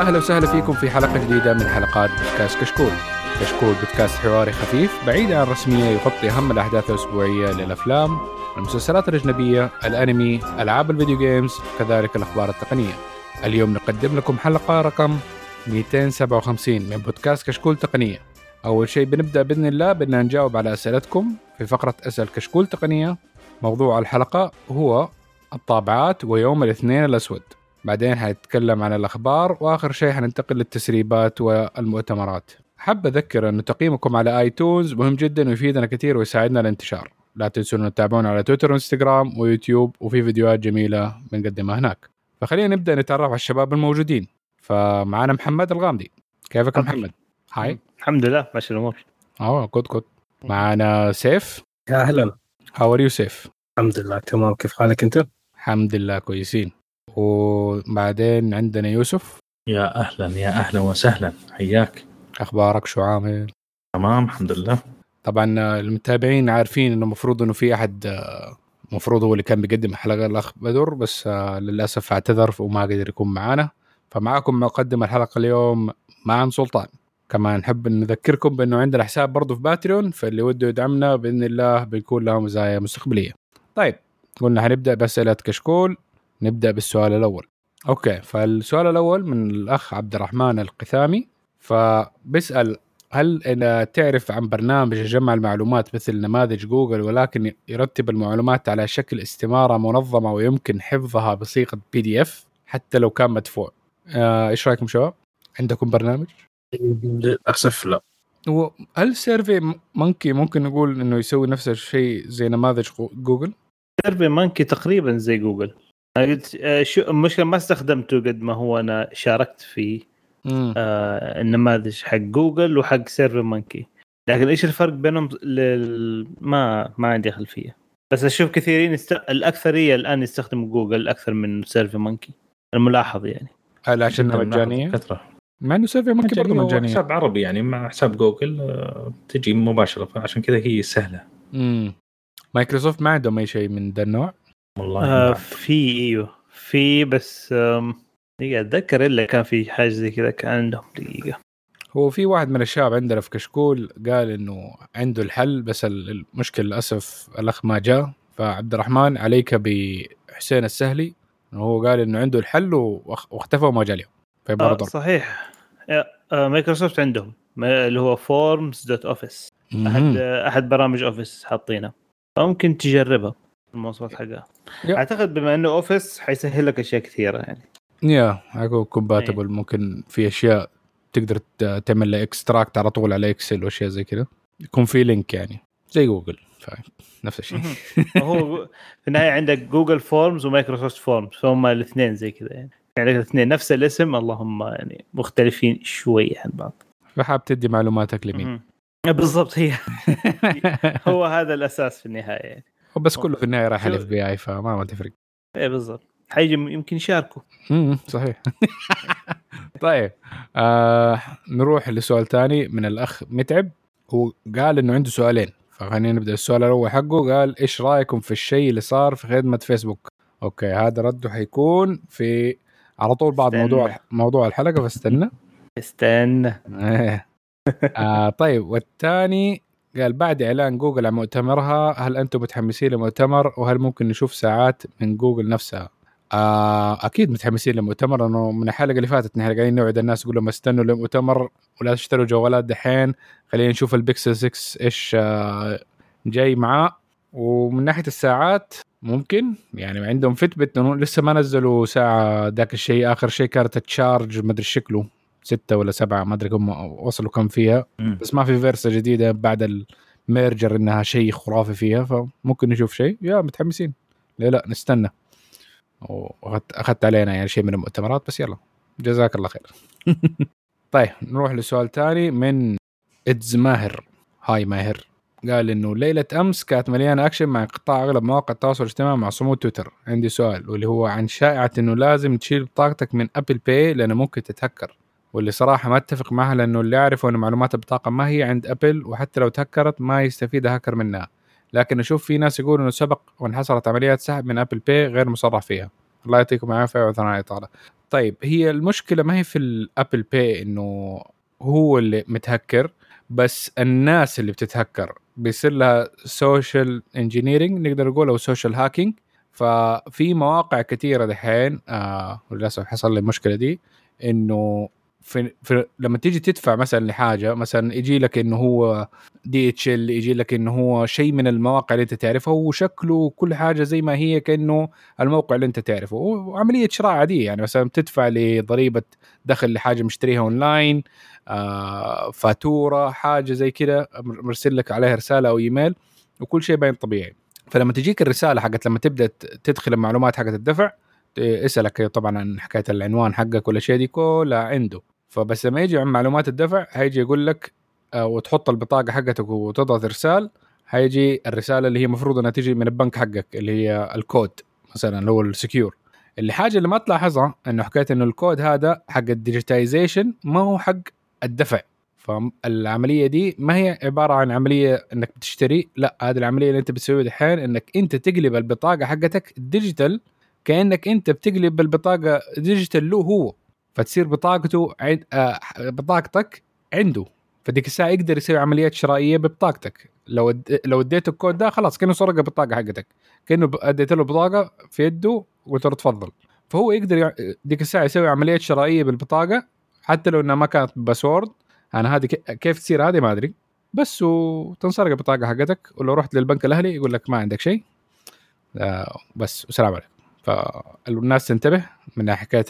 أهلا وسهلا فيكم في حلقة جديدة من حلقات بودكاست كشكول. كشكول بودكاست حواري خفيف بعيد عن الرسمية يغطي أهم الأحداث الأسبوعية للأفلام، المسلسلات الأجنبية، الأنمي، ألعاب ال video games، كذلك الأخبار التقنية. اليوم نقدم لكم حلقة رقم 257 من بودكاست كشكول تقنية. أول شيء بنبدأ بإذن الله بدنا نجاوب على أسئلتكم في فقرة اسال كشكول تقنية. موضوع الحلقة هو الطابعات ويوم الاثنين الأسود. بعدين حنتكلم عن الأخبار وآخر شيء حننتقل للتسريبات والمؤتمرات. حاب أذكر انه تقييمكم على iTunes مهم جدا ويفيدنا كثير ويساعدنا الانتشار. لا تنسوا انه تتابعونا على تويتر وانستغرام ويوتيوب وفي فيديوهات جميلة بنقدمها هناك. فخلينا نبدأ نتعرف على الشباب الموجودين. فمعنا محمد الغامدي. كيفك يا محمد؟ hi الحمد لله ماشي الأمور. آه good good معنا سيف. يا أهلا. how are you سيف؟ الحمد لله تمام. كيف حالك أنت؟ الحمد لله كويسين. وبعدين عندنا يوسف. يا أهلا يا أهلا وسهلا. حياك. أخبارك شو عامل؟ تمام الحمد لله. طبعا المتابعين عارفين إنه المفروض إنه في أحد المفروض هو اللي كان بيقدم الحلقة الاخ بدر بس للأسف اعتذر وما قدر يكون معنا فمعاكم مقدم الحلقة اليوم معن سلطان. كمان نحب نذكركم بأنه عندنا حساب برضه في Patreon فاللي وده يدعمنا بإذن الله بيكون له مزايا مستقبلية. طيب قلنا حنبدا بأسئلة كشكول. نبدأ بالسؤال الأول. okay فالسؤال الأول من الأخ عبد الرحمن القثامي فبيسأل هل تعرف عن برنامج يجمع المعلومات مثل نماذج جوجل ولكن يرتب المعلومات على شكل استمارة منظمة ويمكن حفظها بصيغة PDF حتى لو كان مدفوع. آه، إيش رأيكم شباب؟ عندكم برنامج؟ للأسف لا. هل SurveyMonkey ممكن نقول إنه يسوي نفس الشيء زي نماذج جوجل؟ SurveyMonkey تقريبا زي جوجل. قلت آه، شو المشكلة؟ ما استخدمته قد ما هو أنا شاركت في آه النماذج حق جوجل وحق SurveyMonkey لكن إيش الفرق بينهم؟ لل... ما ما عندي خلفيه بس أشوف كثيرين است... الاكثريه الآن يستخدموا جوجل أكثر من SurveyMonkey الملاحظ يعني. هل عشان مجانيه؟ كثرة. مع إنه SurveyMonkey برضه مجانيه حساب عربي يعني مع حساب جوجل آه، تجي مباشرة. فعشان كذا هي سهلة. امم مايكروسوفت ما عندهم أي شيء من ذا النوع. والله آه في إيوه في بس دقيقة أتذكر إلا كان في حاجة زي كذا كان عندهم دقيقة. هو في واحد من الشباب عندنا في كشكول قال إنه عنده الحل بس ال- المشكلة للأسف الأخ ما جاء. فعبد الرحمن عليك بحسين السهلي. هو قال إنه عنده الحل وأخ- واختفى وما جاء اليوم. آه. صحيح. آه آه، مايكروسوفت عندهم اللي هو forms dot office أحد. آه، أحد برامج اوفيس حاطينها فممكن تجربها المواصفات حقها. أعتقد بما إنه أوفيس حيسهل لك أشياء كثيرة يعني. يا حيكون compatible ممكن في أشياء تقدر تعمل له extract على طول على Excel وأشياء زي كذا. يكون في link يعني. زي جوجل نفس الشيء. هو في النهاية عندك Google Forms و Microsoft Forms فهم الاثنين زي كذا يعني. يعني الاثنين نفس الاسم اللهم يعني مختلفين شوي عن بعض. فحاب تدي معلوماتك لمين. بالضبط هي. هو هذا الأساس في النهاية يعني. بس كله في النهاية رايح ال FBI فما ما تفرق. إيه بالضبط. حيجي يمكن يشاركوا. امم صحيح. طيب آه نروح لسؤال ثاني من الأخ متعب. هو قال إنه عنده سؤالين فخلينا نبدأ. السؤال الأول حقه قال إيش رأيكم في الشيء اللي صار في خدمة فيسبوك؟ okay هذا رده حيكون في على طول بعد استنى. موضوع موضوع الحلقة فاستنى. استنى. آه طيب والثاني قال بعد إعلان جوجل عن مؤتمرها هل أنتم متحمسين للمؤتمر وهل ممكن نشوف ساعات من جوجل نفسها؟ آه أكيد متحمسين للمؤتمر لأنه من الحلقة اللي فاتت نحن قاعدين نوعد الناس نقول لهم استنوا للمؤتمر ولا تشتروا جوالات دحين خلينا نشوف البيكسل 6 إيش آه جاي معاه. ومن ناحية الساعات ممكن يعني عندهم Fitbit لسه ما نزلوا ساعة ذاك الشيء آخر شيء كانت Charge ما أدري شكله. ستة ولا سبعة ما أدري كم وصلوا كم فيها. مم. بس ما في Versa جديدة بعد ال merger إنها شيء خرافي فيها فممكن نشوف شيء. يا متحمسين. ليه لا نستنى. واخذت أخذت علينا يعني شيء من المؤتمرات بس يلا. جزاك الله خير. طيب نروح لسؤال ثاني من it's ماهر. hi ماهر. قال إنه ليلة أمس كانت مليانة أكشن مع انقطاع أغلب مواقع التواصل الاجتماعي مع صمود تويتر. عندي سؤال واللي هو عن شائعة إنه لازم تشيل بطاقتك من Apple Pay لأنه ممكن تتهكر. واللي صراحة ما أتفق معها لأنه اللي أعرفه إنه معلومات البطاقه ما هي عند Apple وحتى لو تهكرت ما يستفيد هاكر منها. لكن أشوف في ناس يقولوا إنه سبق وحصلت عمليات سحب من Apple Pay غير مصرح فيها. الله يعطيكم العافية وعذرنا على الاطاله طيب هي المشكلة ما هي في ال Apple Pay إنه هو اللي متهكر بس الناس اللي بتتهكر. بيصير لها social engineering نقدر نقول أو social hacking ففي مواقع كثيره دحين آه وللأسف حصل لي المشكلة دي إنه في, في لما تيجي تدفع مثلا لحاجة مثلا يجي لك إنه هو DHL يجي لك إنه هو شيء من المواقع اللي أنت تعرفها وشكله وكل حاجة زي ما هي كأنه الموقع اللي أنت تعرفه. وعملية شراء عادية يعني مثلا بتدفع لضريبة دخل لحاجة مشتريها أونلاين آه فاتورة حاجة زي كده مرسل لك عليها رسالة أو إيميل وكل شيء باين طبيعي. فلما تجيك الرسالة حقت لما تبدأ تدخل المعلومات حقت الدفع اسألك طبعا عن حكاية العنوان حقك ولا شيء دي كلها عنده. فبس لما يجي عن معلومات الدفع هيجي يقول لك آه، وتحط البطاقة حقتك وتضغط إرسال هيجي الرسالة اللي هي المفروض إنها تجي من البنك حقك اللي هي الكود مثلا اللي هو ال secure. الحاجة اللي ما تلاحظها إنه حكايه إنه الكود هذا حق ال digitization ما هو حق الدفع. فالعملية دي ما هي عبارة عن عملية إنك بتشتري لا هذه العملية اللي أنت بتسويها دحين إنك أنت تقلب البطاقة حقتك digital كأنك أنت بتقلب البطاقة digital له هو. فتصير بطاقته عند آه بطاقتك عنده. فديك الساعة يقدر يسوي عمليات شرائية ببطاقتك. لو لو اديته الكود ده خلاص كأنه سرق البطاقة حقتك. كأنه اديت له بطاقة في يده وقلت له تفضل. فهو يقدر ديك الساعة يسوي عمليات شرائية بالبطاقة حتى لو إنها ما كانت password أنا هذه كيف تصير هذه ما أدري. بس وتنسرق البطاقة حقتك. ولو رحت للبنك الأهلي يقول لك ما عندك شيء. آه بس والسلام عليكم. فالناس تنتبه من حكايه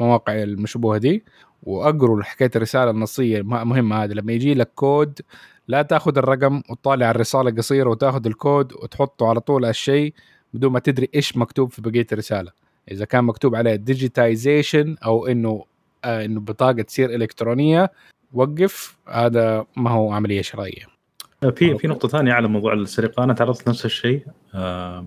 المواقع المشبوهة دي وأقروا حكاية الرسالة النصية مهمة هذه. لما يجي لك كود لا تأخذ الرقم وتطالع الرسالة قصيرة وتأخذ الكود وتحطه على طول الشيء بدون ما تدري إيش مكتوب في بقية الرسالة. إذا كان مكتوب عليه digitization أو إنه آه إنه بطاقة تصير إلكترونية وقف. هذا ما هو عملية شرائية. في في نقطة ثانية على موضوع السرقه أنا تعرضت نفس الشيء. آه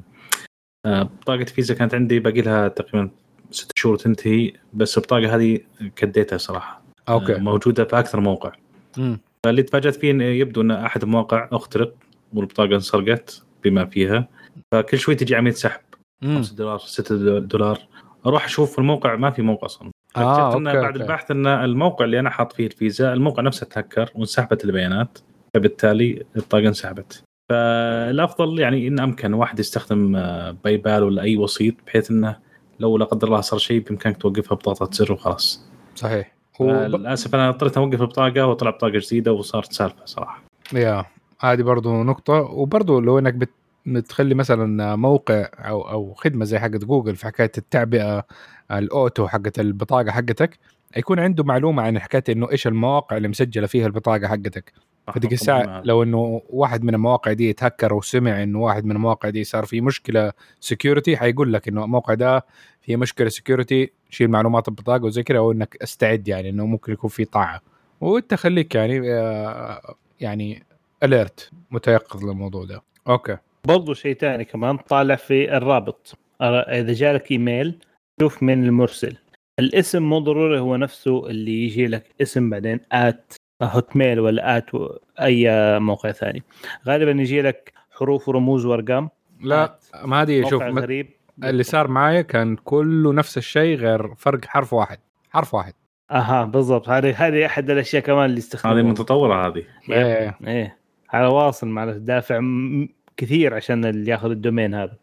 آه بطاقة فيزا كانت عندي باقي لها تقريبا ست شهور تنتهي بس البطاقة هذه كديتها صراحة. okay. آه موجودة في أكثر موقع. مم. فاللي تفاجأت فيه انه يبدو إن أحد المواقع أخترق والبطاقة انسرقت بما فيها. فكل شوي تجي عمليه سحب. 5 دولار 6 دولار. أروح أشوف الموقع ما في موقع أصلا. آه، okay بعد okay. البحث إن الموقع اللي أنا حاط فيه الفيزا الموقع نفسه تهكر وانسحبت البيانات. فبالتالي البطاقة انسحبت. فالأفضل يعني إن أمكن واحد يستخدم آه، PayPal ولا أي وسيط بحيث إنه لو لا قدر الله صار شيء بإمكانك توقفها ببطاقه زر وخلاص. صحيح. للاسف أنا اضطريت أوقف البطاقه وطلع بطاقة جديدة وصارت سالفة صراحة. yeah هذه برضو نقطة. وبرضو لو إنك بت... بتخلي مثلا موقع أو أو خدمة زي حقت جوجل في حكاية التعبئة ال auto حقت البطاقة حقتك يكون عنده معلومة عن حكاية إنه إيش المواقع اللي مسجلة فيها البطاقة حقتك. فديك الساعة لو إنه واحد من المواقع دي يتهكر وسمع إنه واحد من المواقع دي صار في مشكلة security حيقول لك إنه الموقع ده في مشكلة security شيل معلومات البطاقة وزي كذا أو إنك استعد يعني إنه ممكن يكون في طاعة. وإنت خليك يعني آه، يعني alert متيقظ للموضوع ده. okay. برضو شيء ثاني كمان طالع في الرابط. إذا جالك إيميل شوف من المرسل. الاسم مو ضروري هو نفسه اللي يجي لك اسم بعدين at Hotmail ولا at أي موقع ثاني. غالبا يجي لك حروف ورموز وأرقام. لا ما هذه شوف غريب. اللي صار معايا كان كله نفس الشيء غير فرق حرف واحد. حرف واحد. أها بالضبط. هذه هذه أحد الأشياء كمان اللي هذه يستخدموها متطورة هذه. إيه. إيه. على واصل معناته دافع كثير عشان اللي ياخذ ال domain هذا.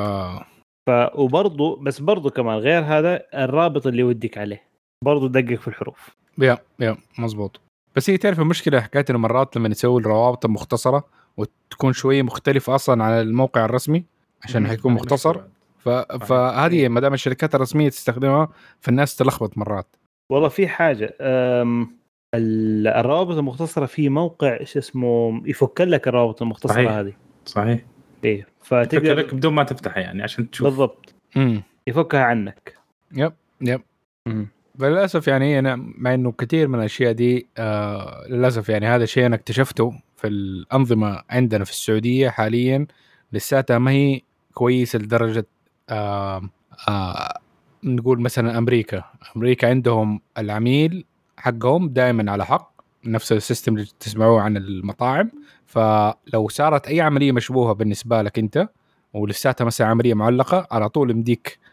آه. ف وبرضه بس برضه كمان غير هذا الرابط اللي يوديك عليه. برضه دقق في الحروف. يا يا مزبوط بس هي تعرف المشكلة حكاية انه مرات لما نسوي الروابط المختصره وتكون شوية مختلفة أصلا عن الموقع الرسمي عشان حيكون مختصر. ف... فهذه ما دام الشركات الرسمية تستخدمها فالناس تلخبط مرات. والله في حاجة أم... ال- الروابط المختصرة في موقع إيش اسمه يفك لك الروابط المختصرة صحيح. هذه. صحيح. إيه فتقدر لك بدون ما تفتحها يعني عشان تشوف. بالضبط. امم يفكها عنك. يب يب. مم. فللاسف يعني أنا مع إنه كثير من الأشياء دي آه للأسف يعني هذا الشيء أنا اكتشفته في الأنظمة عندنا في السعودية حاليا لساتها ما هي كويسة لدرجة آه آه نقول مثلا أمريكا. أمريكا عندهم العميل حقهم دائما على حق نفس السيستم اللي تسمعوه عن المطاعم. فلو صارت أي عملية مشبوهة بالنسبة لك أنت ولساتها مثلا عملية معلقة على طول يمديك آه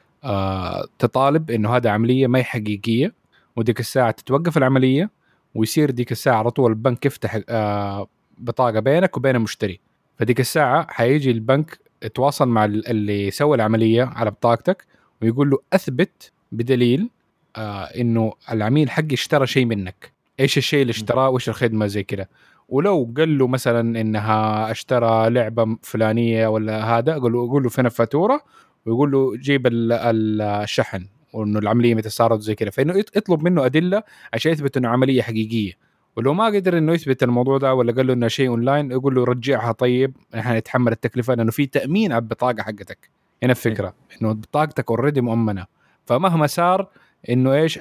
تطالب إنه هذا عملية ما هي حقيقية وديك الساعة تتوقف العملية ويصير ديك الساعة على طول البنك يفتح آه بطاقة بينك وبين المشتري فديك الساعة حيجي البنك يتواصل مع اللي سوى العملية على بطاقتك ويقول له أثبت بدليل آه إنه العميل حقي اشترى شيء منك. إيش الشيء اللي اشتراه؟ وإيش الخدمة زي كذا ولو قال له مثلا إنها اشترى لعبة فلانية ولا هذا قول له قول له فين الفاتوره ويقول له جيب الشحن وإنه العملية متى صارت زي كذا. فإنه يطلب منه أدلة عشان يثبت إنه عملية حقيقية. ولو ما قدر إنه يثبت الموضوع ده ولا قال له إنه شيء اونلاين يقول له رجعها طيب نحن نتحمل التكلفة لأنه في تأمين على البطاقة حقتك. هنا الفكرة إنه بطاقتك already مؤمنة. فمهما صار إنه إيش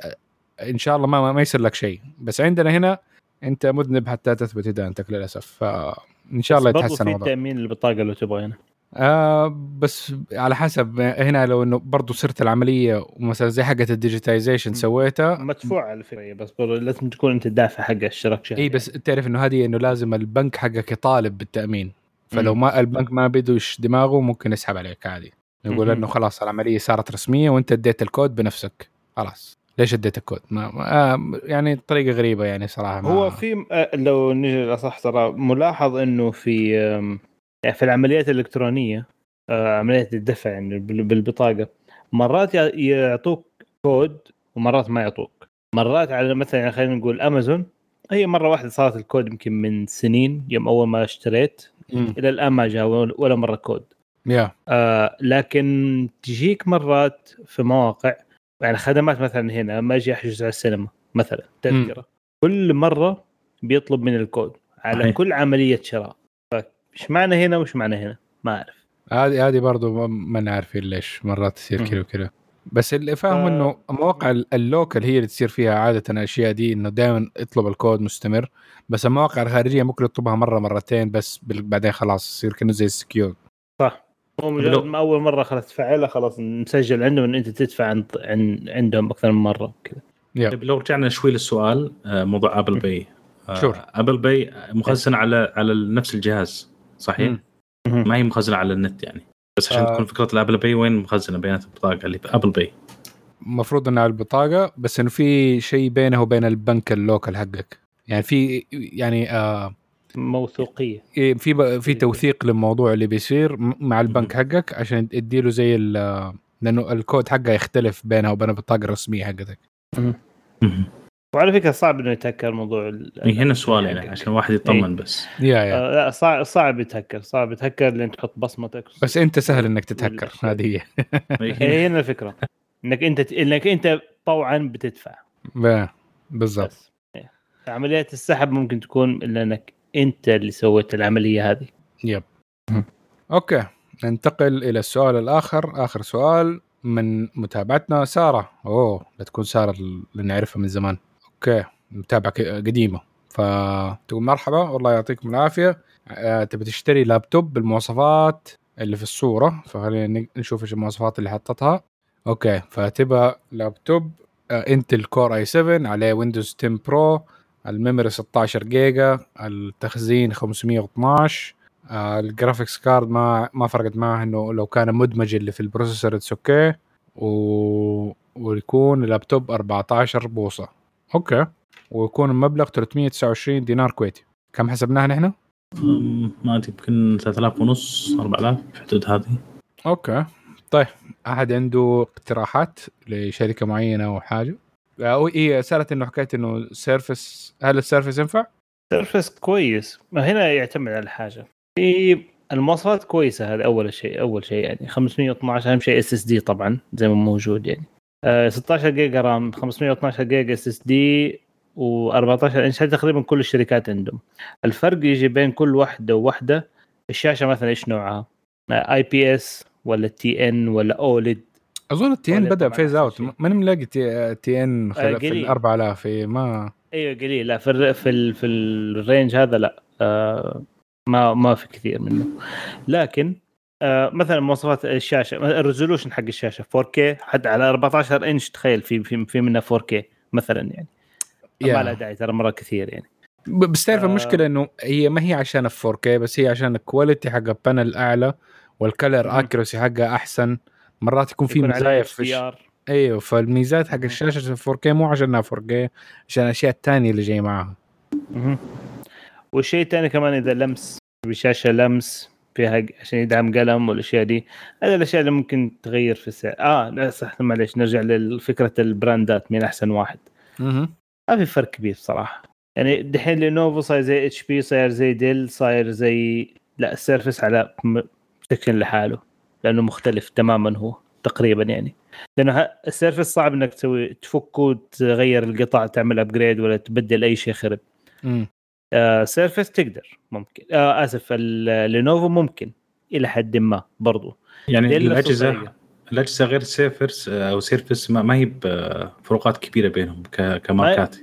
إن شاء الله ما ما يصير لك شيء. بس عندنا هنا أنت مذنب حتى تثبت ادانتك للأسف. فإن شاء الله يتحسن الوضع في تأمين البطاقه لو تبغى هنا. آه بس على حسب. هنا لو إنه برضه صرت العملية ومثلا زي حقة ال digitization سويتها مدفوع على فكره بس لازم تكون أنت الدافع حق الاشتراك شهري إي بس تعرف إنه هذه إنه لازم البنك حقك يطالب بالتأمين. فلو ما البنك ما بدوش دماغه ممكن يسحب عليك عادي. يقول إنه خلاص العملية صارت رسمية وأنت أديت الكود بنفسك. خلاص. ليش أديت الكود؟ ما, آه، يعني طريقة غريبة يعني صراحة ما هو في آه، لو نجي الاصح ترى ملاحظ إنه في يعني في العمليات الإلكترونية آه، عمليات الدفع يعني بالبطاقة مرات يعطوك كود ومرات ما يعطوك مرات على مثلا يعني خلينا نقول أمازون هي مرة واحدة صارت الكود يمكن من سنين يوم أول ما اشتريت م. إلى الآن ما جاء ولا مرة كود yeah. آه لكن تجيك مرات في مواقع يعني خدمات مثلا هنا لما أجي أحجز على السينما مثلا تذكرة. كل مرة بيطلب من الكود على أي. كل عملية شراء إيش معنى هنا وش معنى هنا؟ ما أعرف. هذه هذه برضه ما عارفين ليش مرات تصير كذا وكذا. بس اللي فاهم ف... إنه مواقع ال local هي اللي تصير فيها عادة الأشياء دي إنه دائما اطلب الكود مستمر. بس المواقع الخارجية ممكن يطلبها مرة مرتين بس بعدين خلاص يصير كأنه زي ال secure. صح. هو مجرد ما أول مرة خلاص تفعلها خلاص مسجل عندهم إن أنت تدفع عن عندهم أكثر من مرة كذا طيب لو رجعنا شوي للسؤال آه، موضوع Apple Pay sure Apple Pay مخزن على على نفس الجهاز. صحيح؟ ما هي مخزنة على النت يعني. بس عشان آه. تكون فكرة ال Apple Pay وين مخزنة بيانات البطاقة اللي في Apple Pay؟ المفروض إنها على البطاقة بس إنه في شيء بينه وبين البنك ال local حقك. يعني في يعني آه موثوقية. إيه، في في توثيق للموضوع اللي بيصير مع البنك حقك عشان تديله زي لأنه الكود حقه يختلف بينها وبين البطاقة الرسمية حقتك. وعلى فكرة صعب إنه يتهكر موضوع إيه، هنا سؤال يعني عشان الواحد يطمن إيه. بس. يا يا. آه لا صعب صعب يتهكر صعب يتهكر لين تحط بصمتك بس أنت سهل إنك تتهكر هذه هي. هي هنا. الفكرة. إنك أنت إنك أنت طوعا بتدفع. بالضبط. إيه. عمليات السحب ممكن تكون إلا إنك أنت اللي سويت العملية هذه. يب. أوكي. ننتقل إلى السؤال الآخر. آخر سؤال من متابعتنا سارة. أوه لا تكون سارة اللي نعرفها من زمان. okay. متابعه قديمة. فتقول مرحبا. والله يعطيكم العافية. أه تبي تشتري لابتوب بالمواصفات اللي في الصورة. فخلينا نشوف إيش المواصفات اللي حطتها. okay. فتبى لابتوب Intel Core i7 عليه Windows 10 Pro ال memory 16 جيجا. التخزين 512 آه ال graphics card ما ما فرقت معه إنه لو كان مدمج اللي في ال processor it's okay و... ويكون اللابتوب 14 بوصة. okay. ويكون المبلغ 329 دينار كويتي. كم حسبناها نحن؟ ما أدري يمكن 3000 ونص 4000 في حدود هذه. okay. طيب أحد عنده اقتراحات لشركة معينة أو حاجة؟ أو اي سألت إنه حكيت إنه Surface هل ال Surface ينفع؟ سيرفس كويس. ما هنا يعتمد على الحاجة. في المواصفات كويسة هذا أول شيء أول شيء يعني. 512 أهم شيء SSD طبعا زي ما موجود يعني. 16 جيجا RAM 512 جيجا SSD و14 إنش تقريبا كل الشركات عندهم. الفرق يجي بين كل واحدة وواحده الشاشة مثلا إيش نوعها؟ IPS ولا TN ولا OLED أظن ال TN بدأ phase out ماني ملاقي تي ان آه في ال 4000 ما أيوه قليل. لا في ال في ال في ال range هذا لا. آه ما ما في كثير منه. لكن آه مثلا مواصفات الشاشة ال resolution حق الشاشة 4K حتى على 14 إنش تخيل في في, في منها 4K مثلا يعني. yeah. ما لها داعي ترى مرة كثير يعني. بس تعرف آه. المشكلة إنه هي ما هي عشان ال 4K بس هي عشان ال quality حق ال panel أعلى وال color accuracy حقها أحسن. مرات يكون في مزايا في أيوه فالميزات حق. الشاشة 4K مو عشانها 4K عشان الأشياء الثانية اللي جاي معاها. والشيء الثاني كمان إذا لمس بشاشة لمس فيها عشان يدعم قلم والأشياء دي. هذه الأشياء اللي ممكن تغير في السعر. آه لا صح معليش نرجع لفكرة ال brandات مين أحسن واحد. مهم. ما في فرق كبير صراحة. يعني دحين Lenovo صاير زي HP صاير زي Dell صاير زي لا ال Surface على section لحاله لأنه مختلف تماما هو تقريبا يعني. لأنه ال Surface صعب إنك تسوي تفكه وتغير القطع تعمل upgrade ولا تبدل أي شيء خرب. مم. آه Surface تقدر ممكن. آه آسف ال Lenovo ممكن إلى حد ما برضو. يعني الاجهزه. الأجهزة غير Surface أو Surface ما, ما هي بفروقات كبيرة بينهم كماركات.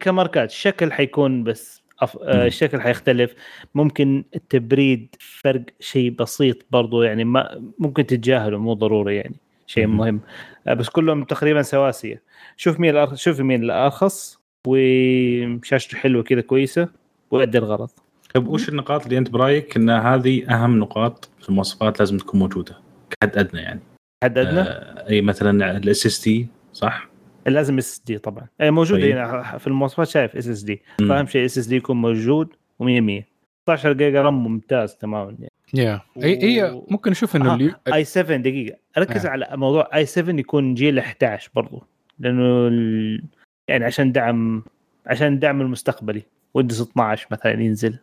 كماركات. الشكل حيكون بس أف... آه. الشكل حيختلف. ممكن التبريد فرق شيء بسيط برضو يعني ما ممكن تتجاهله مو ضروري يعني شيء مم. مهم. آه بس كلهم تقريبا سواسية. شوف مين الأرخص شوف مين الأرخص وشاشته حلوة كذا كويسة. ويؤدي الغرض. طيب وش النقاط اللي أنت برأيك إن هذه أهم نقاط في المواصفات لازم تكون موجودة؟ كحد أدنى يعني. حد أدنى؟ آه أي مثلا ال SSD صح؟ لازم SSD طبعا. آه، موجود طيب. هنا في المواصفات شايف SSD. فأهم شيء SSD يكون موجود و100 100 16 جيجا RAM ممتاز تماما يعني. يا هي هي ممكن نشوف إنه آه، اللي i7 دقيقة. ركز آه. على موضوع i7 يكون جيل 11 برضو. لأنه ال... يعني عشان دعم عشان الدعم المستقبلي. Windows 12 مثلا ينزل.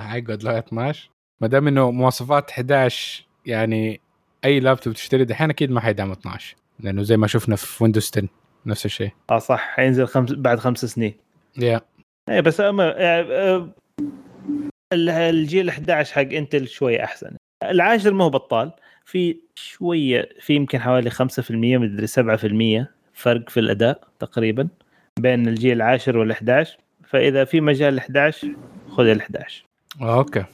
حيقعد لغايه 12 ما دام إنه مواصفات 11 يعني أي لابتوب تشتري دحين أكيد ما حيدعم 12 لأنه زي ما شفنا في ويندوز 10 نفس الشيء. آه صح. حينزل خمس بعد خمس سنين. يا اي بس أما يعني آه، ال- الجيل 11 حق انتل شوية أحسن. العاشر ما هو بطال. في شوية في يمكن حوالي 5% مدري 7% فرق في الأداء تقريبا بين الجيل العاشر وال 11 فإذا في مجال ال 11 خذ ال 11 okay.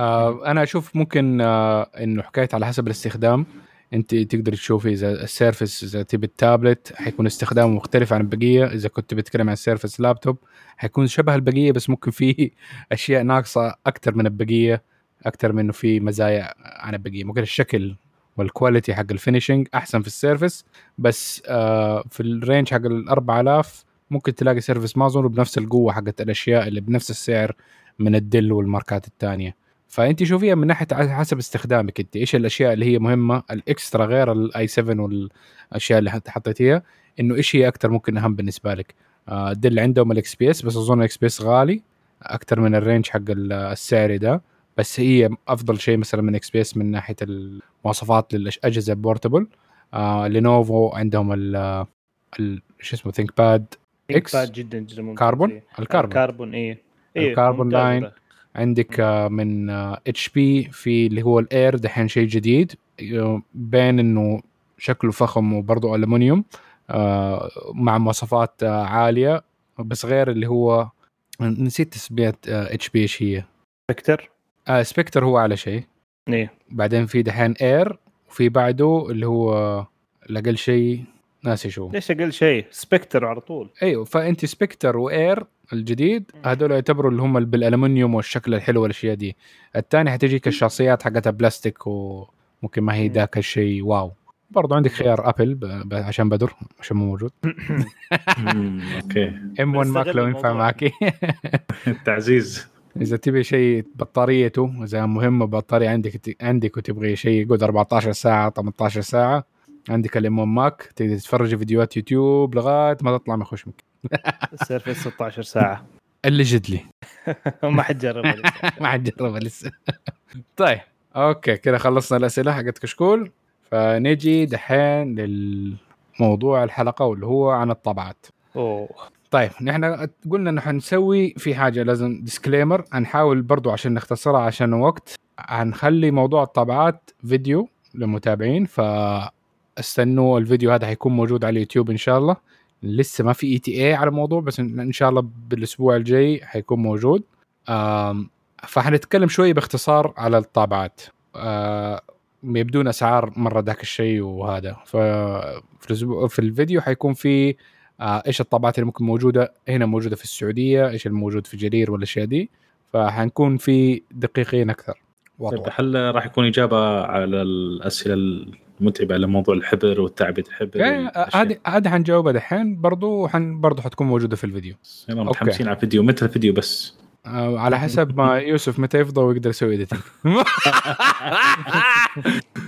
آه أنا أشوف ممكن آه إنه حكاية على حسب الاستخدام. أنت تقدر تشوفي إذا ال Surface إذا تبي التابلت حيكون استخدامه مختلف عن البقية. إذا كنت بتتكلم عن ال Surface Laptop حيكون شبه البقية بس ممكن في أشياء ناقصة أكثر من البقية أكثر من إنه في مزايا عن البقية. ممكن الشكل وال quality حق ال finishing أحسن في ال Surface بس آه في ال range حق ال 4000 ممكن تلاقي Surface ما اظن بنفس القوة حقت الأشياء اللي بنفس السعر من ال Dell والماركات الثانية فأنت شوفيها من ناحية حسب استخدامك أنت. إيش الأشياء اللي هي مهمة؟ ال extra غير ال i7 والأشياء اللي حط- حطيتيها. إنه إيش هي أكثر ممكن أهم بالنسبة لك؟ آه، Dell عندهم ال XPS بس أظن ال XPS غالي. أكثر من ال range حق ال- السعري ده. بس هي أفضل شيء مثلا من XPS من ناحية المواصفات للاجهزه ال portable آه Lenovo عندهم ال- شو اسمه ThinkPad Pad جدا جدا ممتاز كاربون. الكاربون كاربون إيه. إيه، الكاربون لاين. عندك آه، من HP في اللي هو ال Air دحين شيء جديد. آه، بين إنه شكله فخم وبرضه الومنيوم آه، مع مواصفات آه، عالية. بس غير اللي هو نسيت تسمية HP إيش هي. Spectre آه Spectre هو أعلى شيء. إيه. بعدين في دحين Air وفي بعده اللي هو الاقل شيء ناسي شو ليش أقل شيء؟ Spectre على طول. أيوه فأنت Spectre و Air الجديد هذول يعتبروا اللي هم بالالومنيوم والشكل الحلو والأشياء دي. الثاني حتجيك الشاصيات حقتها بلاستيك وممكن ما هي. ذاك الشيء wow. برضو عندك خيار Apple ب... ب... عشان بدر عشان مو موجود. Okay. M1 Mac لو ينفع. معك. التعزيز إذا تبي شيء بطاريته إذا مهمه بطارية عندك عندك وتبغي شيء يقعد 14 ساعة 18 ساعة عندك ال M1 Mac تقدر تتفرج فيديوهات يوتيوب لغاية ما تطلع من خشمك ال Surface 16 ساعة. اللي جد لي. ما حد جربها لسه. ما حد جربها لسه. طيب okay كده خلصنا الأسئلة حقت كشكول. فنجي دحين للموضوع الحلقة واللي هو عن الطبعات. أوه. طيب نحن قلنا انه حنسوي في حاجة لازم disclaimer هنحاول برضو عشان نختصرها عشان وقت. هنخلي موضوع الطبعات فيديو للمتابعين فاستنوا الفيديو هذا حيكون موجود على اليوتيوب إن شاء الله. لسه ما في ETA على الموضوع بس ان إن شاء الله بالأسبوع الجاي حيكون موجود. فحنتكلم شوي باختصار على الطابعات. يبدون أسعار مرة ذاك الشيء وهذا. ففي الأسبوع- في الفيديو حيكون في آه، إيش الطابعات اللي ممكن موجودة. هنا موجودة في السعودية إيش الموجود في جرير والاشياء دي. فحنكون في دقيقين أكثر. طيب واضح. هل راح يكون إجابة على الأسئلة ال- متعبه لموضوع الحبر والتعبئه الحبر والأشياء. هذه هذه حنجاوبها دحين. برضو وحن برضو حتكون موجودة في الفيديو. يلا. متحمسين على الفيديو متى الفيديو بس. آه، على حسب ما يوسف متى يفضى ويقدر يسوي اديتنج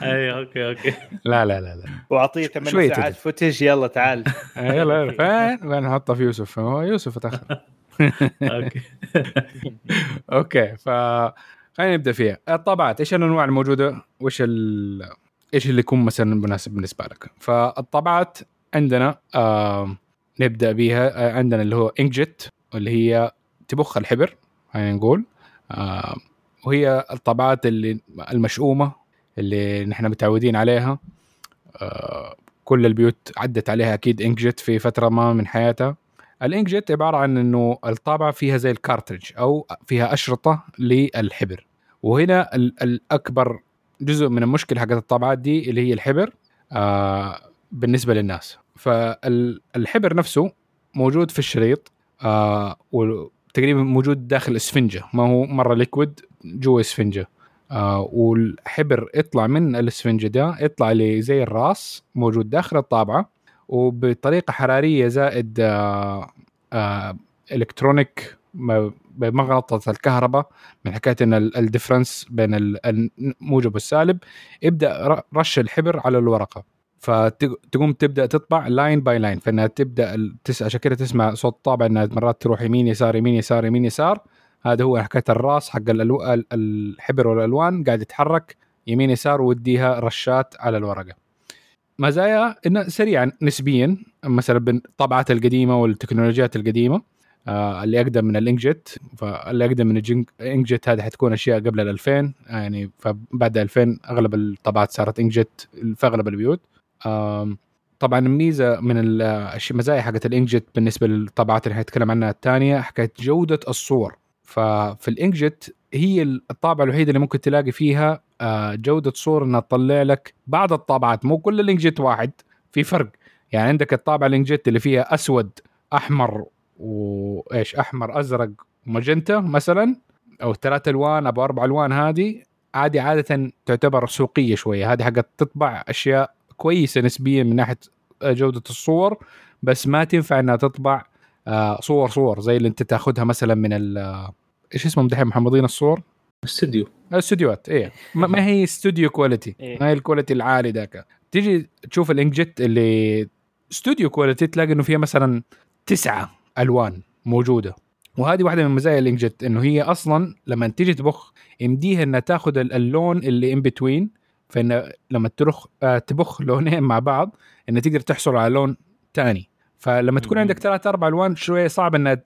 أي okay okay. لا لا لا لا. وأعطيه شوية 8 ساعات. footage يلا تعال. آه، يلا فين؟ وين نحطها في يوسف؟ هو يوسف تاخر okay. Okay ف خلينا نبدأ فيها. الطابعات إيش الأنواع الموجودة؟ وإيش ال... إيش اللي يكون مثلا مناسب بالنسبة لك؟ فالطابعات عندنا آه نبدأ بها آه عندنا اللي هو inkjet اللي هي تبخ الحبر خلينا نقول. آه وهي الطابعات اللي المشؤومة اللي نحن متعودين عليها. آه كل البيوت عدت عليها أكيد inkjet في فترة ما من حياتها. ال inkjet عبارة عن إنه الطابعة فيها زي ال cartridge أو فيها أشرطة للحبر. وهنا ال- الأكبر جزء من المشكلة حقت الطابعات دي اللي هي الحبر آه بالنسبة للناس. فالحبر نفسه موجود في الشريط آه وتقريبا موجود داخل اسفنجه ما هو مرة liquid جوا اسفنجة. آه والحبر يطلع من الاسفنجة ده يطلع لي زي الراس موجود داخل الطابعة وبطريقة حرارية زائد آه آه electronic بمغناطه الكهرباء من حكاية إن ال- ال difference بين ال- الموجب والسالب يبدا ر- رش الحبر على الورقة. فتقوم تبدأ تطبع line by line فإنها تبدأ تس... عشان كده تسمع صوت طابع إنها مرات تروح يمين يسار يمين يسار يمين يسار. هذا هو حكاية الراس حق الألو... ال- الحبر والألوان قاعد يتحرك يمين يسار ويديها رشات على الورقة. مزايا إنه سريعا نسبيا مثلا بالطبعات القديمة والتكنولوجيات القديمة. آه اللي اقدم من ال inkjet. فاللي اقدم من ال inkjet هذه حتكون أشياء قبل ال 2000 يعني فبعد 2000 أغلب الطبعات صارت inkjet في أغلب البيوت. آم، طبعا الميزة من المزايا حقت الإنكجت بالنسبة للطبعات اللي حنتكلم عنها الثانية حكايه جودة الصور. ففي الإنكجت هي الطابعة الوحيدة اللي ممكن تلاقي فيها آه، جودة صور إنها تطلع لك بعض الطابعات مو كل الإنكجت واحد في فرق. يعني عندك الطابعة الإنكجت اللي فيها أسود أحمر وإيش أحمر أزرق وماجنتا مثلا أو ثلاث ألوان أبو أربع ألوان هذه عادي عادة تعتبر سوقية شوية. هذه حقت تطبع أشياء كويسة نسبيا من ناحية جودة الصور بس ما تنفع إنها تطبع آه، صور صور زي اللي أنت تاخذها مثلا من ال آه، إيش اسمهم دحين محمضين الصور؟ استوديو. الاستوديوهات إيه. ما, ما هي studio quality إيه. ما هي ال quality العالي ذاك. تيجي تشوف ال inkjet اللي studio quality تلاقي إنه فيها مثلا تسعة ألوان موجودة. وهذه واحدة من مزايا ال inkjet إنه هي أصلا لما تيجي تبخ يمديها إنها تاخذ ال- اللون اللي in between فان لما ترخ آه، تبخ لونين مع بعض إنها تقدر تحصل على لون ثاني فلما تكون. عندك ثلاث أربع ألوان شوية صعب ان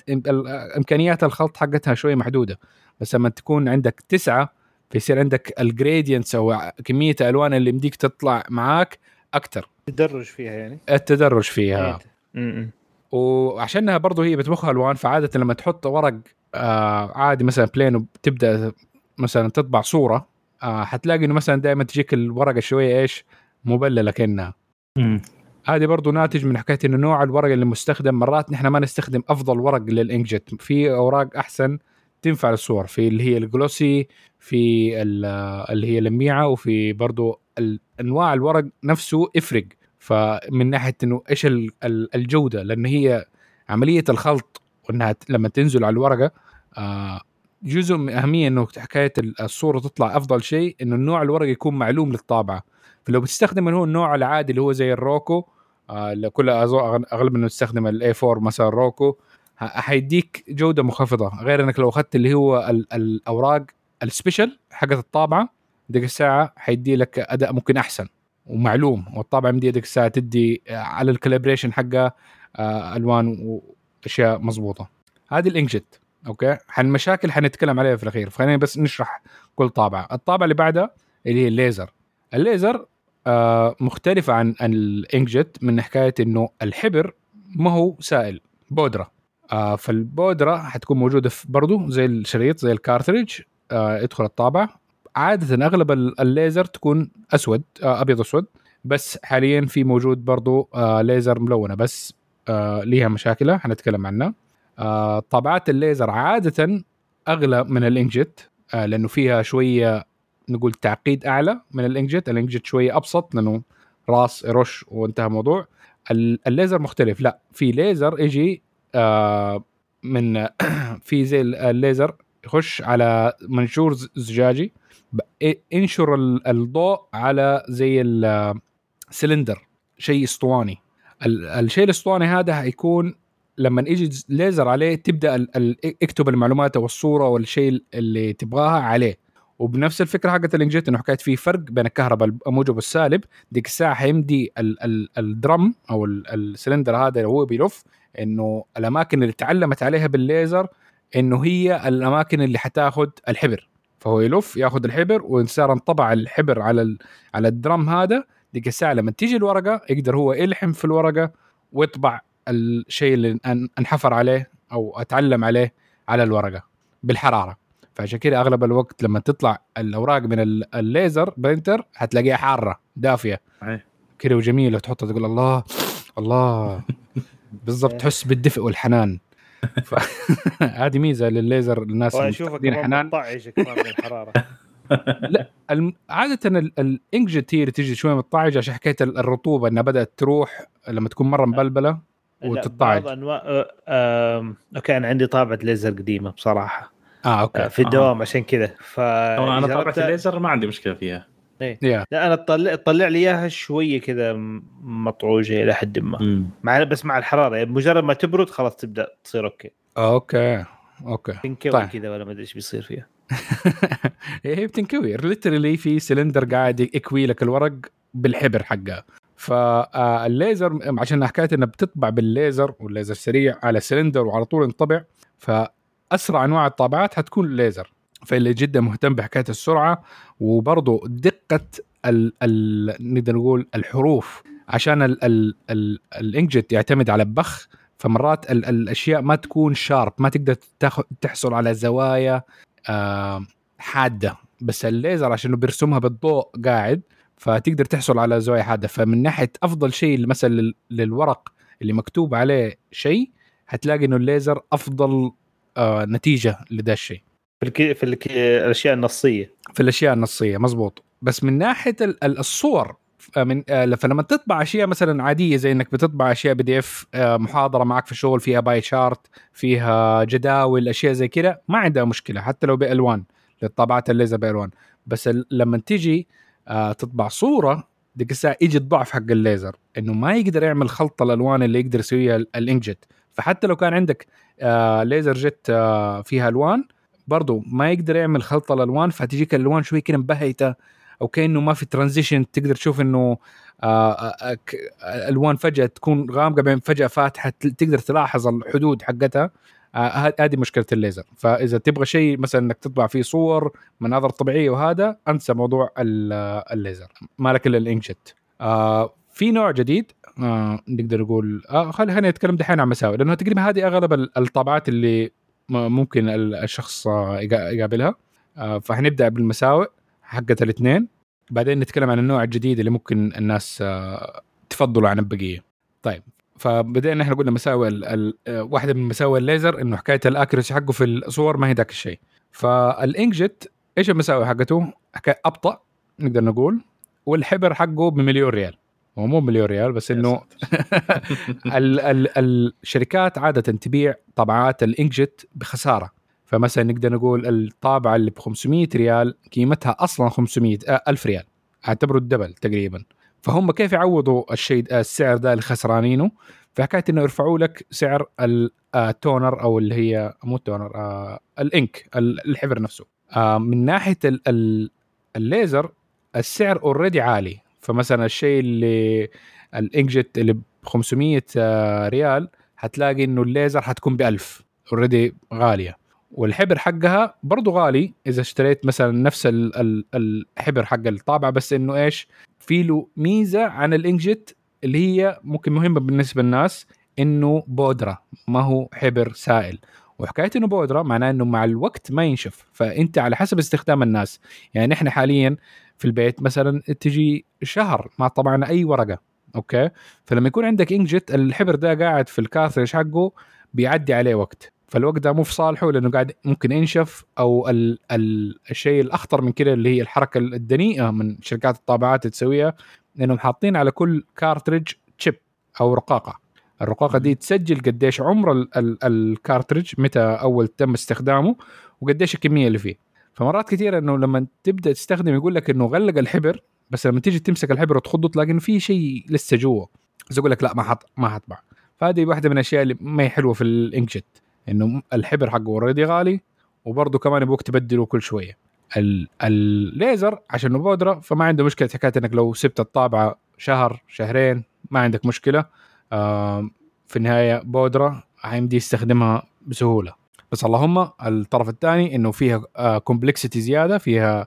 إمكانيات الخلط حقتها شوية محدودة. بس لما تكون عندك تسعة فيصير عندك ال gradients أو كمية الالوان اللي يمديك تطلع معاك أكثر تدرج فيها يعني؟ التدرج فيها. م-م. وعشانها برضو هي بتبخ الوان فعاده لما تحط ورق آه عادي مثلا بلين وبتبدأ مثلا تطبع صورة آه حتلاقي إنه مثلا دائما تجيك الورقة شوية إيش مبللة كأنها. هذه برضو ناتج من حكاية إنه نوع الورق اللي مستخدم مرات نحن ما نستخدم أفضل ورق للإنكجت. في أوراق أحسن تنفع للصور في اللي هي الجلوسي في ال- اللي هي اللميعة وفي برضو ال- أنواع الورق نفسه يفرق فمن ناحية إنه إيش ال- ال- الجودة لأن هي عملية الخلط وإنها لما تنزل على الورقة آه، جزء من أهمية إنه حكاية ال- الصورة تطلع أفضل شيء إنه النوع الورق يكون معلوم للطابعة. فلو بتستخدم اللي هو النوع العادي اللي هو زي ال Roco آه، اللي كل أظن- اغلبنا نستخدم ال A4 مثلا Roco حيديك جودة منخفضه غير إنك لو أخذت اللي هو ال- الأوراق ال special حقت الطابعة ديك الساعة حيدي لك أداء ممكن أحسن. ومعلوم والطابعه مدي ديك الساعة تدي آه، على ال calibration حقها آه، ألوان وأشياء مضبوطة. هذه ال inkjet okay؟ المشاكل حنتكلم عليها في الأخير. فخلينا بس نشرح كل طابعه الطابعه اللي بعدها اللي هي الليزر. الليزر آه مختلفة عن ال inkjet من حكاية إنه الحبر ما هو سائل بودرة. آه فالبودرة حتكون موجودة برضو زي الشريط زي ال cartridge. آه يدخل الطابع. عادة أغلب ال- الليزر تكون أسود آه أبيض اسود بس حاليا في موجود برضو آه ليزر ملونة بس آه ليها مشاكلها حنتكلم عنها. طابعات الليزر عادة أغلى من ال inkjet آه لأنه فيها شوية نقول تعقيد أعلى من ال inkjet ال inkjet شوية أبسط لأنه راس يرش وانتهى الموضوع. ال- الليزر مختلف. لا في ليزر يجي من في زي ال- الليزر يخش على منشور زجاجي. ال- الضوء على زي السلندر شيء اسطواني. ال- الشيء الاسطواني هذا حيكون لما يجي ليزر عليه تبدأ اكتب المعلومات أو الصورة والشيء اللي تبغاها عليه. وبنفس الفكرة حقت ال inkjet إنه حكايه في فرق بين الكهرباء الموجب والسالب. ديك الساعة حيمدي ال- ال- ال drum أو ال- السلندر هذا اللي هو بيلف إنه الأماكن اللي تعلمت عليها بالليزر إنه هي الأماكن اللي حتاخذ الحبر. فهو يلف ياخذ الحبر وصار انطبع الحبر على ال- على الدرم هذا ديك الساعة لما تيجي الورقة يقدر هو يلحم في الورقة ويطبع الشيء اللي أن- انحفر عليه أو أتعلم عليه على الورقة بالحرارة. فعشان كده أغلب الوقت لما تطلع الأوراق من ال- ال laser printer حتلاقيها حارة دافية. كده وجميله تحطها تقول الله الله. بالضبط تحس بالدفء والحنان. ف- هذه ميزة للليزر الناس كمان حنان. مطعج كمان من الحرارة. الم... عادة ال- ال inkjet هي اللي تيجي شوية متطعجة عشان حكايه ال- الرطوبة إنها بدأت تروح لما تكون مرة مبلبلة لا، وتتطعج. بعض انواع آه، آم، okay أنا عندي طابعة ليزر قديمة بصراحة. آه okay. آه، في الدوام عشان كذا. ف أنا طابعة الليزر ما عندي مشكلة فيها. يا لا أنا تطلع تطلع لي إياها شوية كذا مطعوجة إلى حد ما. مع بس مع الحرارة يعني مجرد ما تبرد خلاص تبدأ تصير okay. okay okay. تنكوي طيب. كذا ولا ما أدري إيش بيصير فيها. هي بتنكوي. literally في سلندر قاعد يكوي لك الورق بالحبر حقها فالليزر عشان حكاية إنها بتطبع بالليزر والليزر سريع على سلندر وعلى طول ينطبع فاسرع أنواع الطابعات حتكون ليزر فاللي جدا مهتم بحكاية السرعة وبرضه دقة ال ال نقدر نقول الحروف عشان ال ال ال الإنكجت يعتمد على بخ فمرات ال الأشياء ما تكون شارب ما تقدر تحصل على زوايا آه حادة. بس الليزر عشان بيرسمها بالضوء قاعد فتقدر تحصل على زوايا حادة. فمن ناحية أفضل شيء مثلا لل- للورق اللي مكتوب عليه شيء هتلاقي إنه الليزر أفضل آه نتيجة لذا الشيء. في الك... في الك... الأشياء النصية. في الأشياء النصية مزبوط بس من ناحية ال- ال- الصور من آه، فلما تطبع أشياء مثلا عادية زي إنك بتطبع أشياء PDF محاضرة معك في الشغل فيها pie chart فيها جداول أشياء زي كده ما عندها مشكلة حتى لو بألوان للطابعات الليزر بألوان. بس لما تيجي آه، تطبع صورة ديك الساعة يجي الضعف حق الليزر إنه ما يقدر يعمل خلط الألوان اللي يقدر يسويها ال- ال inkjet. فحتى لو كان عندك آه، laser jet فيها ألوان برضو ما يقدر يعمل خلط الالوان فتجيك الالوان شوي كده مبهته أو كأنه ما في transition تقدر تشوف إنه آه، آه، ك- ألوان فجأة تكون غامقة بعدين فجأة فاتحة تقدر تلاحظ الحدود حقتها. آه، هذه مشكلة الليزر. فإذا تبغى شيء مثلا إنك تطبع فيه صور مناظر طبيعية وهذا أنسى موضوع ال- الليزر. ما لك إلا ال inkjet آه في نوع جديد آه نقدر نقول آه خلي خلينا نتكلم دحين عن مساوئ لأنه تقريبا هذه أغلب ال- الطابعات اللي ممكن ال- الشخص يقا- يقابلها. آه فحنبدا بالمساوئ حقت الاثنين. بعدين نتكلم عن النوع الجديد اللي ممكن الناس آه، تفضلوا عن البقية. طيب فبدأنا إحنا قلنا مساوئ آه، واحدة من مساوئ الليزر إنه حكاية الأكيرسي حقه في الصور ما هي ذاك الشيء. فالإنكجت إيش المساوئ حقته؟ حكاية أبطأ نقدر نقول. والحبر حقه بمليون ريال. هو مو مليون ريال بس إنه. ال ال الشركات عادة تبيع طابعات ال inkjet بخسارة. فمثلا نقدر نقول الطابعة اللي ب 500 ريال قيمتها أصلا 500 آه، ألف ريال. أعتبره ال double تقريبا. فهم كيف يعوضوا الشيء السعر ده اللي خسرانينه فحكايه إنه يرفعوا لك سعر ال- آه، ال toner أو اللي هي مو ال toner آه، ال ink ال- الحبر نفسه. آه، من ناحية ال- ال- الليزر السعر already عالي. فمثلا الشيء اللي ال inkjet اللي ب 500 آه، ريال هتلاقي إنه الليزر حتكون ب 1000 already غالية. والحبر حقها برضو غالي إذا اشتريت مثلا نفس ال- ال- الحبر حق الطابعة بس إنه إيش؟ في له ميزة عن ال inkjet اللي هي ممكن مهمة بالنسبة للناس إنه بودرة ما هو حبر سائل. وحكاية إنه بودرة معناه إنه مع الوقت ما ينشف فأنت على حسب استخدام الناس. يعني إحنا حاليا في البيت مثلا تجي شهر ما تطبع أي ورقة okay؟ فلما يكون عندك inkjet الحبر ده قاعد في ال cartridge حقه بيعدي عليه وقت. فالوقت ده مو في صالحه لأنه قاعد ممكن ينشف أو ال ال الشيء الأخطر من كده اللي هي الحركة الدنيئة من شركات الطابعات تسويها انهم حاطين على كل cartridge chip أو رقاقة. الرقاقة دي تسجل قديش عمر ال ال ال cartridge متى أول تم استخدامه وقديش الكمية اللي فيه. فمرات كثيره إنه لما تبدأ تستخدم يقول لك إنه غلق الحبر بس لما تيجي تمسك الحبر وتخضه تلاقي إنه في شيء لسه جوا. بس يقول لك لا ما حط ما حطبع. فهذه واحدة من الأشياء اللي ما هي حلوة في ال inkjet إنه الحبر حقه already غالي وبرضه كمان يبغوك تبدله كل شوية. ال- الليزر عشان بودرة فما عنده مشكلة حكاية إنك لو سبت الطابعة شهر شهرين ما عندك مشكلة. في النهاية بودرة حيمدي يستخدمها بسهولة. بس اللهم الطرف الثاني إنه فيها complexity زيادة فيها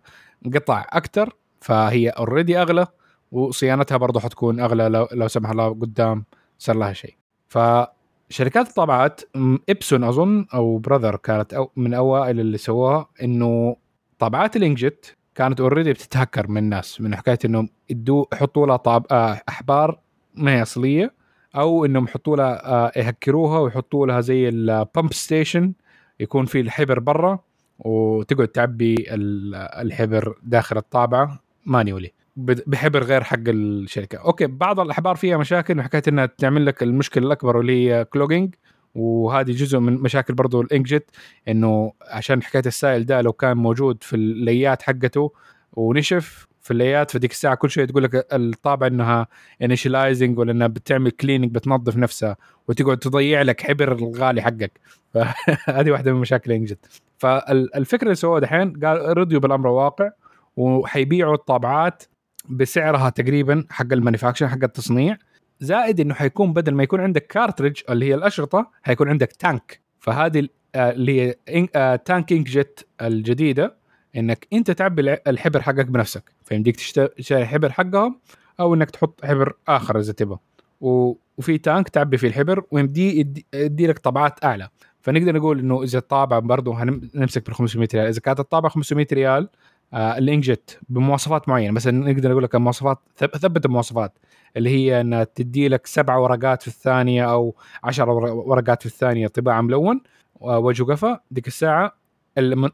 قطع أكثر فهي already أغلى وصيانتها برضه حتكون أغلى لو, لا سمح الله قدام صار لها شيء. فشركات الطابعات ابسون أظن أو براذر كانت أو من أوائل اللي سووها إنه طابعات ال inkjet كانت already بتتهكر من الناس من حكاية إنهم يدوا يحطوا لها طاب آه، أحبار ما هي أصلية أو إنهم يحطوا لها آه، يهكروها ويحطوا لها زي ال pump station يكون في الحبر برا وتقعد تعبي ال- الحبر داخل الطابعة. manually بحبر غير حق الشركة. okay بعض الأحبار فيها مشاكل وحكايه إنها تعمل لك المشكلة الأكبر واللي هي clogging وهذه جزء من مشاكل برضو ال inkjet إنه عشان حكايه السائل ده لو كان موجود في الليات حقته ونشف في الليات فديك الساعة كل شوية تقول لك الطابعه إنها initializing ولا إنها بتعمل cleaning بتنظف نفسها وتقعد تضيع لك حبر الغالي حقك. فهذه واحدة من مشاكل ال inkjet فالفكرة اللي سووها دحين قال رضيوا بالأمر الواقع وحيبيعوا الطابعات بسعرها تقريبا حق ال manufacture حق التصنيع. زائد إنه حيكون بدل ما يكون عندك cartridge اللي هي الأشرطة حيكون عندك tank فهذه آه، اللي هي تانك انك جيت الجديدة إنك أنت تعبي الحبر حقك بنفسك. فيمديك تشت- تشتري الحبر حقهم أو إنك تحط حبر آخر إذا تبغى. وفي تانك تعبي فيه الحبر ويمدي يدي, لك طبعات أعلى. فنقدر نقول إنه إذا الطابعه برضه هنمسك بال 500 ريال. إذا كانت الطابعه 500 ريال آه الانجت بمواصفات معينة. مثلا نقدر نقول لك المواصفات ثب- ثبت المواصفات. اللي هي انها تدي لك سبع ورقات في الثانية أو عشر ور- ورقات في الثانية طباعه ملون ووجه قفا. ديك الساعة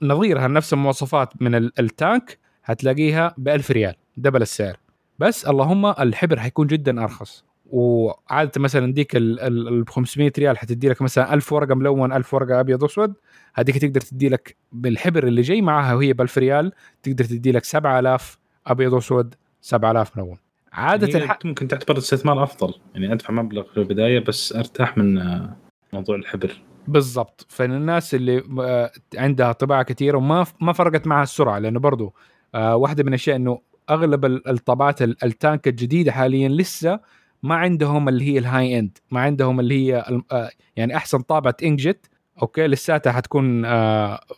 نظيرها نفس المواصفات من ال- التانك؟ هتلاقيها ب 1000 ريال دبل السعر. بس اللهم الحبر حيكون جدا أرخص. وعادة مثلا ديك ال ال- ال 500 ريال حتدي لك مثلا 1000 ورقة ملون 1000 ورقة أبيض وأسود. هذيك تقدر تدي لك بالحبر اللي جاي معاها وهي ب 1000 ريال تقدر تدي لك 7000 أبيض وأسود 7000 ملون. عادة هي الح... ممكن تعتبر استثمار أفضل. يعني أدفع مبلغ في البداية بس أرتاح من موضوع الحبر. بالضبط. فالناس اللي آه، عندها طباعة كثيره وما ما فرقت معها السرعة لأنه برضو آه، واحدة من الأشياء إنه أغلب ال- الطابعات ال- ال tank الجديدة حاليا لسه ما عندهم اللي هي ال high end ما عندهم اللي هي آه، يعني أحسن طابعة inkjet okay؟ لساتها حتكون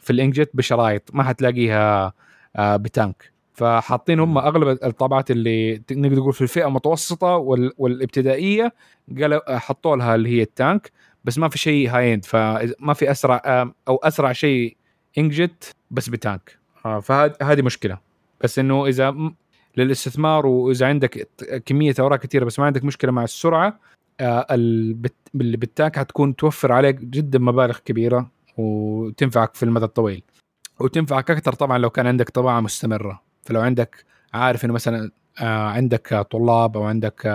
في ال inkjet بشرايط ما حتلاقيها ب tank. فحاطين هم أغلب الطابعات اللي نقدر نقول في الفئة المتوسطة وال- والابتدائية قالوا حطوا لها اللي هي ال tank. بس ما في شيء high end فما في أسرع أو أسرع شيء inkjet بس ب tank. آه، فهذه مشكلة. بس إنه إذا للاستثمار وإذا عندك كمية أوراق كثيره بس ما عندك مشكلة مع السرعة آه، اللي بال tank حتكون توفر عليك جدا مبالغ كبيرة وتنفعك في المدى الطويل. وتنفعك أكثر طبعا لو كان عندك طباعة مستمرة. فلو عندك عارف إنه مثلا آه، عندك طلاب أو عندك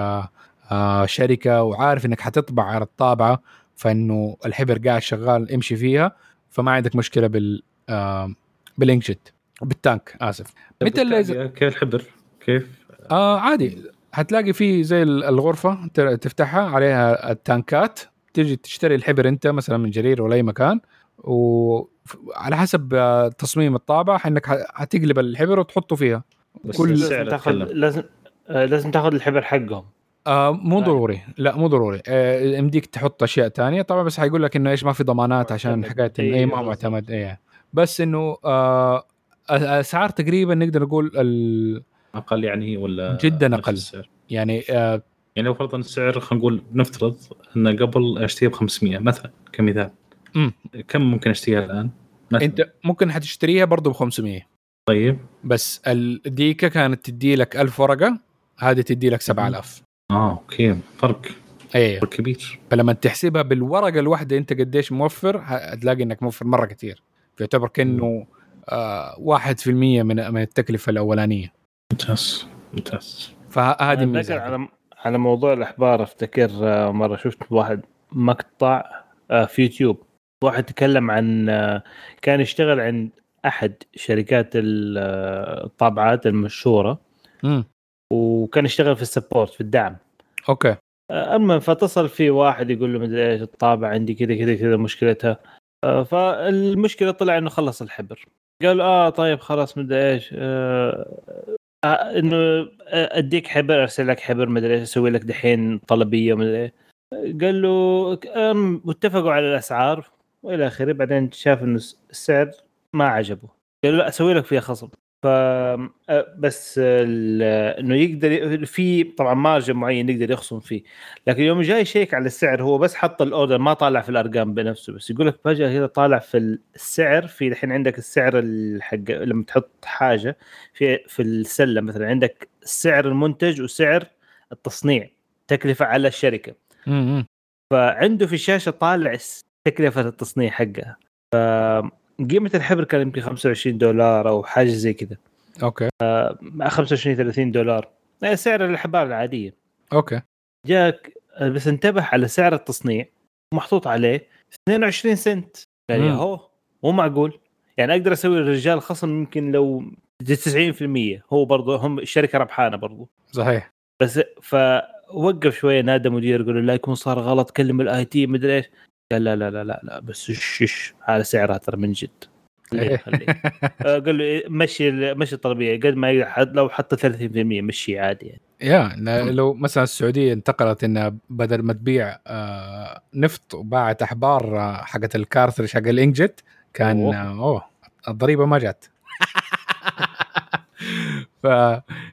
شركة وعارف إنك حتطبع على الطابعة فإنه الحبر قاعد شغال امشي فيها فما عندك مشكلة بال آه بالإنكشت بالتانك آسف. متى الليزر كيف الحبر؟ كيف؟ آه عادي. حتلاقي في زي ال- الغرفة ت- تفتحها عليها التانكات تيجي تشتري الحبر أنت مثلا من جرير ولا أي مكان وعلى حسب آه، تصميم الطابعه إنك حتقلب الحبر وتحطه فيها. بس كل- السعر لازم تاخذ. لازم آه، لازم تاخذ الحبر حقهم. آه مو لا. ضروري لا مو ضروري آه يمديك تحط أشياء تانية طبعا بس حيقول لك إنه إيش ما في ضمانات عشان. حكايه انه اي ما هو. معتمد إيه بس إنه آه اسعار تقريبا نقدر نقول ال أقل يعني ولا جداً. السعر؟ يعني آه يعني لو فرضا السعر خلينا نقول نفترض إن قبل أشتريها ب 500 مثلا كمثال مم. كم ممكن أشتريها الآن؟ مثلا أنت ممكن حتشتريها برضه ب 500 طيب بس الديكه كانت تدي لك 1000 ورقة هذه تدي لك 7000 آه أوكي. فرق. أيوه كبير. فلما تحسبها بالورقة الواحدة أنت قديش موفر هتلاقي إنك موفر مرة كثير فيعتبر كأنه آه 1% من من التكلفة الأولانية. ممتاز. ممتاز. فهذه ميزه على على موضوع الأحبار أفتكر آه، مرة شفت واحد مقطع آه، في يوتيوب. واحد تكلم عن كان يشتغل عند أحد شركات ال- الطابعات المشهورة. امم وكان يشتغل في ال support في الدعم. okay. أما فاتصل في واحد يقول له مدري إيش الطابعه عندي كذا كذا كذا مشكلتها. آه، فالمشكلة طلع إنه خلص الحبر. قال آه طيب خلاص مدري إيش آه، آه، إنه آه، أديك حبر أرسل لك حبر مدري إيش أسوي لك دحين طلبية مدري إيش. قال له واتفقوا على الأسعار وإلى آخره. بعدين شاف إنه السعر ما عجبه. قال له أسوي لك فيها خصم. ف بس إنه يقدر في طبعا مارجن معين يقدر يخصم فيه. لكن يوم جاي يشيك على السعر هو بس حط الاوردر ما طالع في الأرقام بنفسه. بس يقول لك فجأة كذا طالع في السعر في الحين عندك السعر الحق لما تحط حاجة في في السلة مثلا عندك سعر المنتج وسعر التصنيع تكلفة على الشركة. فعنده في الشاشة طالع تكلفة التصنيع حقها. فقيمه الحبر كان يمكن 25 دولار أو حاجة زي كذا. okay. مع 25 30 دولار. آه، سعر الحبار العادية. okay. جاك آه، بس انتبه على سعر التصنيع. محطوط عليه 22 سنت. قال يا مم. هو مو معقول. يعني أقدر أسوي للرجال خصم يمكن لو 90% هو برضه هم الشركة ربحانة برضه صحيح. بس فوقف شوية نادى مدير يقول له لا يكون صار غلط كلم ال IT مدري إيش. قال لا لا لا لا لا بس شش هذا سعرها ترى من جد. خليه آه، قال له إيه، مشي مشي الطلبيه قد ما يقدر حد- لو حط 30% مشي عادي يعني. يا لو مثلا السعودية انتقلت إنها بدل ما تبيع آه نفط وباعت أحبار آه، حقت الكارترج حق الانجت كان. أوه, أوه الضريبة ما جات. ف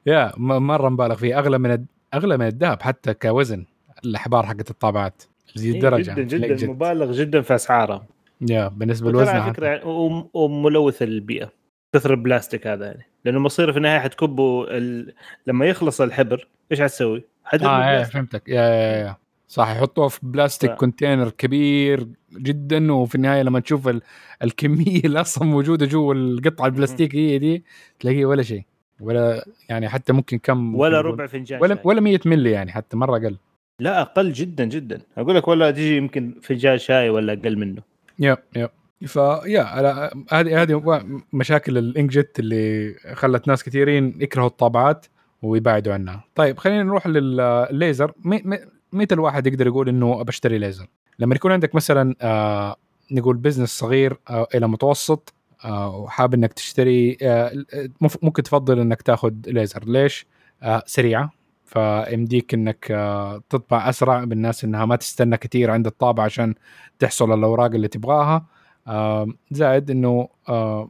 يا مرة مبالغ فيه أغلى من أغلى من الذهب حتى كوزن الأحبار حقت الطابعات. إيه، الدرجه جدا جدا الإنجت. مبالغ جدا في اسعارها يا بالنسبة لوزنها على. فكرة يعني وم- وملوث البيئة كثر البلاستيك هذا يعني لأنه مصيره في النهاية حتكبه ال... لما يخلص الحبر إيش حتسوي؟ آه إيه البلاستيك. فهمتك يا, يا, يا. صح يحطوها في بلاستيك ف- كونتينر كبير جدا وفي النهاية لما تشوف ال... الكمية اللي أصلا موجودة جوا القطعة البلاستيكية دي تلاقيه ولا شيء ولا يعني حتى ممكن كم ولا ربع فنجان ولا. ولا 100 ملي يعني حتى مرة أقل لا أقل جدا جدا أقول لك ولا تجي يمكن فنجان شاي ولا أقل منه يا يا فيا هذه هذه مشاكل الانجت اللي خلت ناس كثيرين يكرهوا الطابعات ويبعدوا عنها. طيب خلينا نروح للليزر متى الواحد يقدر يقول إنه بشتري ليزر؟ لما يكون عندك مثلا آه نقول بزنس صغير آه إلى متوسط آه وحاب إنك تشتري آه ممكن تفضل إنك تاخذ ليزر ليش؟ آه سريعة فيمديك إنك آه تطبع أسرع بالناس إنها ما تستنى كثير عند الطابعه عشان تحصل الأوراق اللي تبغاها. زائد إنه آه.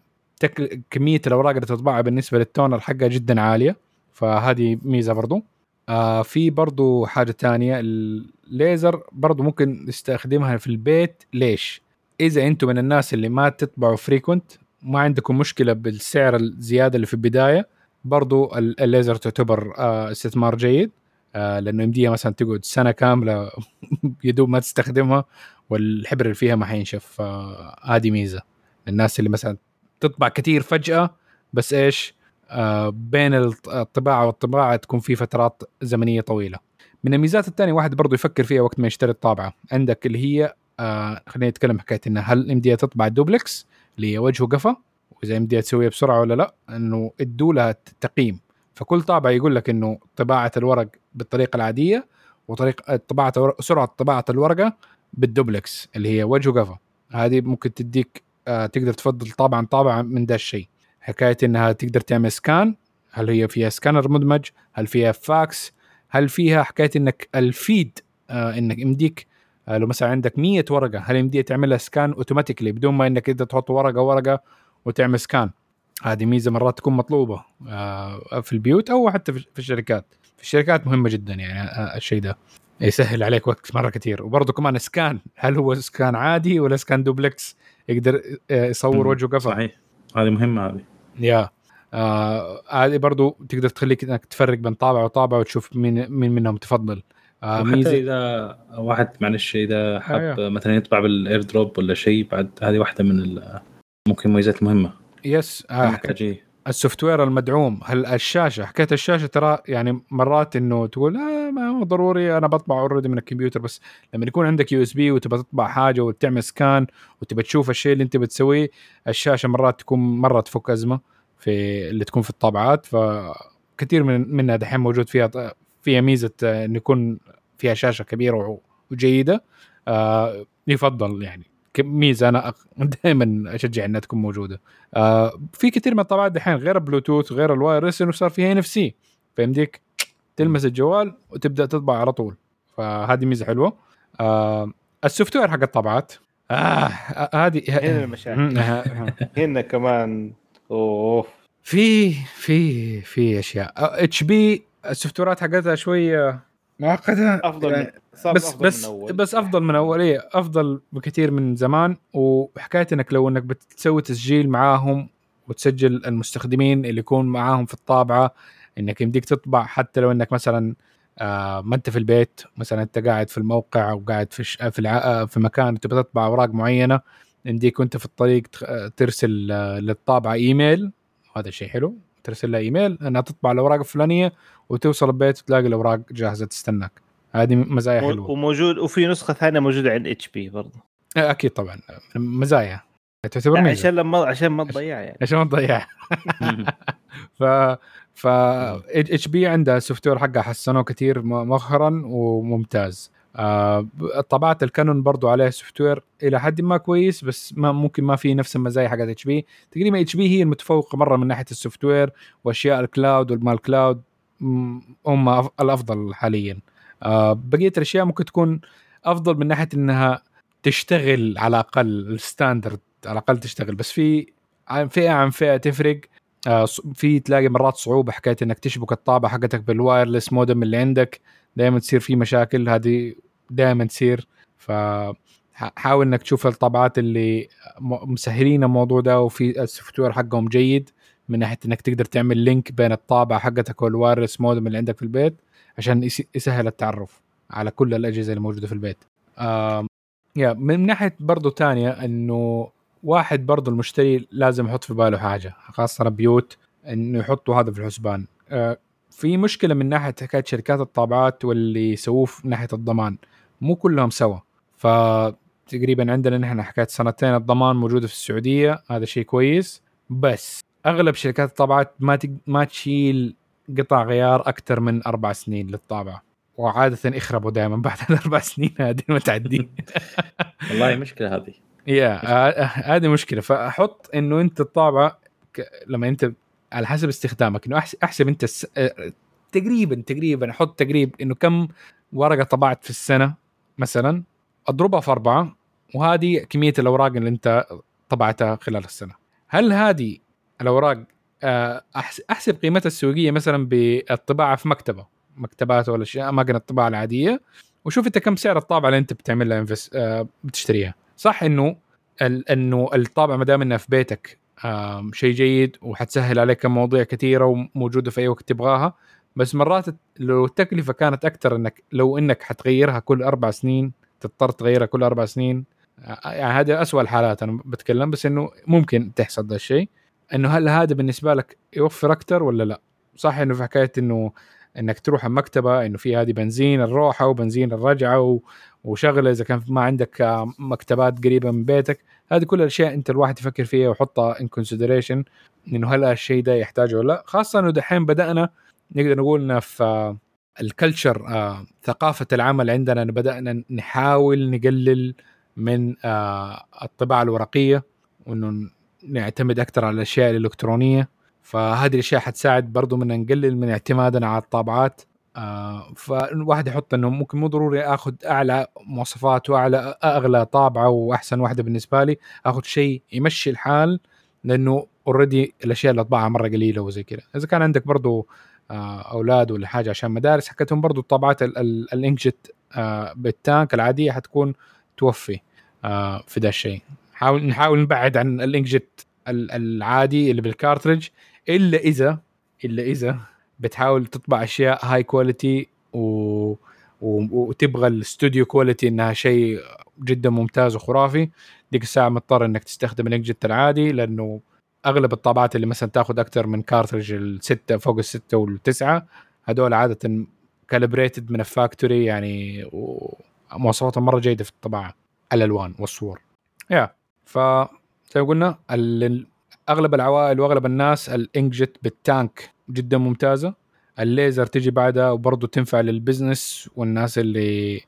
كمية الأوراق اللي تطبعها بالنسبة لل toner حقها جدا عالية فهذه ميزة برضو. آه في برضو حاجة تانية الليزر برضو ممكن نستخدمها في البيت. ليش؟ إذا أنتم من الناس اللي ما تطبعوا frequent ما عندكم مشكلة بالسعر الزيادة اللي في البداية برضو ال- الليزر تعتبر آه استثمار جيد آه لأنه يمديها مثلا تقعد سنة كاملة يدوب ما تستخدمها والحبر اللي فيها ما حينشف آه هذه ميزة. للناس اللي مثلا تطبع كثير فجأة بس إيش؟ بين الط- الطباعة والطباعة تكون في فترات زمنية طويلة. من الميزات الثانية واحد برضو يفكر فيها وقت ما يشتري الطابعة. عندك اللي هي خلينا نتكلم حكاية انها هل يمديها تطبع دوبلكس اللي هي وجه وقفا وإذا يمديها تسويها بسرعة ولا لأ إنه ادوا لها تقييم فكل طابعه يقول لك إنه طباعة الورق بالطريقة العادية وطريقه طباعة سرعة طباعة الورقة بالدوبلكس اللي هي وجه وقفا هذه ممكن تديك آه تقدر تفضل طابعة طابعة من ده الشيء. حكاية إنها تقدر تعمل scan هل هي فيها سكانر مدمج؟ هل فيها فاكس هل فيها حكاية إنك ال feed آه إنك يمديك آه لو مثلا عندك 100 ورقة هل يمديها تعملها scan automatically بدون ما إنك انت تحط ورقة ورقة وتعمل scan. هذه ميزة مرات تكون مطلوبة آه في البيوت أو حتى في الشركات. في الشركات مهمة جدا يعني آه الشيء ده. يسهل عليك وقت مرة كثير. وبرضه كمان scan. هل هو scan عادي ولا scan duplex؟ يقدر آه، يصور. وجهه قفا صحيح. هذه مهمة هذه. يا. آه هذه برضو تقدر تخليك إنك تفرق بين طابع وطابع وتشوف مين مين منهم تفضل. آه ميزه إذا واحد معلش إذا حاب أيوه. مثلا يطبع بال AirDrop ولا شيء بعد هذه واحدة من ممكن مميزات مهمة. yes آه محتاج إيه. ال software المدعوم. هل الشاشة حكايه الشاشة ترى يعني مرات إنه تقول آه ما هو ضروري أنا بطبع already من الكمبيوتر. بس لما يكون عندك USB وتبى تطبع حاجة وتعمل scan وتبى تشوف الشيء اللي أنت بتسويه الشاشة مرات تكون مرة تفك أزمة في اللي تكون في الطابعات. فكثير من منها دحين موجود فيها فيها ميزة آه، إنه يكون فيها شاشة كبيرة وجيدة. آه يفضل يعني. ميزة أنا دائما أشجع إنها تكون موجودة. آه في كثير من الطابعات دحين غير البلوتوث غير ال wireless إنه صار فيها NFC فيمديك تلمس الجوال وتبدأ تطبع على طول. فهذه ميزة حلوة. آه ال software حق الطابعات آه آه، هذه هنا المشاكل. مم، آه، هنا كمان. أوه. في في في أشياء. HP السوفت ويرات حقتها شوية معقده أفضل يعني من صار بس أفضل بس من أول. بس أفضل من أول إيه أفضل بكثير من زمان وحكاية إنك لو إنك بتسوي تسجيل معاهم وتسجل المستخدمين اللي يكون معاهم في الطابعة إنك يمديك تطبع حتى لو إنك مثلا آه ما أنت في البيت مثلا أنت قاعد في الموقع أو قاعد في. في, الع... آه، في مكان تبغى تطبع أوراق معينة يمديك وأنت في الطريق ترسل آه، للطابعة إيميل هذا شيء حلو ترسل لها إيميل إنها تطبع الأوراق الفلانية وتوصل البيت وتلاقي الأوراق جاهزة تستناك. هذه مزايا حلوة. وموجود وفي نسخة ثانية موجودة عند HP برضه. آه، أكيد طبعا. مزايا. تعتبر ميزة. عشان لما عشان ما تضيعها يعني. عشان ما تضيعها ف ف HP عندها ال software حقها حسنوه كثير م- مؤخرا وممتاز. طابعات ال Canon برضو عليها software إلى حد ما كويس بس ما ممكن ما في نفس المزايا حقت HP تقريبا HP هي المتفوقة مرة من ناحية ال software واشياء ال cloud وال multi-cloud هم الأفضل حاليا. آه بقية الأشياء ممكن تكون أفضل من ناحية إنها تشتغل على الأقل ال standard على الأقل تشتغل. بس في فئة عن فئة تفرق. آه، في تلاقي مرات صعوبة حكاية إنك تشبك الطابعه حقتك بال wireless modem اللي عندك. دائما تصير في مشاكل. هذه دائما تصير. ف حاول إنك تشوف الطابعات اللي مسهلين الموضوع ده وفي ال software حقهم جيد من ناحية إنك تقدر تعمل link بين الطابعه حقتك وال wireless modem اللي عندك في البيت عشان يس- يسهل التعرف على كل الأجهزة اللي موجودة في البيت. yeah من ناحية برضو تانية إنه واحد برضو المشتري لازم يحط في باله حاجة خاصة بيوت إنه يحطوا هذا في الحسبان. آه، في مشكلة من ناحية حكاية شركات الطابعات واللي يسووه من ناحية الضمان. مو كلهم سوا. فتقريبا عندنا نحن حكاية سنتين الضمان موجودة في السعودية هذا شيء كويس. بس أغلب شركات الطابعات ما تق... ما تشيل قطع غيار أكثر من أربع سنين للطابعة. وعادة يخربوا دائما بعد الأربع سنين هذه ما تعدي والله مشكلة هذه. يا هذه مشكلة. فأحط إنه أنت الطابعة ك- لما أنت على حسب استخدامك إنه أحسب أنت الس... تقريبا تقريبا أحط تقريب إنه كم ورقة طبعت في السنة. مثلا أضربها في أربعة وهذه كمية الأوراق اللي أنت طبعتها خلال السنة. هل هذه الأوراق آه، أحسب قيمتها السوقية مثلا بالطباعة في مكتبة مكتبات ولا شيء أماكن الطباعة العادية وشوف أنت كم سعر الطابعة اللي أنت بتعمل لها انفس... آه، بتشتريها. صح إنه ال- إنه الطابعة ما دام إنها في بيتك شيء جيد وحتسهل عليك مواضيع كثيرة وموجودة في أي وقت تبغاها بس مرات لو التكلفة كانت أكثر إنك لو إنك حتغيرها كل أربع سنين تضطر تغيرها كل أربع سنين يعني هذه اسوء الحالات أنا بتكلم بس إنه ممكن تحصل ذا الشيء إنه هل هذا بالنسبة لك يوفر أكثر ولا لا؟ صح إنه في حكاية إنه إنك تروح المكتبه إنه في هذه بنزين الروحة وبنزين الرجعة. وشغلة إذا كان ما عندك آه، مكتبات قريبة من بيتك هذه كل الأشياء أنت الواحد يفكر فيها ويحطها in consideration إنه هل الشيء ده يحتاجه ولا لا خاصة إنه دحين بدأنا نقدر نقول إنه في ال culture ثقافة العمل عندنا بدأنا نحاول نقلل من آه، الطباعة الورقية وإنه نعتمد أكثر على الأشياء الإلكترونية. فهذه الأشياء حتساعد برضو من نقلل من اعتمادنا على الطابعات. آه فالواحد يحط إنه ممكن مو ضروري آخذ أعلى مواصفات وأعلى أغلى طابعة وأحسن واحدة بالنسبة لي. آخذ شيء يمشي الحال لأنه already الأشياء اللي أطبعها مرة قليلة وزي كذا. إذا كان عندك برضو أولاد ولا حاجة عشان مدارس حكتهم برضو الطابعات ال- ال- ال inkjet آه بال tank العادية حتكون توفي آه في ده الشيء حاول نحاول نبعد عن ال inkjet ال- العادي اللي بال cartridge إلا اذا إلا إذا بتحاول تطبع أشياء high quality. و- وتبغى ال studio quality إنها شيء جدا ممتاز وخرافي ديك الساعة مضطر إنك تستخدم ال inkjet العادي لأنه أغلب الطابعات اللي مثلا تاخذ أكثر من cartridge الستة فوق الستة والتسعة هذول عادة calibrated من ال factory يعني ومواصفاتهم مرة جيدة في الطباعة الألوان والصور. yeah ف زي ما قلنا أغلب العوائل وأغلب الناس ال inkjet بال tank جدا ممتازة. الليزر تجي بعدها وبرضه تنفع لل business والناس اللي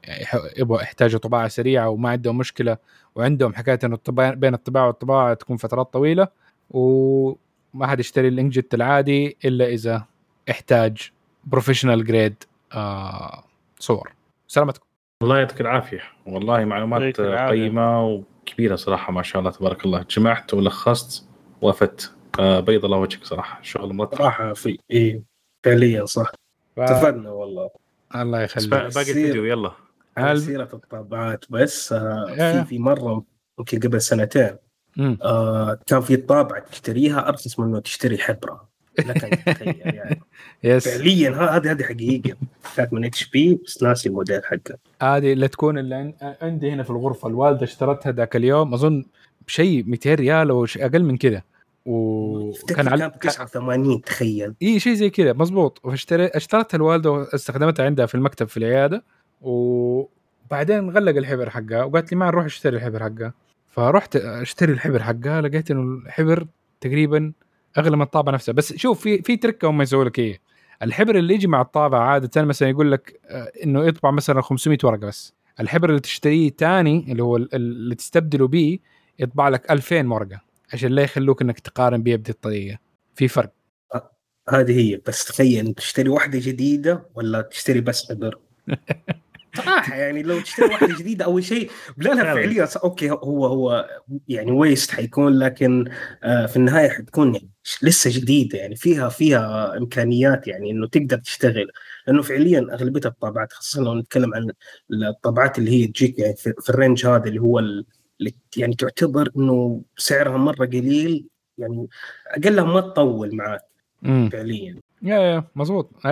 يبغوا يحتاجوا طباعة سريعة وما عندهم مشكلة وعندهم حكاية انه بين الطباعة والطباعة تكون فترات طويلة. وما حد يشتري ال inkjet العادي إلا إذا احتاج professional grade آه صور. سلامتكم. الله يعطيك العافية. والله معلومات. قيمة وكبيرة صراحة ما شاء الله تبارك الله. جمعت ولخصت وافدت آه، بيض الله وجهك صراحة. شغل مرتب. صراحة في إيه فعليا صح. ف... استفدنا والله. الله يخليك. با- باقي الفيديو يلا. هل- سيرة الطابعات بس آه. في في مرة يمكن قبل سنتين. آه كان في طابعة تشتريها أرخص من إنه تشتري حبرة. لك تتخيل يعني. yes فعليا هذه هذه حقيقة كانت من HP بس ناسي الموديل حقها هذه اللي تكون اللي عن- عندي هنا في الغرفة. الوالدة اشترتها ذاك اليوم. أظن بشيء 200 ريال أو شيء أقل من أفتكر وكان على كانت 89 تخيل. إي شيء زي كذا. مزبوط اشترتها الوالدة واستخدمتها عندها في المكتب في العيادة. وبعدين غلق الحبر حقها وقالت لي ما نروح اشتري الحبر حقها. فرحت اشتري الحبر حقها لقيت إنه الحبر تقريبا أغلى من الطابعه نفسها. بس شوف في في تركة هم يسووا لك إيه. الحبر اللي يجي مع الطابعه عادة مثلا يقول لك آه، إنه يطبع مثلا 500 ورقة بس. الحبر اللي تشتريه تاني اللي هو ال- اللي تستبدله به يطبع لك 2000 ورقة عشان لا يخلوك إنك تقارن بيه بهذه الطريقة. في فرق. هذه هي بس تخيل تشتري واحدة جديدة ولا تشتري بس حبر؟ صراحة يعني لو تشتري واحدة جديدة أول شيء. لا لا فعلاً. فعليا أوكي هو هو يعني ويست حيكون لكن آه، في النهاية حتكون يعني لسه جديدة يعني فيها فيها إمكانيات يعني إنه تقدر تشتغل. لأنه فعليا أغلبية الطابعات خاصة لو نتكلم عن الطابعات اللي هي تجيك يعني في, ال range هذا اللي هو ال- اللي يعني تعتبر إنه سعرها مرة قليل يعني أقلها ما تطول معك فعليا. yeah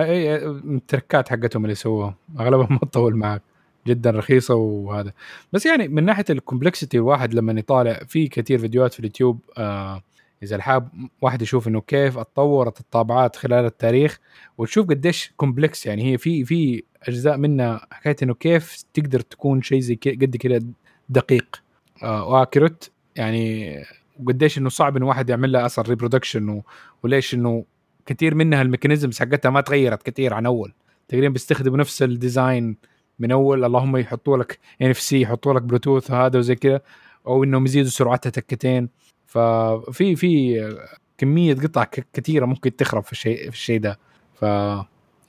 yeah من ال tricks حقتهم اللي سووها. اغلبها ما تطول معك جدا رخيصة وهذا. بس يعني من ناحية ال complexity الواحد لما يطالع في كثير فيديوهات في اليوتيوب آه إذا الحاب واحد يشوف إنه كيف اتطورت الطابعات خلال التاريخ وتشوف قديش complex يعني هي في في أجزاء منها حكايه إنه كيف تقدر تكون شيء زي قد كده دقيق. آه و accurate يعني وقديش إنه صعب إنه واحد يعمل لها أصلا reproduction وليش إنه كثير منها ال mechanisms حقتها ما تغيرت كثير عن أول. تقريبا بيستخدموا نفس ال design من أول اللهم يحطوا لك NFC يحطوا لك بلوتوث هذا وزي كذا أو إنهم يزيدوا سرعتها تكتين. ففي في كمية قطع كثيره ممكن تخرب في الشيء في الشيء ده. ف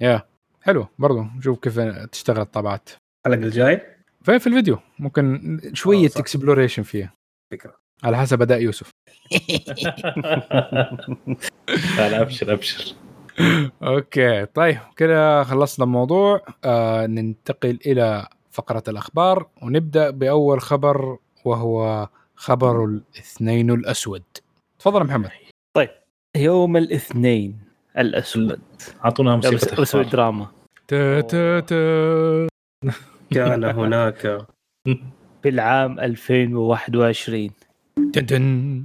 yeah حلو. برضو نشوف كيف تشتغل الطابعات. الحلقة الجاي؟ فين في الفيديو. ممكن شوية. exploration فيها. فكرة. على حسب أداء يوسف. لا لا أبشر أبشر. okay طيب كده خلصنا الموضوع. آه ننتقل إلى فقرة الأخبار ونبدأ بأول خبر وهو خبر الاثنين الأسود. تفضل محمد. يوم الاثنين الأسود. أعطونا موسيقى أخبار دراما. تا تا تا. كان هناك. في العام 2021 تن.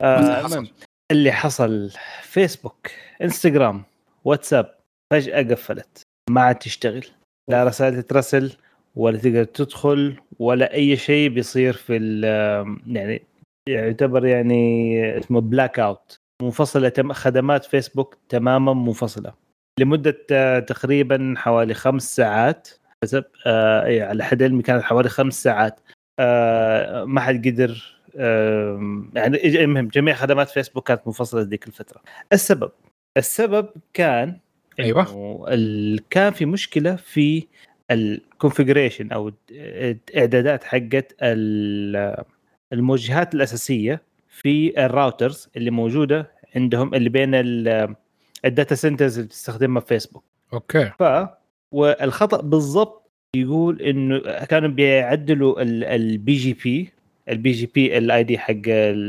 آه اللي حصل؟ فيسبوك إنستغرام واتساب فجأة قفلت. ما عاد تشتغل لا رسائل تترسل ولا تقدر تدخل ولا أي شيء بيصير في ال- يعني يعتبر يعني اسمه blackout منفصلة تم خدمات فيسبوك تماما منفصلة. لمدة آه، تقريبا حوالي خمس ساعات. حسب آه إيه، على حد علمي كانت حوالي خمس ساعات. آه ما حد قدر يعني المهم جميع خدمات فيسبوك كانت منفصلة ذيك الفترة. السبب السبب كان ال- كان في مشكلة في ال configuration أو الإعدادات حقت ال- الموجهات الأساسية في ال routers اللي موجودة عندهم اللي بين ال- ال data centers اللي بتستخدمها فيسبوك. okay. ف والخطأ بالضبط يقول إنه كانوا بيعدلوا ال BGP ال BGP ال ID حق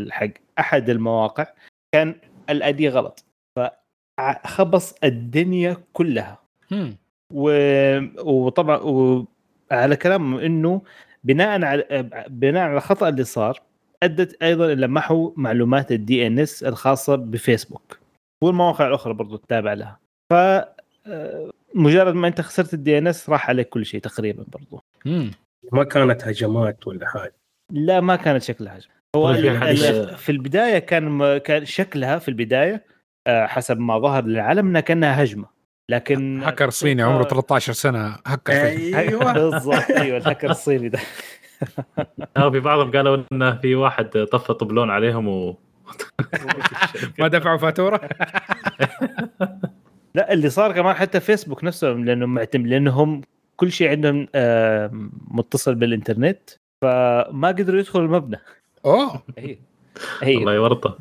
حق أحد المواقع كان ال ID غلط. فخبص الدنيا كلها. و... وطبعا وعلى كلام إنه بناء على بناء على الخطا اللي صار أدت أيضا إلى محو معلومات ال DNS الخاصة بفيسبوك. والمواقع الأخرى برضو تتابع لها. ف مجرد ما أنت خسرت ال DNS راح عليك كل شيء تقريبا برضو. مم. ما كانت هجمات ولا حاجة. لا ما كانت شكلها. هجمه هو طيب، في البداية كان كان شكلها في البداية آه، حسب ما ظهر للعالم إنها كأنها هجمة. لكن هاكر صيني عمره 13 سنة هكر أيوه. بالضبط أيوه الهاكر الصيني ده. آه، في بعضهم قالوا انه في واحد طفى طبلون عليهم و ما دفعوا فاتورة؟ لا اللي صار كمان حتى فيسبوك نفسهم لأنه معتمد لأنهم كل شيء عندهم آه، متصل بالإنترنت. فما قدروا يدخلوا المبنى. أوه. هي الله يورطه.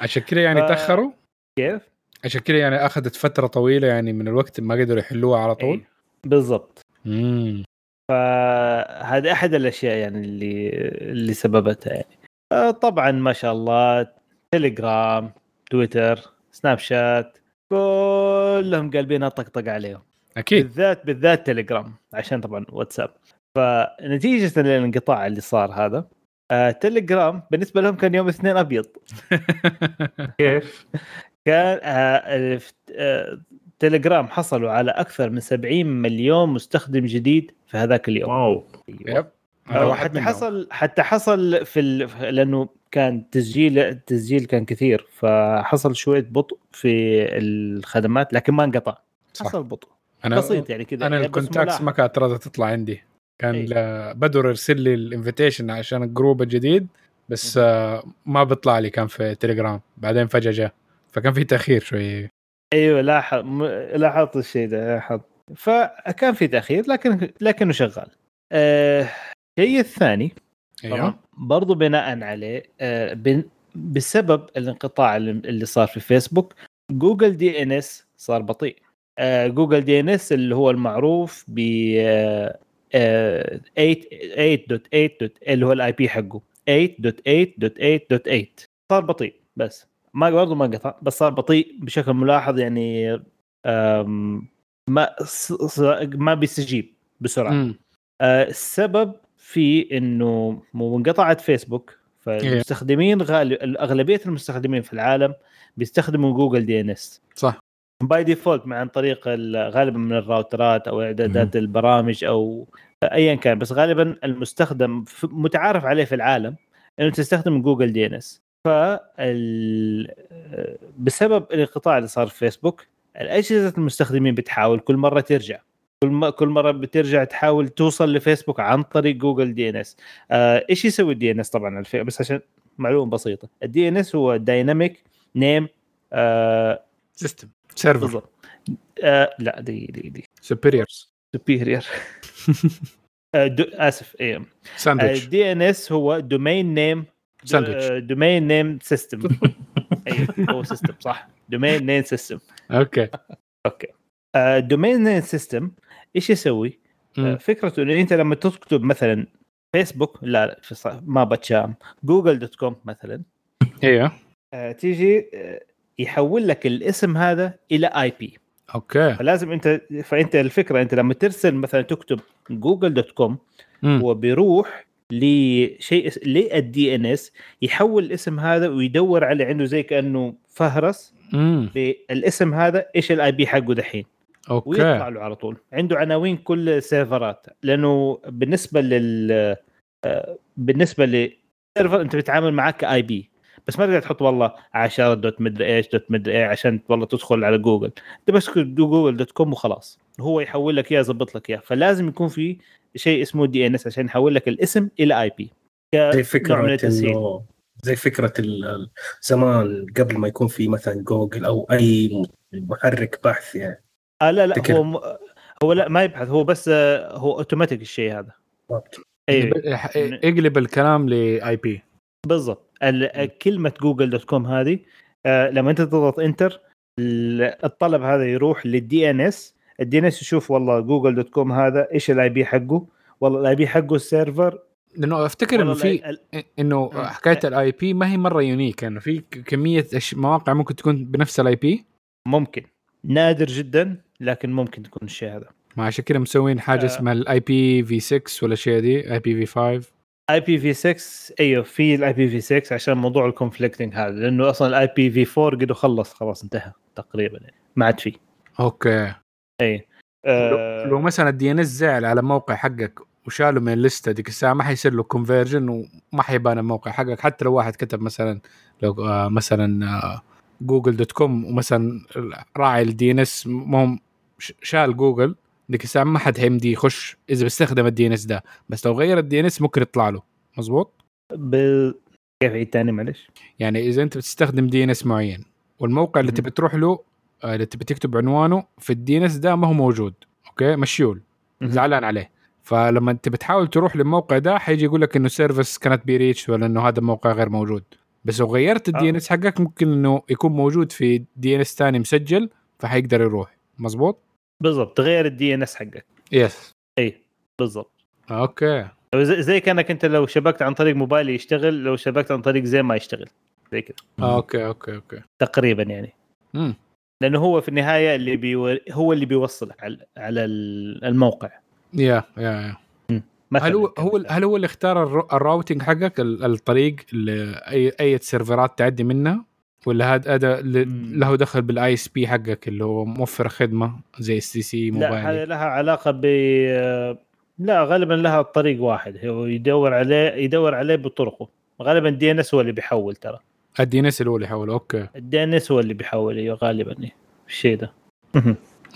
عشان كذا يعني ف- تأخروا؟ كيف؟ عشان كذا يعني أخذت فترة طويلة يعني من الوقت ما قدروا يحلوها على طول؟ إيه. بالضبط. امم فهذا أحد الأشياء يعني اللي اللي سببتها يعني. آه، طبعا ما شاء الله تليجرام تويتر سناب شات كلهم قلبين طقطق عليهم. أكيد. بالذات بالذات تليجرام عشان طبعا واتساب. فنتيجة للانقطاع اللي صار هذا آه تليجرام بالنسبة لهم كان يوم اثنين أبيض كيف؟ كان آه آه تليجرام حصلوا على أكثر من 70 مليون مستخدم جديد في هذاك اليوم واو يب آه، واحد حتى. حصل حتى حصل في ال... لأنه كان تسجيل التسجيل كان كثير فحصل شوية بطء في الخدمات لكن ما انقطع. حصل بطء أنا بسيط يعني كذا أنا يعني ملاحظ. ما كانت راضيه تطلع عندي كان. ل- بدر يرسل لي ال invitation عشان ال group الجديد بس آه، ما بيطلع لي كان في تليجرام بعدين فجأة جاء. فكان في تأخير شوي. أيوه لاحظ م- لاحظت الشيء ده لاحظ فكان في تأخير لكن لكنه شغال. آه، الشيء الثاني أيوه. برضو بناء عليه آه، بن- بسبب الانقطاع اللي صار في فيسبوك جوجل DNS صار بطيء. آه، جوجل DNS اللي هو المعروف ب آه، 8.8.8 اللي هو ال IP حقه. 8.8.8.8 صار بطيء بس. ما برضه ما انقطع بس صار بطيء بشكل ملاحظ يعني ما ما بيستجيب بسرعة. آه، السبب في إنه انقطعت فيسبوك فالمستخدمين غالب أغلبية المستخدمين في العالم بيستخدموا جوجل DNS صح. by default عن طريق ال- غالبا من الراوترات أو إعدادات البرامج أو ايا كان بس غالبا المستخدم متعارف عليه في العالم إنه تستخدم جوجل DNS. ف بسبب الانقطاع اللي صار في فيسبوك الأجهزة المستخدمين بتحاول كل مرة ترجع. كل كل مرة بترجع تحاول توصل لفيسبوك عن طريق جوجل DNS. إيش يسوي ال DNS طبعا؟ بس عشان معلومة بسيطة. ال DNS هو dynamic name system server بالضبط. آه لا دي دي دي superiors superior آسف إيه. ساندويتش ال DNS هو domain name ساندويتش. domain name system أيوه هو system صح. domain name system okay. okay. domain name system إيش يسوي؟ آه،. فكرته انه أنت لما تكتب مثلا فيسبوك لا لا ما بتشام. جوجل dot com مثلا. أيوه آه، تيجي آه، يحول لك الاسم هذا إلى IP okay. فلازم انت فأنت الفكرة أنت لما ترسل مثلا تكتب جوجل dot com. هو بيروح لشيء لل DNS يحول الاسم هذا ويدور عليه عنده زي كأنه فهرس مم. بالاسم هذا إيش ال IP حقه دحين؟ ويطلع okay له على طول. عنده عناوين كل سيرفرات لأنه بالنسبة لل آه، بالنسبة لل server أنت بتتعامل معاه ك IP بس ما تقدر تحط والله عشرة dot مدري إيش dot مدري إيه عشان والله تدخل على جوجل. أنت بس تكتب جوجل dot com وخلاص. هو يحول لك إياه يظبط لك إياه. فلازم يكون في شيء اسمه DNS عشان يحول لك الاسم إلى IP زي فكرة انه زي فكرة زمان قبل ما يكون في مثلا جوجل أو أي محرك بحث يعني. آه لا لا. هو م... هو لا ما يبحث. هو بس آه، هو اوتوماتيك الشيء هذا. أيوه اقلب الكلام ل IP بالضبط. ال- كلمة جوجل dot com هذه آه، لما أنت تضغط enter ال- الطلب هذا يروح لل DNS ال DNS يشوف والله جوجل dot com هذا إيش ال IP حقه؟ والله ال IP حقه ال server. لأنه أفتكر إنه في إنه. حكاية ال IP ما هي مرة unique انه في كمية مواقع ممكن تكون بنفس ال IP ممكن. نادر جدا لكن ممكن تكون الشيء هذا. ما عشان كذا مسوين حاجة آه. اسمها ال IP v 6 والاشياء دي IP v 5 IP v 6 إيوه في ال IP v 6 عشان موضوع ال conflicting هذا لأنه أصلا ال IP v 4 قد خلص خلاص انتهى تقريبا يعني ما عاد في. okay. إي لو- لو مثلا ال DNS زعل على موقع حقك وشاله من الليستة ديك الساعة ما حيصير له conversion وما حيبان الموقع حقك. حتى لو واحد كتب مثلا لو آه مثلا آه جوجل dot com ومثلا راعي ال DNS مهم شال جوجل ديك الساعة ما حد حيمدي يخش إذا بيستخدم ال DNS ده. بس لو غير ال DNS ممكن يطلع له. مزبوط بال... كيف عيد ثاني معلش؟ يعني إذا أنت بتستخدم DNS معين والموقع اللي. تبي تروح له آه، اللي تبي تكتب عنوانه في ال DNS ده ما هو موجود. أوكي؟ مشيول. زعلان عليه. فلما أنت بتحاول تروح للموقع ده حيجي يقول لك إنه سيرفيس كانت بي ريتش ولا إنه هذا الموقع غير موجود. بس لو غيرت ال DNS حقك ممكن إنه يكون موجود في DNS ثاني مسجل فحيقدر يروح. مزبوط بالضبط تغير ال DNS حقك. yes إي بالضبط. okay. زي, كأنك أنت لو شبكت عن طريق موبايل يشتغل لو شبكت عن طريق زي ما يشتغل. زي كذا okay okay okay. تقريبا يعني. امم لأنه هو في النهاية اللي بيو... هو اللي بيوصلك على على ال- الموقع. يا يا يا هل هو هو هل هو اللي اختار ال routing حقك ال- الطريق اللي أي أي سيرفرات تعدي منها ولا هذا هذا. له دخل بال ISP حقك اللي هو موفر خدمة زي اس تي سي لا هذه موبايل لها علاقة ب لا غالبا لها طريق واحد. هو يدور عليه يدور عليه بطرقه. غالبا DNS هو اللي بيحول ترى. ال DNS اللي هو اللي يحول okay. ال DNS هو اللي بيحول أيوه غالبا إيه. الشيء ده.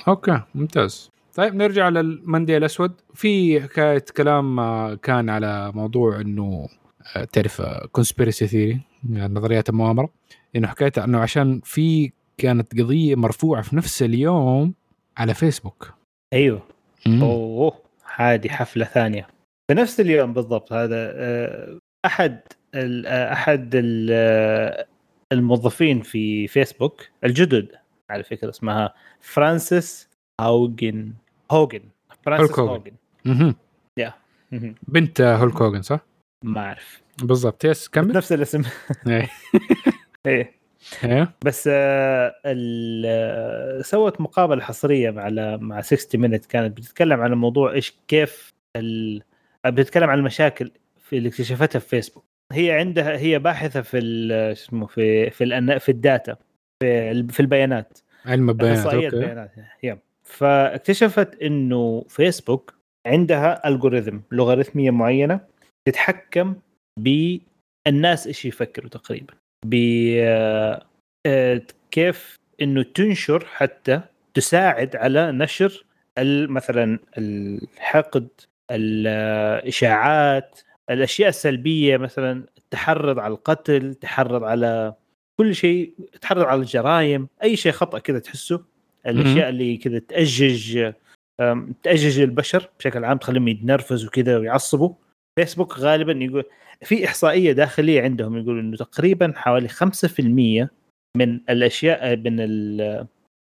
okay ممتاز. طيب نرجع لل Monday الأسود. في حكايه كلام آه، كان على موضوع إنه آه، تعرف conspiracy theory يعني نظريات المؤامرة. إنه حكايه إنه عشان في كانت قضية مرفوعة في نفس اليوم على فيسبوك أيوه مم. أوه هذه حفلة ثانية في نفس اليوم بالضبط هذا آه، أحد ال- آه، أحد ال- آه، الموظفين في فيسبوك الجدد على فكرة اسمها فرانسيس هوجن هوجن فرانسيس هوجن. مهم. بنت Hulk Hogan صح؟ ما أعرف بالضبط yes كمل نفس الاسم إيه. إيه. إيه. بس آه، ال- آه، سوت مقابلة حصرية مع مع 60 Minutes كانت بتتكلم عن الموضوع إيش كيف ال... بتتكلم عن المشاكل في اللي اكتشفتها في فيسبوك هي عندها هي باحثة في اسمه في في في ال data في في البيانات. علم البيانات okay. بيانات yeah. فاكتشفت إنه فيسبوك عندها algorithm لوغاريتميه معينة تتحكم بالناس إيش يفكروا تقريبا. ب آه، آه، كيف إنه تنشر حتى تساعد على نشر ال- مثلا الحقد الإشاعات الأشياء السلبية مثلا تحرض على القتل تحرض على كل شيء تحرض على الجرائم أي شيء خطأ كذا تحسه. الأشياء اللي كذا تأجج تأجج البشر بشكل عام تخليهم يتنرفزوا كذا ويعصبوا. فيسبوك غالبا يقول في إحصائية داخلية عندهم يقول إنه تقريبا حوالي 5% من الأشياء من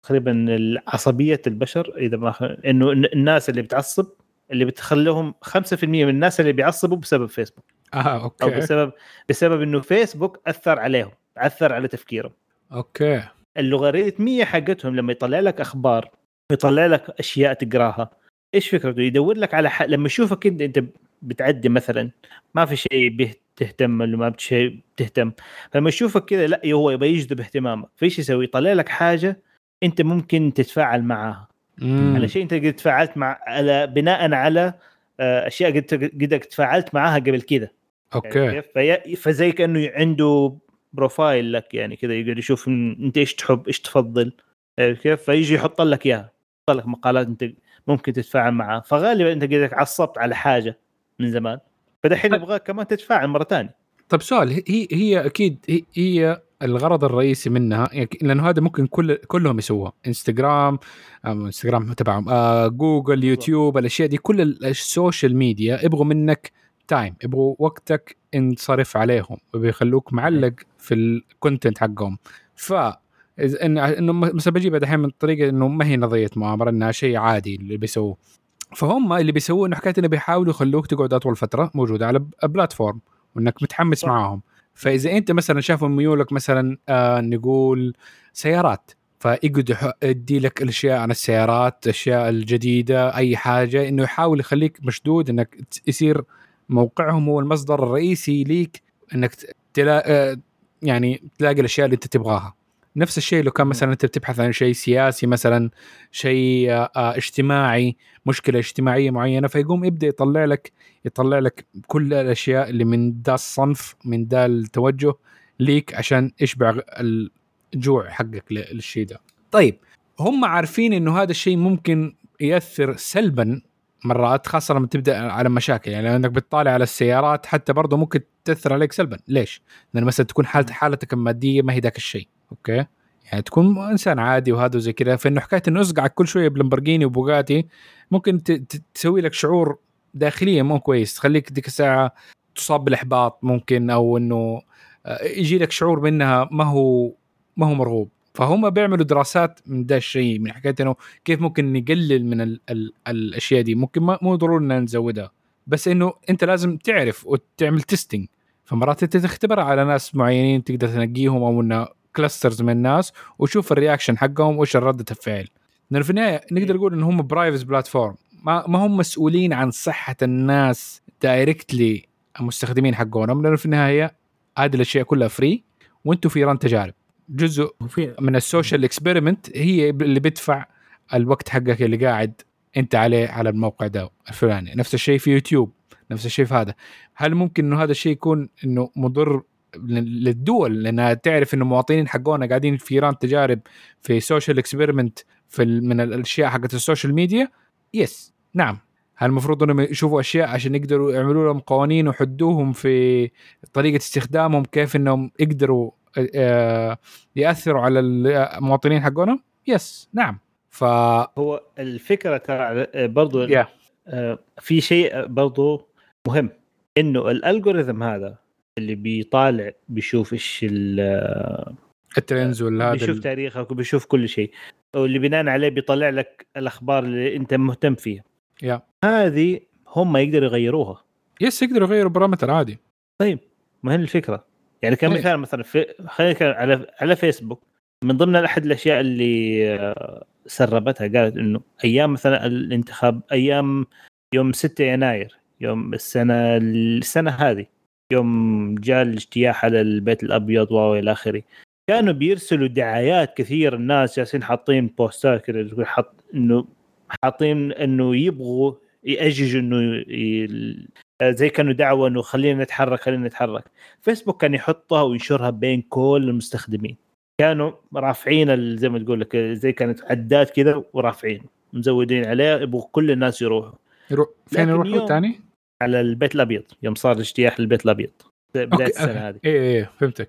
تقريبا عصبية البشر إذا ما إنه الناس اللي بتعصب اللي بتخليهم 5% من الناس اللي بيعصبوا بسبب فيسبوك. آه أو okay. بسبب بسبب إنه فيسبوك أثر عليهم أثر على تفكيرهم. okay. اللوغاريتميه حقتهم لما يطلع لك أخبار يطلع لك أشياء تقراها. إيش فكرته؟ يدور لك على ح... لما يشوفك أنت أنت بتعدي مثلا ما في شيء به تهتم ولا ما شيء تهتم فلما يشوفك كذا لا هو يبغى يجذب اهتمامك. فايش يسوي يطلع لك حاجة أنت ممكن تتفاعل معاها مم. على شيء أنت قد تفاعلت مع على بناء على آه، أشياء قد قد تفاعلت معاها قبل كذا. okay. يعني فزي كأنه عنده profile لك يعني كذا يقدر يشوف أنت إيش تحب إيش تفضل. عرفت كيف؟ فيجي يحط لك إياها يحط لك مقالات أنت ممكن تتفاعل معها. فغالبا أنت قدك عصبت على حاجة. من زمان. فدحين يبغاك كمان تتفاعل مرة ثانية. طيب سؤال هي هي أكيد هي, هي الغرض الرئيسي منها يعني لأنه هذا ممكن كل كلهم يسووها. انستغرام انستغرام تبعهم آه جوجل يوتيوب الأشياء دي كل ال- social media يبغوا منك time يبغوا وقتك انصرف عليهم وبيخلوك معلق في ال content حقهم. ف إنه مثلا بجيبها دحين من طريقة إنه ما هي نظرية مؤامرة إنها شيء عادي اللي بيسووه. فهم اللي بيسووه إنه حكاية إنه بيحاولوا يخلوك تقعد أطول فترة موجودة على platform وإنك متحمس صح. معاهم فإذا أنت مثلا شافوا ميولك مثلا آه نقول سيارات فيقعد يدي لك الأشياء عن السيارات الأشياء الجديدة أي حاجة إنه يحاول يخليك مشدود إنك يصير موقعهم هو المصدر الرئيسي ليك إنك تلا آه، يعني تلاقي الأشياء اللي أنت تبغاها نفس الشيء لو كان مثلا أنت بتبحث عن شيء سياسي مثلا شيء آه، آه، اجتماعي مشكلة اجتماعية معينة فيقوم يبدأ يطلع لك يطلع لك كل الأشياء اللي من دا الصنف من دا التوجه ليك عشان يشبع الجوع حقك للشيء ده. طيب. هم عارفين إنه هذا الشيء ممكن يأثر سلبا مرات خاصة لما تبدأ على مشاكل. يعني إنك بتطالع على السيارات حتى برضه ممكن تأثر عليك سلبا. ليش؟ لأن مثلا تكون حالت حالتك المادية ما هي ذاك الشيء. أوكي؟ يعني تكون إنسان عادي وهذا وزي كذا. فإنه حكاية إنه اصقعك كل شوية بلمبرجيني وبوغاتي ممكن تسوي لك شعور داخليا مو كويس. تخليك ديك الساعة تصاب بالإحباط ممكن أو إنه آه، يجي لك شعور منها ما هو ما هو مرغوب. فهم بيعملوا دراسات من ده الشيء من حكاية إنه كيف ممكن نقلل من ال ال الأشياء دي. ممكن ما مو ضروري ان نزودها بس إنه أنت لازم تعرف وتعمل testing فمرات أنت تختبرها على ناس معينين تقدر تنقيهم أو إنه clusters من الناس وشوف ال reaction حقهم وإيش ردة الفعل لأنه في النهاية نقدر نقول ان هم platform. ما ما هم مسؤولين عن صحة الناس directly المستخدمين حقهم لأنه في النهاية هذه الأشياء كلها free وأنتم في ران تجارب. جزء من ال social experiment هي اللي بيدفع الوقت حقك اللي قاعد أنت عليه على الموقع ده الفلاني. نفس الشيء في يوتيوب نفس الشيء في هذا. هل ممكن إنه هذا الشيء يكون إنه مضر لل- للدول؟ لانها تعرف إنه المواطنين حقونا قاعدين في فئران تجارب في social experiment في من الأشياء حقت ال social media؟ yes نعم. هل المفروض إنهم يشوفوا أشياء عشان يقدروا يعملوا لهم قوانين ويحدوهم في طريقة استخدامهم كيف إنهم يقدروا يأثروا على المواطنين حقونهم؟ yes نعم. ف هو الفكرة ترى برضو آه، في شيء برضو مهم. إنه ال algorithm هذا اللي بيطالع بيشوف إيش ال- ال trends ولا هذا بيشوف تاريخك وبيشوف كل شيء. واللي بناء عليه بيطلع لك الأخبار اللي أنت مهتم فيها. يا هذه هم يقدروا يغيروها. yes يقدروا يغيروا parameter عادي. طيب ما هي الفكرة؟ يعني كمثال مثلا في خلينا على على فيسبوك من ضمن أحد الأشياء اللي آه، سربتها قالت إنه أيام مثلا الانتخاب أيام يوم 6 يناير يوم السنة السنة هذه يوم جاء الاجتياح على البيت الأبيض والى آخره كانوا بيرسلوا دعايات كثير الناس جالسين حاطين بوستات كذا تقول حط انه حاطين إنه يبغوا يأججوا إنه زي كانوا دعوة إنه خلينا نتحرك خلينا نتحرك. فيسبوك كان يحطها وينشرها بين كل المستخدمين. كانوا رافعين زي ما تقول لك زي كانت عدات كذا ورافعين مزودين عليه يبغوا كل الناس يروحوا. يروح فين يروحوا؟ تاني؟ على البيت الأبيض يوم صار اجتياح البيت الأبيض. بداية السنة هذه. إيه إيه فهمتك.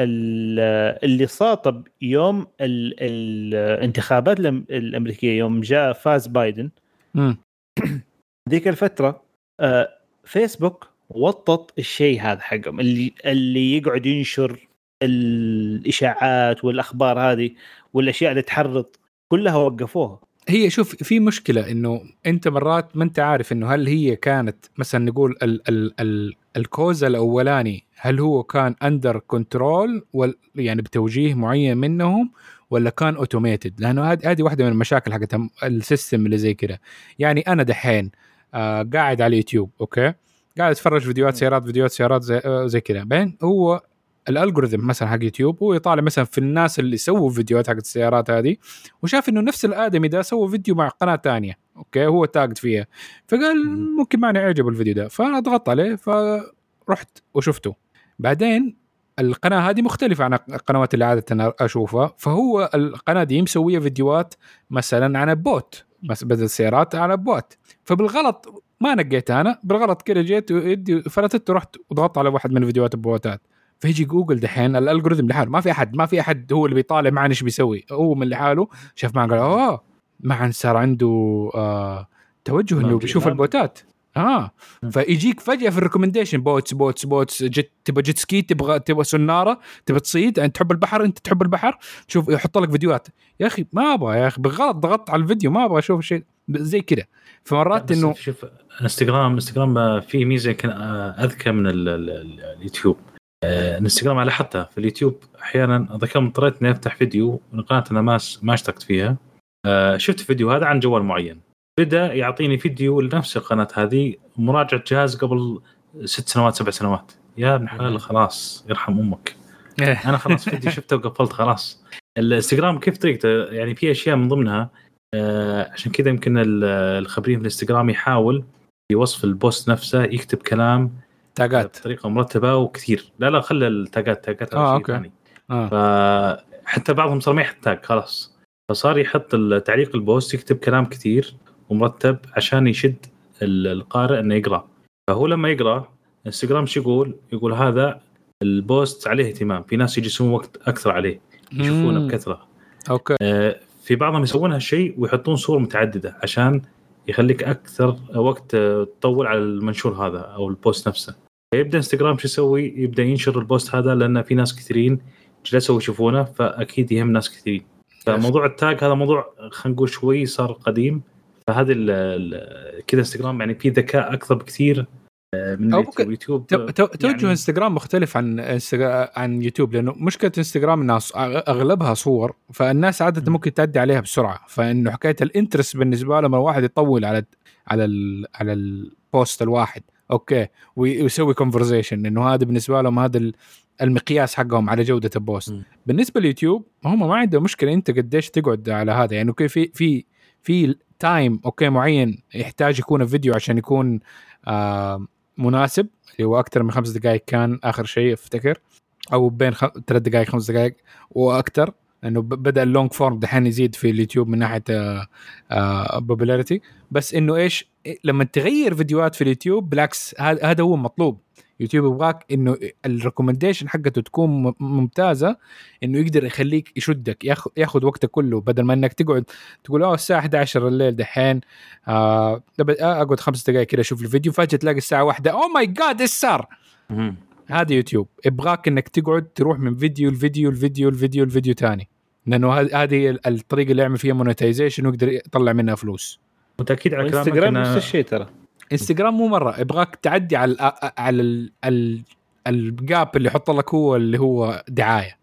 ال- اللي صاطب يوم ال- الانتخابات الأمريكية يوم جاء فاز بايدن. ذيك الفترة آه، فيسبوك وطط الشيء هذا حقهم اللي اللي يقعد ينشر الإشاعات والأخبار هذه والأشياء اللي تحرض كلها وقفوها. هي شوف في مشكلة إنه أنت مرات ما أنت عارف إنه هل هي كانت مثلا نقول ال ال ال ال cause الأولاني هل هو كان under control يعني بتوجيه معين منهم ولا كان automated لأنه هذه واحدة من المشاكل حقت ال system اللي زي كده. يعني أنا دحين آه قاعد على اليوتيوب okay؟ قاعد اتفرج فيديوهات سيارات فيديوهات سيارات زي, آه زي كذا. بعدين هو ال algorithm مثلا حق يوتيوب هو يطالع مثلا في الناس اللي سووا فيديوهات حقت السيارات هذه وشاف إنه نفس الآدمي ده سوى فيديو مع قناة تانية okay؟ هو tagged فيها. فقال ممكن ماني عجب الفيديو ده. فأنا ضغطت عليه فرحت وشفته. بعدين القناة هذه مختلفة عن القنوات اللي عادة أنا أشوفها. فهو القناة دي مسوية فيديوهات مثلا عن boat بدل السيارات على boat. فبالغلط ما نقيت أنا بالغلط كده جيت يدي فلتت ورحت وضغطت على واحد من فيديوهات ال boat ات. فيجي جوجل دحين ال algorithm لحاله. ما في أحد ما في أحد هو اللي بيطالع معنا إيش بيسوي. هو من لحاله شاف معنا قال أوه معا صار عنده آه توجه إنه بيشوف ال boat ات. آه. فيجيك فجأة في ال recommendation boats boats boats جت تبغى jet ski تبغى تبغى سنارة تبغى تصيد انت تحب البحر انت تحب البحر شوف يحط لك فيديوهات. يا أخي ما أبغى يا أخي بالغلط ضغطت على الفيديو ما أبغى أشوف شيء زي كذا. فمرات إنه شوف انستغرام إنستغرام فيه ميزة يمكن أذكى من ال ال ال اليوتيوب. آه، الانستغرام على حتى في اليوتيوب أحيانا ذكر اضطريت إني أفتح فيديو من قناة أنا ما ما اشتركت فيها. آه، شفت فيديو هذا عن جوال معين. بدا يعطيني فيديو لنفس القناة هذه مراجعة جهاز قبل ست سنوات سبع سنوات. يا ابن حلال خلاص يرحم أمك. أنا خلاص فيديو شفته وقفلت خلاص. الإنستغرام كيف طريقته؟ يعني في أشياء من ضمنها آه عشان كذا يمكن الخبير في الإنستغرام يحاول في وصف ال post نفسه يكتب كلام tag ات بطريقة مرتبة وكثير. لا لا خلى ال tag ات tag ات آه okay. آه. فحتى بعضهم صار ما يحط tag خلاص. فصار يحط تعليق ال post يكتب كلام كثير. ومرتب عشان يشد القارئ إنه يقرأ. فهو لما يقرأ إنستغرام شو يقول؟ يقول هذا ال post عليه اهتمام. في ناس يجلسون وقت أكثر عليه يشوفونه بكثرة. okay. آه في بعضهم يسوون هالشيء ويحطون صور متعددة عشان يخليك أكثر وقت تطول على المنشور هذا أو ال post نفسه. فيبدأ إنستغرام شو يسوي؟ يبدأ ينشر ال post هذا لأن في ناس كثيرين جلسوا يشوفونه فأكيد يهم ناس كثيرين. فموضوع ال tag هذا موضوع خلينا نقول شوي صار قديم. فهذه كذا انستغرام يعني في ذكاء أكثر بكثير آه، من اليوتيوب توجه يعني انستغرام مختلف عن عن يوتيوب لأنه مشكلة انستغرام إنها أغلبها صور فالناس عادة ممكن تعدي عليها بسرعة. فإنه حكايه ال interest بالنسبة لهم الواحد يطول على على ال على ال post الواحد okay ويسوي conversation إنه هذا بالنسبة لهم هذا المقياس حقهم على جودة ال post م. بالنسبة لليوتيوب هم ما عندهم مشكلة أنت قديش تقعد على هذا. يعني okay في في في time okay معين يحتاج يكون الفيديو عشان يكون آه مناسب اللي هو أكثر من خمس دقائق كان آخر شيء أفتكر. أو بين خ... ثلاث دقائق خمس دقائق وأكثر لأنه بدأ ال long form دحين يزيد في اليوتيوب من ناحية popularity آه، آه، بس إنه إيش لما تغير فيديوهات في اليوتيوب بالعكس هذا هو المطلوب. يوتيوب يبغاك إنه ال recommendation حقته تكون ممتازة إنه يقدر يخليك يشدك ياخذ ياخذ وقتك كله بدل ما إنك تقعد تقول اوه الساعة 11 الليل دحين آه أقعد خمس دقائق كذا أشوف الفيديو فجأة تلاقي الساعة واحدة oh my God إيش صار؟ هذا يوتيوب. يبغاك إنك تقعد تروح من فيديو لفيديو لفيديو لفيديو لفيديو ثاني لأنه هذه الطريقة اللي يعمل فيها monetization ويقدر يطلع منها فلوس. متأكد على كلامك انستغرام نفس الشيء ترى. انستغرام مو مرة. يبغاك تعدي على ال على ال ال ال gap اللي يحط لك هو اللي هو دعاية.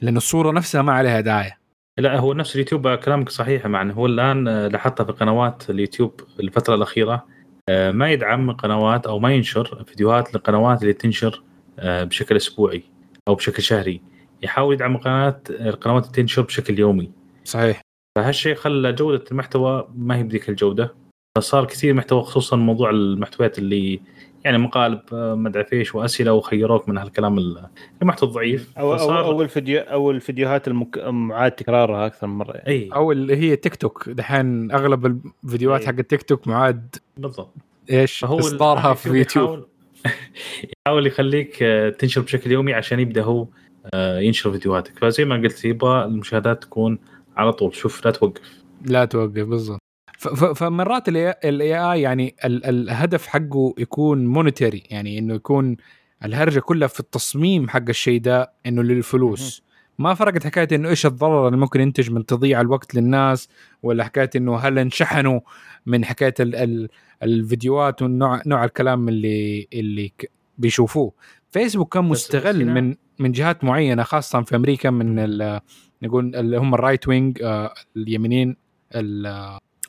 لأنه الصورة نفسها ما عليها دعايه لا هو نفس اليوتيوب كلامك صحيح مع هو الآن آه، لاحظتها في قنوات اليوتيوب الفترة الأخيرة آه، ما يدعم قنوات أو ما ينشر فيديوهات للقنوات اللي تنشر آه، بشكل أسبوعي أو بشكل شهري. يحاول يدعم قنوات القنوات اللي تنشر بشكل يومي. صحيح. فهالشيء خلى جودة المحتوى ما هي بذيك الجودة. فصار كثير محتوى خصوصا موضوع المحتويات اللي يعني مقالب آه، ما أدري فيش وأسئلة وخيروك من هالكلام المحتوى الضعيف. أو أو, أو الفيديو أو الفيديوهات المعاد تكرارها أكثر من مرة. إي. أو اللي هي تيك توك دحين أغلب الفيديوهات حق التيك توك معاد بالضبط. إيش؟ إصدارها في يوتيوب يحاول يخليك آه، تنشر بشكل يومي عشان يبدأ هو آه، ينشر فيديوهاتك. فزي ما قلت يبغى المشاهدات تكون على طول. شوف لا توقف. لا توقف بالضبط. فمرات ال AI يعني الهدف حقه يكون monetary يعني إنه يكون الهرجة كلها في التصميم حق الشيء ده إنه للفلوس. ما فرقت حكاية إنه إيش الضرر اللي ممكن ينتج من تضييع الوقت للناس ولا حكاية إنه هل انشحنوا من حكاية ال ال الفيديوهات ونوع نوع الكلام اللي اللي بيشوفوه. فيسبوك كان مستغل من من جهات معينة خاصة في أمريكا من نقول اللي هم ال right wing آه اليمينيين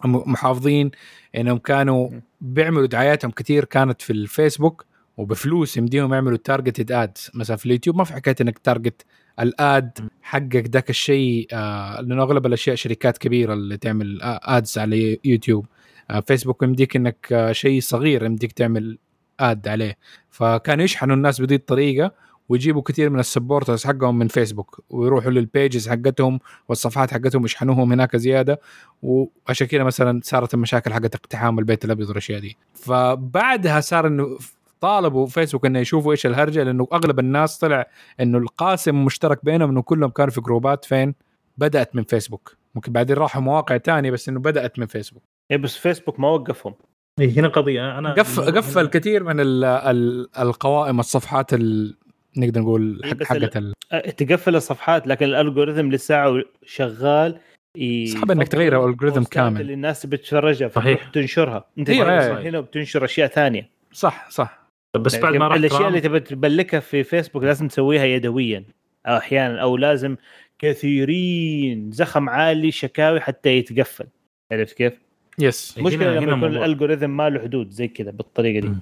محافظين إنهم كانوا بيعملوا دعاياتهم كثير كانت في الفيسبوك وبفلوس يمديهم يعملوا targeted ads مثلا في اليوتيوب ما في حكاية إنك target ال ad حقك ذاك الشيء آه لأنه أغلب الأشياء شركات كبيرة اللي تعمل ads على يوتيوب. آه فيسبوك يمديك إنك آه شيء صغير يمديك تعمل ad عليه. فكانوا يشحنوا الناس بهذه الطريقة. ويجيبوا كثير من ال supporters حقهم من فيسبوك ويروحوا لل pages حقتهم والصفحات حقتهم يشحنوهم هناك زيادة. وعشان كذا مثلا صارت المشاكل حقت اقتحام البيت الأبيض والأشياء دي. فبعدها صار إنه طالبوا فيسبوك إنه يشوفوا إيش الهرجة لأنه أغلب الناس طلع إنه القاسم المشترك بينهم إنه كلهم كانوا في جروبات فين؟ بدأت من فيسبوك. ممكن بعدين راحوا مواقع تانية بس إنه بدأت من فيسبوك. اي بس فيسبوك ما وقفهم. إيه، هنا قضية أنا قف قفل كثير من ال ال القوائم الصفحات نقدر نقول حق حقت ال... تقفل الصفحات لكن ال algorithm لساعة شغال صعب إنك تغير ال algorithm كامل. اللي الناس بتتفرجها صحيح. تنشرها أنت إيه هنا بتنشر أشياء ثانية. صح صح. بس بعد ما راح يعني الاشياء اللي تبي تبلكها في فيسبوك لازم تسويها يدويا أو أحيانا أو لازم كثيرين زخم عالي شكاوي حتى يتقفل. عرفت كيف؟ yes مشكلة هنا لما يكون. ال algorithm ما له حدود زي كذا بالطريقة دي. مم.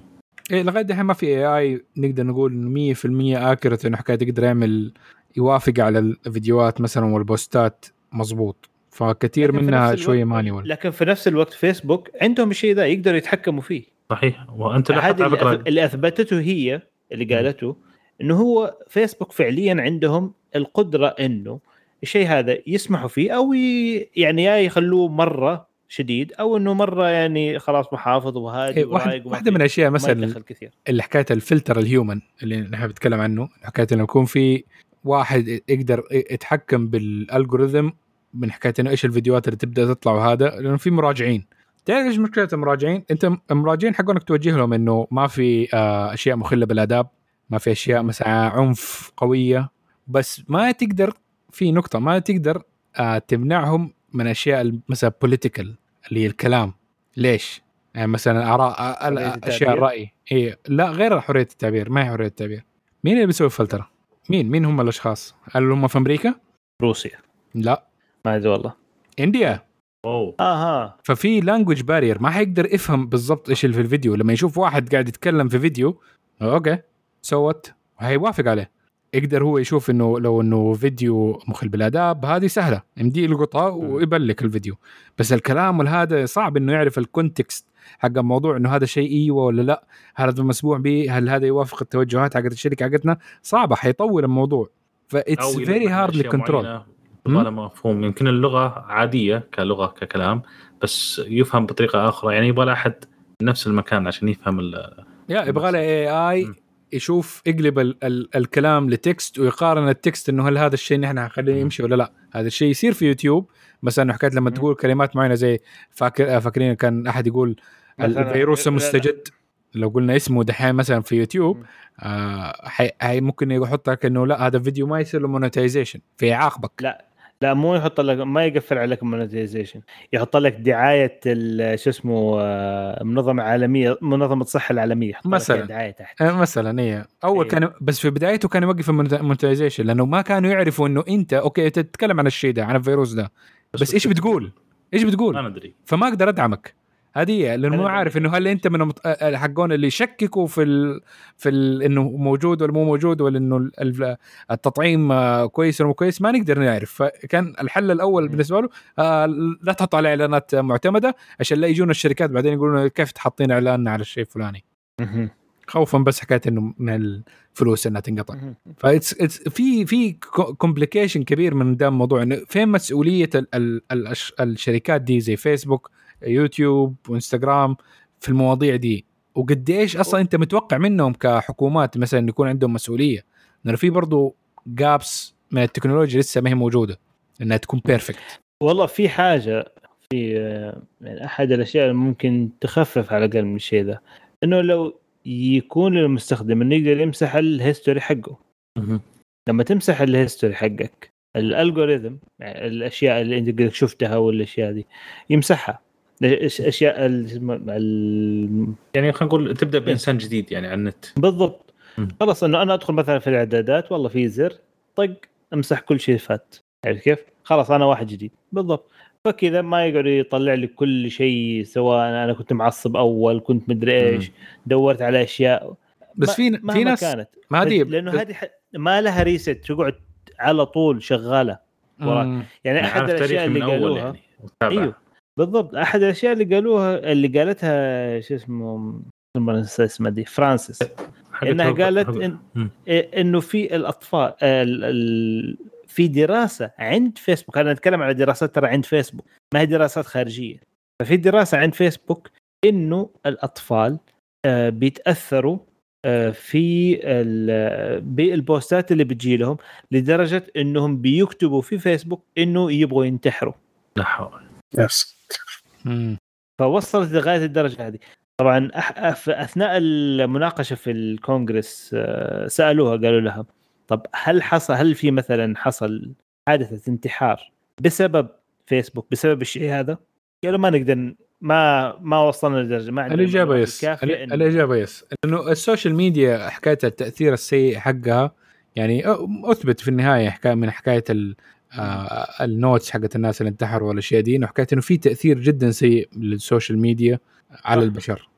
إيه لغاية دحين ما في AI نقدر نقول إنه 100% accurate إنه حكاية يقدر يعمل يوافق على الفيديوهات مثلا والبوستات مضبوط. فكثير لكن في منها نفس شوية الوقت- manual لكن في نفس الوقت فيسبوك عندهم الشيء ذا يقدروا يتحكموا فيه. صحيح. وأنت لاحظت اللي, أث... فكرة اللي أثبتته هي اللي قالته إنه هو فيسبوك فعليا عندهم القدرة إنه الشيء هذا يسمحوا فيه أو ي... يعني يا يخلوه مرة شديد أو إنه مرة يعني خلاص محافظ وهادي إيه واحد ورايق واحدة من الأشياء مثلا اللي حكاية ال filter ال human اللي نحن بنتكلم عنه حكاية إنه يكون في واحد يقدر يتحكم بال algorithm من حكاية إنه إيش الفيديوهات اللي تبدأ تطلع وهذا لأنه في مراجعين. تعرف إيش مشكلة المراجعين؟ أنت المراجعين حقونك توجه لهم إنه ما في آه، أشياء مخلة بالآداب، ما في أشياء مثلا عنف قوية بس ما تقدر في نقطة ما تقدر آه، تمنعهم من أشياء مثلا political اللي هي الكلام. ليش؟ يعني مثلا أراء أشياء؟ الرأي. اي لا غير حرية التعبير ما هي حرية التعبير. مين اللي بيسوي فلترة؟ مين؟ مين هم الأشخاص؟ هل هم في أمريكا؟ روسيا. لا. ما أدري والله. India. اوه آها. ففي language barrier ما حيقدر يفهم بالضبط إيش اللي في الفيديو. لما يشوف واحد قاعد يتكلم في فيديو okay سوت هيوافق عليه. يقدر هو يشوف إنه لو إنه فيديو مخل بالاداب هذه سهلة. يمدي يلقطها ويبلك الفيديو. بس الكلام والهذا صعب إنه يعرف ال context حق الموضوع إنه هذا شيء إيوه ولا لا. هل هذا مسموح به هل هذا يوافق التوجهات حقت الشركة حقتنا؟ صعبة حيطول الموضوع. فاتس أو فيري هارد للكنترول لها مفهوم. يمكن اللغة عادية كلغة ككلام بس يفهم بطريقة آخرى. يعني يبغى احد نفس المكان عشان يفهم ال- يا يبغى له AI. يشوف يقلب ال ال الكلام ل text ويقارن ال text إنه هل هذا الشيء نحن حنخليه. يمشي ولا لا هذا الشيء يصير في يوتيوب مثلا حكيت لما. تقول كلمات معينة زي فاكر فاكرين كان أحد يقول الفيروس. المستجد لو قلنا اسمه دحين مثلا في يوتيوب. آه حي ممكن يحط لك إنه لا هذا فيديو ما يصير له monetization فيعاقبك لا لا مو يحط لك ما يقفل عليك monetization يحط لك دعاية ال- شو اسمه آه، منظمة عالمية منظمة الصحه العالمية يحط لك مثلاً. فيها دعاية تحت آه، مثلا إيه أول إيه. كان بس في بدايته كان يوقف ال monetization لأنه ما كانوا يعرفوا إنه أنت okay أنت تتكلم عن الشيء ده عن الفيروس ده بس إيش بتقول؟ إيش بتقول؟ ما ندري فما أقدر أدعمك هي، لأنه مو عارف إنه هل أنت من المت... آه، حقون اللي يشككوا في ال... في ال... إنه موجود ولا مو موجود ولا إنه ال- ال- التطعيم آه، كويس ولا مو كويس ما نقدر نعرف فكان الحل الأول. بالنسبة له آه لا تحط عليه إعلانات معتمدة عشان لا يجونا الشركات بعدين يقولون كيف تحطين إعلان على الشيء الفلاني. خوفا بس حكايه إنه من الفلوس إنها تنقطع في في complication كبير من ده الموضوع إنه فين مسؤولية ال ال ال الشركات دي زي فيسبوك يوتيوب وإنستغرام في المواضيع دي. وقديش أصلا أنت متوقع منهم كحكومات؟ مثلا يكون عندهم مسؤولية. لأنه في برضو gaps من التكنولوجيا لسه ما هي موجودة. إنها تكون perfect والله في حاجة في يعني أحد الأشياء اللي ممكن تخفف على الأقل من الشيء ده. إنه لو يكون للمستخدم إنه يقدر يمسح ال history حقه. لما تمسح ال history حقك ال algorithm يعني الأشياء اللي أنت قد شفتها والأشياء دي يمسحها. الأش- اشياء ال- ال- يعني خلينا نقول تبدأ بإنسان جديد يعني على النت. بالضبط. خلاص إنه أنا أدخل مثلا في الإعدادات والله في زر طق أمسح كل شيء فات. عرفت كيف؟ خلاص أنا واحد جديد. بالضبط. فكذا ما يقعد يطلع لي كل شيء سواء أنا كنت معصب أول كنت مدري إيش دورت على أشياء. بس في في ناس كانت. ما هذه لأنه هذه ح- ما لها reset تقعد على طول شغالة وراك. يعني أحد الأشياء اللي من أول قالوها. يعني. أيوه. بالضبط. أحد الأشياء اللي قالوها اللي قالتها شو اسمه اسمها دي فرانسيس. إنها قالت. إن إنه في الأطفال ال ال في دراسة عند فيسبوك. أنا اتكلم على دراسات ترى عند فيسبوك. ما هي دراسات خارجية. ففي دراسة عند فيسبوك إنه الأطفال آه، بيتأثروا آه، في ال- بالبوستات اللي بتجي لهم لدرجة إنهم بيكتبوا في فيسبوك إنه يبغوا ينتحروا. لا حول. يس. فوصلت لغاية الدرجة هذه. طبعا أح- في أثناء المناقشة في الكونغرس آه، سألوها قالوا لها طب هل حصل هل في مثلا حصل حادثة انتحار بسبب فيسبوك بسبب الشيء هذا؟ قالوا ما نقدر ما ما وصلنا لدرجة ما عندنا الإجابة yes. إن- الإجابة yes. لأنه ال social media حكايه التأثير السيء حقها يعني أثبت في النهاية حكايه من حكاية ال آه ال notes حقت الناس اللي انتحروا والأشياء دي إنه حكايه إنه في تأثير جدا سيء لل social media على. البشر.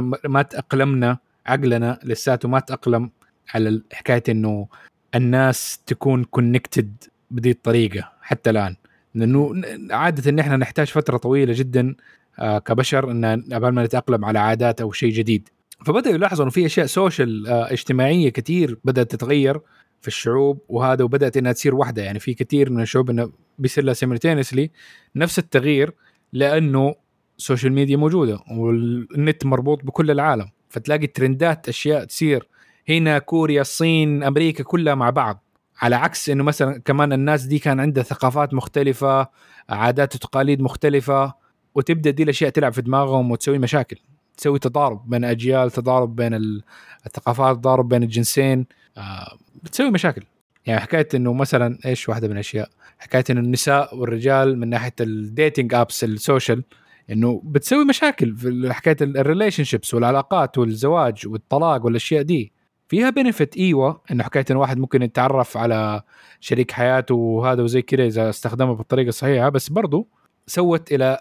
م- ما تأقلمنا عقلنا لساته ما تأقلم على حكاية إنه الناس تكون connected بهذه الطريقة حتى الآن. لأنه عادة إن إحنا نحتاج فترة طويلة جدا آه، كبشر إن قبل ما نتأقلم على عادات أو شيء جديد. فبدأوا يلاحظوا إنه في أشياء social آه، اجتماعية كثير بدأت تتغير. في الشعوب وهذا وبدأت إنها تصير واحدة يعني في كثير من الشعوب إنه بيصير لها simultaneously نفس التغيير لأنه ال social media موجودة والنت مربوط بكل العالم. فتلاقي ترندات أشياء تصير. هنا كوريا الصين أمريكا كلها مع بعض. على عكس إنه مثلا كمان الناس دي كان عندها ثقافات مختلفة عادات وتقاليد مختلفة وتبدأ دي الأشياء تلعب في دماغهم وتسوي مشاكل. تسوي تضارب بين اجيال تضارب بين ال- الثقافات تضارب بين الجنسين. آه بتسوي مشاكل. يعني حكاية إنه مثلا إيش واحدة من الأشياء؟ حكاية إنه النساء والرجال من ناحية ال dating apps ال social إنه بتسوي مشاكل في حكاية ال relationships والعلاقات والزواج والطلاق والأشياء دي. فيها benefit إيوه إنه حكاية إنه واحد ممكن يتعرف على شريك حياته وهذا وزي كذا إذا استخدمه بالطريقة الصحيحة بس برضو سوت إلى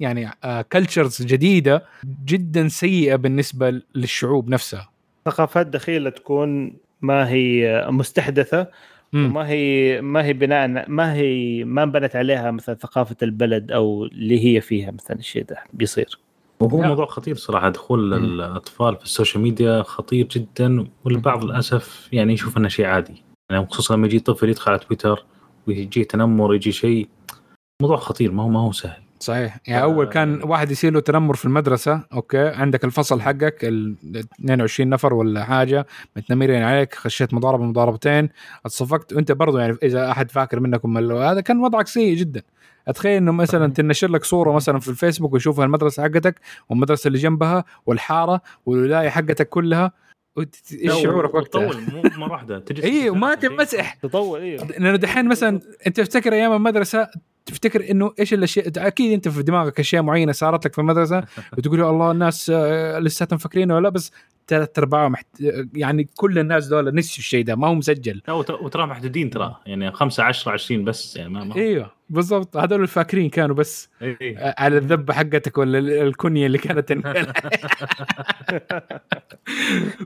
يعني cultures جديدة جدا سيئة بالنسبة للشعوب نفسها. ثقافات دخيله تكون ما هي مستحدثة مم. وما هي ما هي بناء ما هي ما انبنت عليها مثلا ثقافة البلد أو اللي هي فيها مثلا الشيء ده بيصير وهو. موضوع خطير صراحة دخول مم. الأطفال في ال social media خطير جدا والبعض للأسف يعني يشوف إنه شيء عادي يعني خصوصا لما يجي طفل يدخل على تويتر ويجي تنمر يجي شيء موضوع خطير ما هو ما هو سهل صحيح. يعني أول كان واحد يصير له تنمر في المدرسة okay عندك الفصل حقك ال 22 نفر ولا حاجة متنمرين عليك خشيت مضاربة مضاربتين اتصفقت. وأنت برضو يعني إذا أحد فاكر منكم هذا كان وضعك سيء جدا. أتخيل إنه مثلا تنشر لك صورة مثلا في الفيسبوك ويشوفها المدرسة حقتك والمدرسة اللي جنبها والحارة والولاية حقتك كلها. إيش شعورك وقتها؟ طول مو مرة واحدة تجلس اي وما. تنمسح تطور أيوه لأنه دحين مثلا أنت تفتكر أيام المدرسة تفتكر إنه إيش الأشياء؟ أكيد أنت في دماغك أشياء معينة صارت لك في المدرسة وتقول يا الله الناس آه، لساتهم فاكرينه ولا؟ بس ثلاث أرباع محت... يعني كل الناس دول نسيوا الشيء ده ما هو مسجل. لا وت- وترى محدودين ترى يعني 5 10 20 بس يعني ما, ما أيوه بالضبط. هذول الفاكرين كانوا بس إيه. آه، على الذبه حقتك ولا ال- الكنية اللي كانت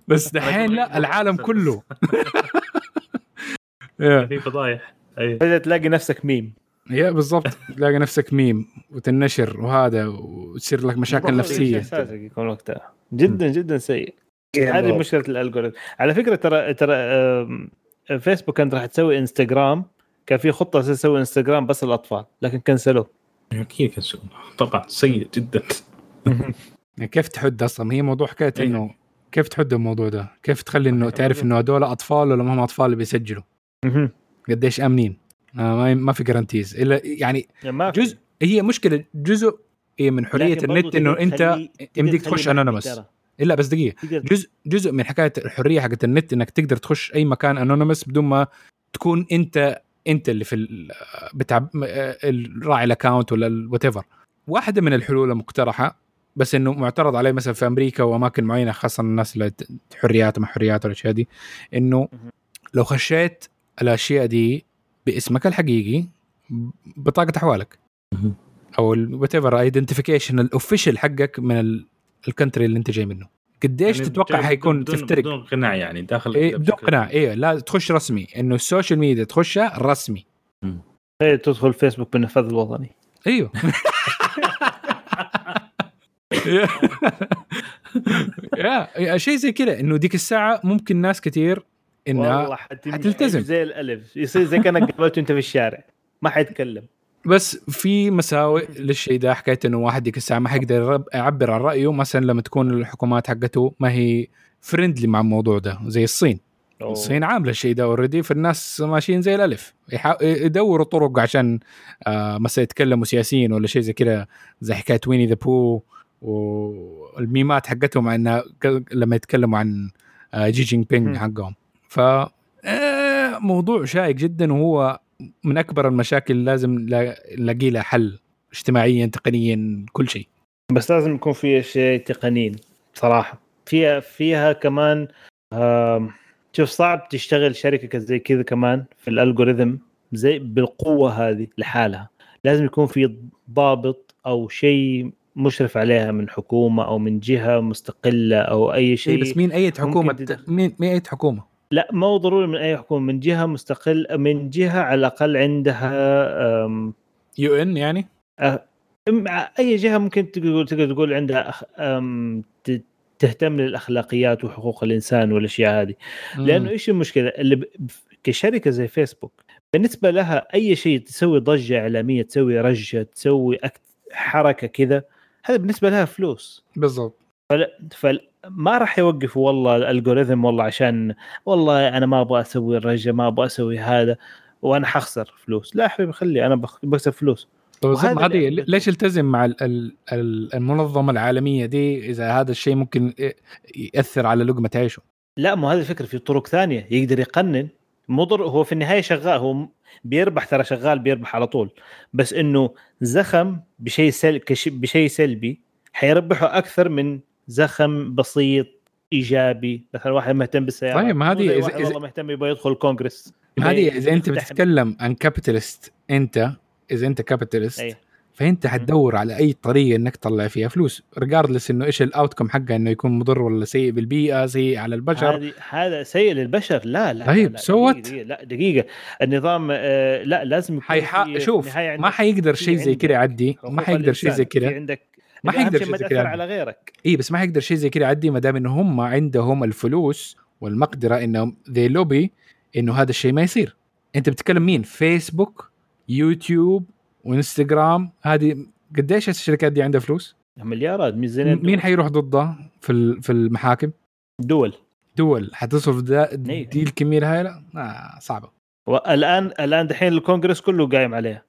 بس دحين لا العالم كله. في فضايح. تلاقي نفسك ميم. يا بالضبط تلاقي نفسك ميم وتنشر وهذا وتصير لك مشاكل نفسية يكون وقتها جدا جدا سيء. هذه مشكلة الالجوريثم على فكرة ترى ترى فيسبوك كانت راح تسوي انستغرام كان في خطة تسوي انستغرام بس الاطفال لكن cancel وه أكيد كان سوء. طبعا سيء جدا يعني كيف تحد أصلا هي موضوع حكاية إيه. انه كيف تحد الموضوع ده؟ كيف تخلي إنه تعرف إنه هذول أطفال ولا ما هم أطفال اللي بيسجلوا؟ قديش آمنين؟ آه ما ما في guarantees إلا يعني يعني ما في. جزء هي مشكلة جزء هي من حرية النت إنه أنت يمديك تخش anonymous. إلا بس دقيقة جزء جزء من حكاية الحرية حقت النت إنك تقدر تخش أي مكان anonymous بدون ما تكون انت أنت اللي في ال- بتاع الراعي ال account ولا whatever واحدة من الحلول المقترحه بس إنه معترض عليه مثلا في أمريكا وأماكن معينة خاصة الناس اللي حريات وما حريات والاشياء دي إنه. لو خشيت الأشياء دي باسمك الحقيقي بطاقة أحوالك. أو whatever identification ال official حقك من ال- ال country اللي أنت جاي منه. قديش يعني تتوقع بدون- حيكون بدون تفترق؟ بدون قناع يعني داخل إيه بدون قناع. إيه لا تخش رسمي. إنه ال social media تخشها رسمي. تخيل تدخل فيسبوك بالنفاذ الوطني. أيوه. يا شيء زي كذا. إنه ديك الساعة ممكن ناس كثير إنها حتلتزم. زي الألف. يصير زي كأنك قابلته أنت في الشارع. ما حيتكلم. بس في مساوئ للشيء ده حكاية إنه واحد ديك الساعة ما حيقدر يعبر عن رأيه. مثلا لما تكون الحكومات حقته ما هي friendly مع الموضوع ده زي الصين. أوه. الصين عاملة الشيء ده already فالناس ماشيين زي الألف. يدوروا طرق عشان آه مثلا يتكلموا سياسيين ولا شيء زي كذا زي حكاية Winnie the Pooh والميمات حقتهم إنها ك- لما يتكلموا عن آه شي جين بينج. حقهم. ف آه، موضوع شائك جدا وهو من أكبر المشاكل اللي لازم لا- نلاقي لها حل اجتماعيا تقنيا كل شيء. بس لازم يكون فيها شيء تقنيين صراحة. فيها فيها كمان شوف صعب تشتغل شركة زي كذا كمان في الالجوريثم زي بالقوة هذه لحالها. لازم يكون في ضابط أو شيء مشرف عليها من حكومة أو من جهة مستقلة أو أي شيء إيه بس مين أي حكومة؟ ممكن مين مين أي حكومة؟ لا مو ضروري من أي حكومة من جهة مستقل من جهة على الأقل عندها يو إن يعني؟ مع أي جهة ممكن تقول تقدر تقول عندها تهتم للأخلاقيات وحقوق الإنسان والأشياء هذه. لأنه إيش المشكلة؟ اللي ب... كشركة زي فيسبوك بالنسبة لها أي شيء تسوي ضجة إعلامية تسوي رجة تسوي أكت... حركة كذا هذا بالنسبة لها فلوس. بالضبط. فما راح يوقفوا والله الالجوريثم والله عشان والله أنا ما أبغى أسوي الرجة ما أبغى أسوي هذا وأنا حخسر فلوس. لا حبيبي خلي أنا بكسب فلوس. طيب اللي- ليش التزم مع ال- ال- ال- المنظمة العالمية دي إذا هذا الشيء ممكن يأثر على لقمة عيشه؟ لا مو هذه الفكرة في طرق ثانية يقدر يقنن. مو ضر هو في النهاية شغال هو بيربح ترى شغال بيربح على طول. بس إنه زخم بشيء سل... كش... بشيء سلبي حيربحه أكثر من زخم بسيط إيجابي. مثلا واحد مهتم بالسيارات طيب، ما هذه إذا- والله مهتم يبغى يدخل الكونغرس. هذه إذا أنت بتتكلم عن capitalist انت إذا أنت capitalist. فأنت حتدور على أي طريقة إنك تطلع فيها فلوس. regardless إنه إيش ال outcome حقه إنه يكون مضر ولا سيء بالبيئة سيء على البشر. هذا سيء للبشر. لا لا طيب، لا, لا دقيقة. النظام آه لا لازم يكون حيح... شوف ما حيقدر شيء زي كذا يعدي. ما حيقدر شيء زي كذا عندك ما حيقدر شيء زي كذا. على غيرك. إي بس ما حيقدر شيء زي كذا. يعدي ما دام إنه هم عندهم الفلوس والمقدرة انهم they lobby إنه هذا الشيء ما يصير. أنت بتتكلم مين؟ فيسبوك يوتيوب وانستغرام هذه قديش الشركات دي عندها فلوس؟ مليارات ميزانية مين حيروح ضدها في في المحاكم؟ دول. دول. حتصرف. دي الكميه الهائله آه صعبة. والآن الآن دحين الكونغرس كله قايم عليها.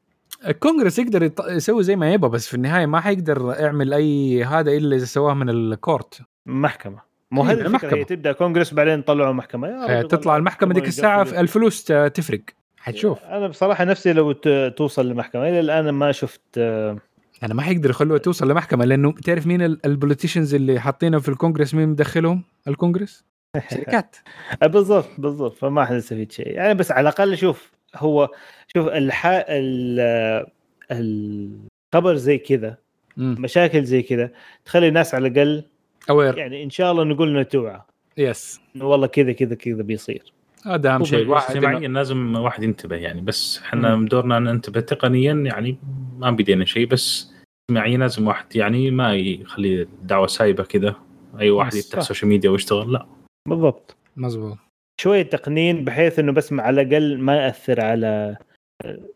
الكونغرس يقدر يسوي زي ما يبغى بس في النهاية ما حيقدر يعمل أي هذا إلا إذا سواه من الكورت. محكمة. مو إيه، هذه الفكرة المحكمة. هي تبدأ كونغرس بعدين طلعوا محكمة. يا آه، تطلع المحكمة ديك الساعة الفلوس تفرق. حتشوف. أنا بصراحة نفسي لو توصل لمحكمة. إلى الآن ما شفت آه، أنا ما حيقدر يخلوها توصل لمحكمة لأنه تعرف مين ال- البوليتيشنز اللي حاطينهم في الكونغرس؟ مين مدخلهم الكونغرس؟ شركات. بالضبط بالضبط. فما حنستفيد شيء. يعني بس على الأقل شوف هو شوف الح ال الخبر زي كذا. مشاكل زي كذا تخلي الناس على الأقل aware يعني إن شاء الله نقول إنه توعى. yes إنه والله كذا كذا كذا بيصير. هذا أهم شيء. واحد اجتماعيا لازم واحد ينتبه يعني بس إحنا دورنا ننتبه. تقنيا يعني ما بدينا شيء بس اجتماعيا لازم واحد يعني ما يخلي الدعوه سايبة كذا. أي واحد. يفتح social media ويشتغل لا. بالضبط. مزبوط. شوية تقنين بحيث إنه بس على الأقل ما يأثر على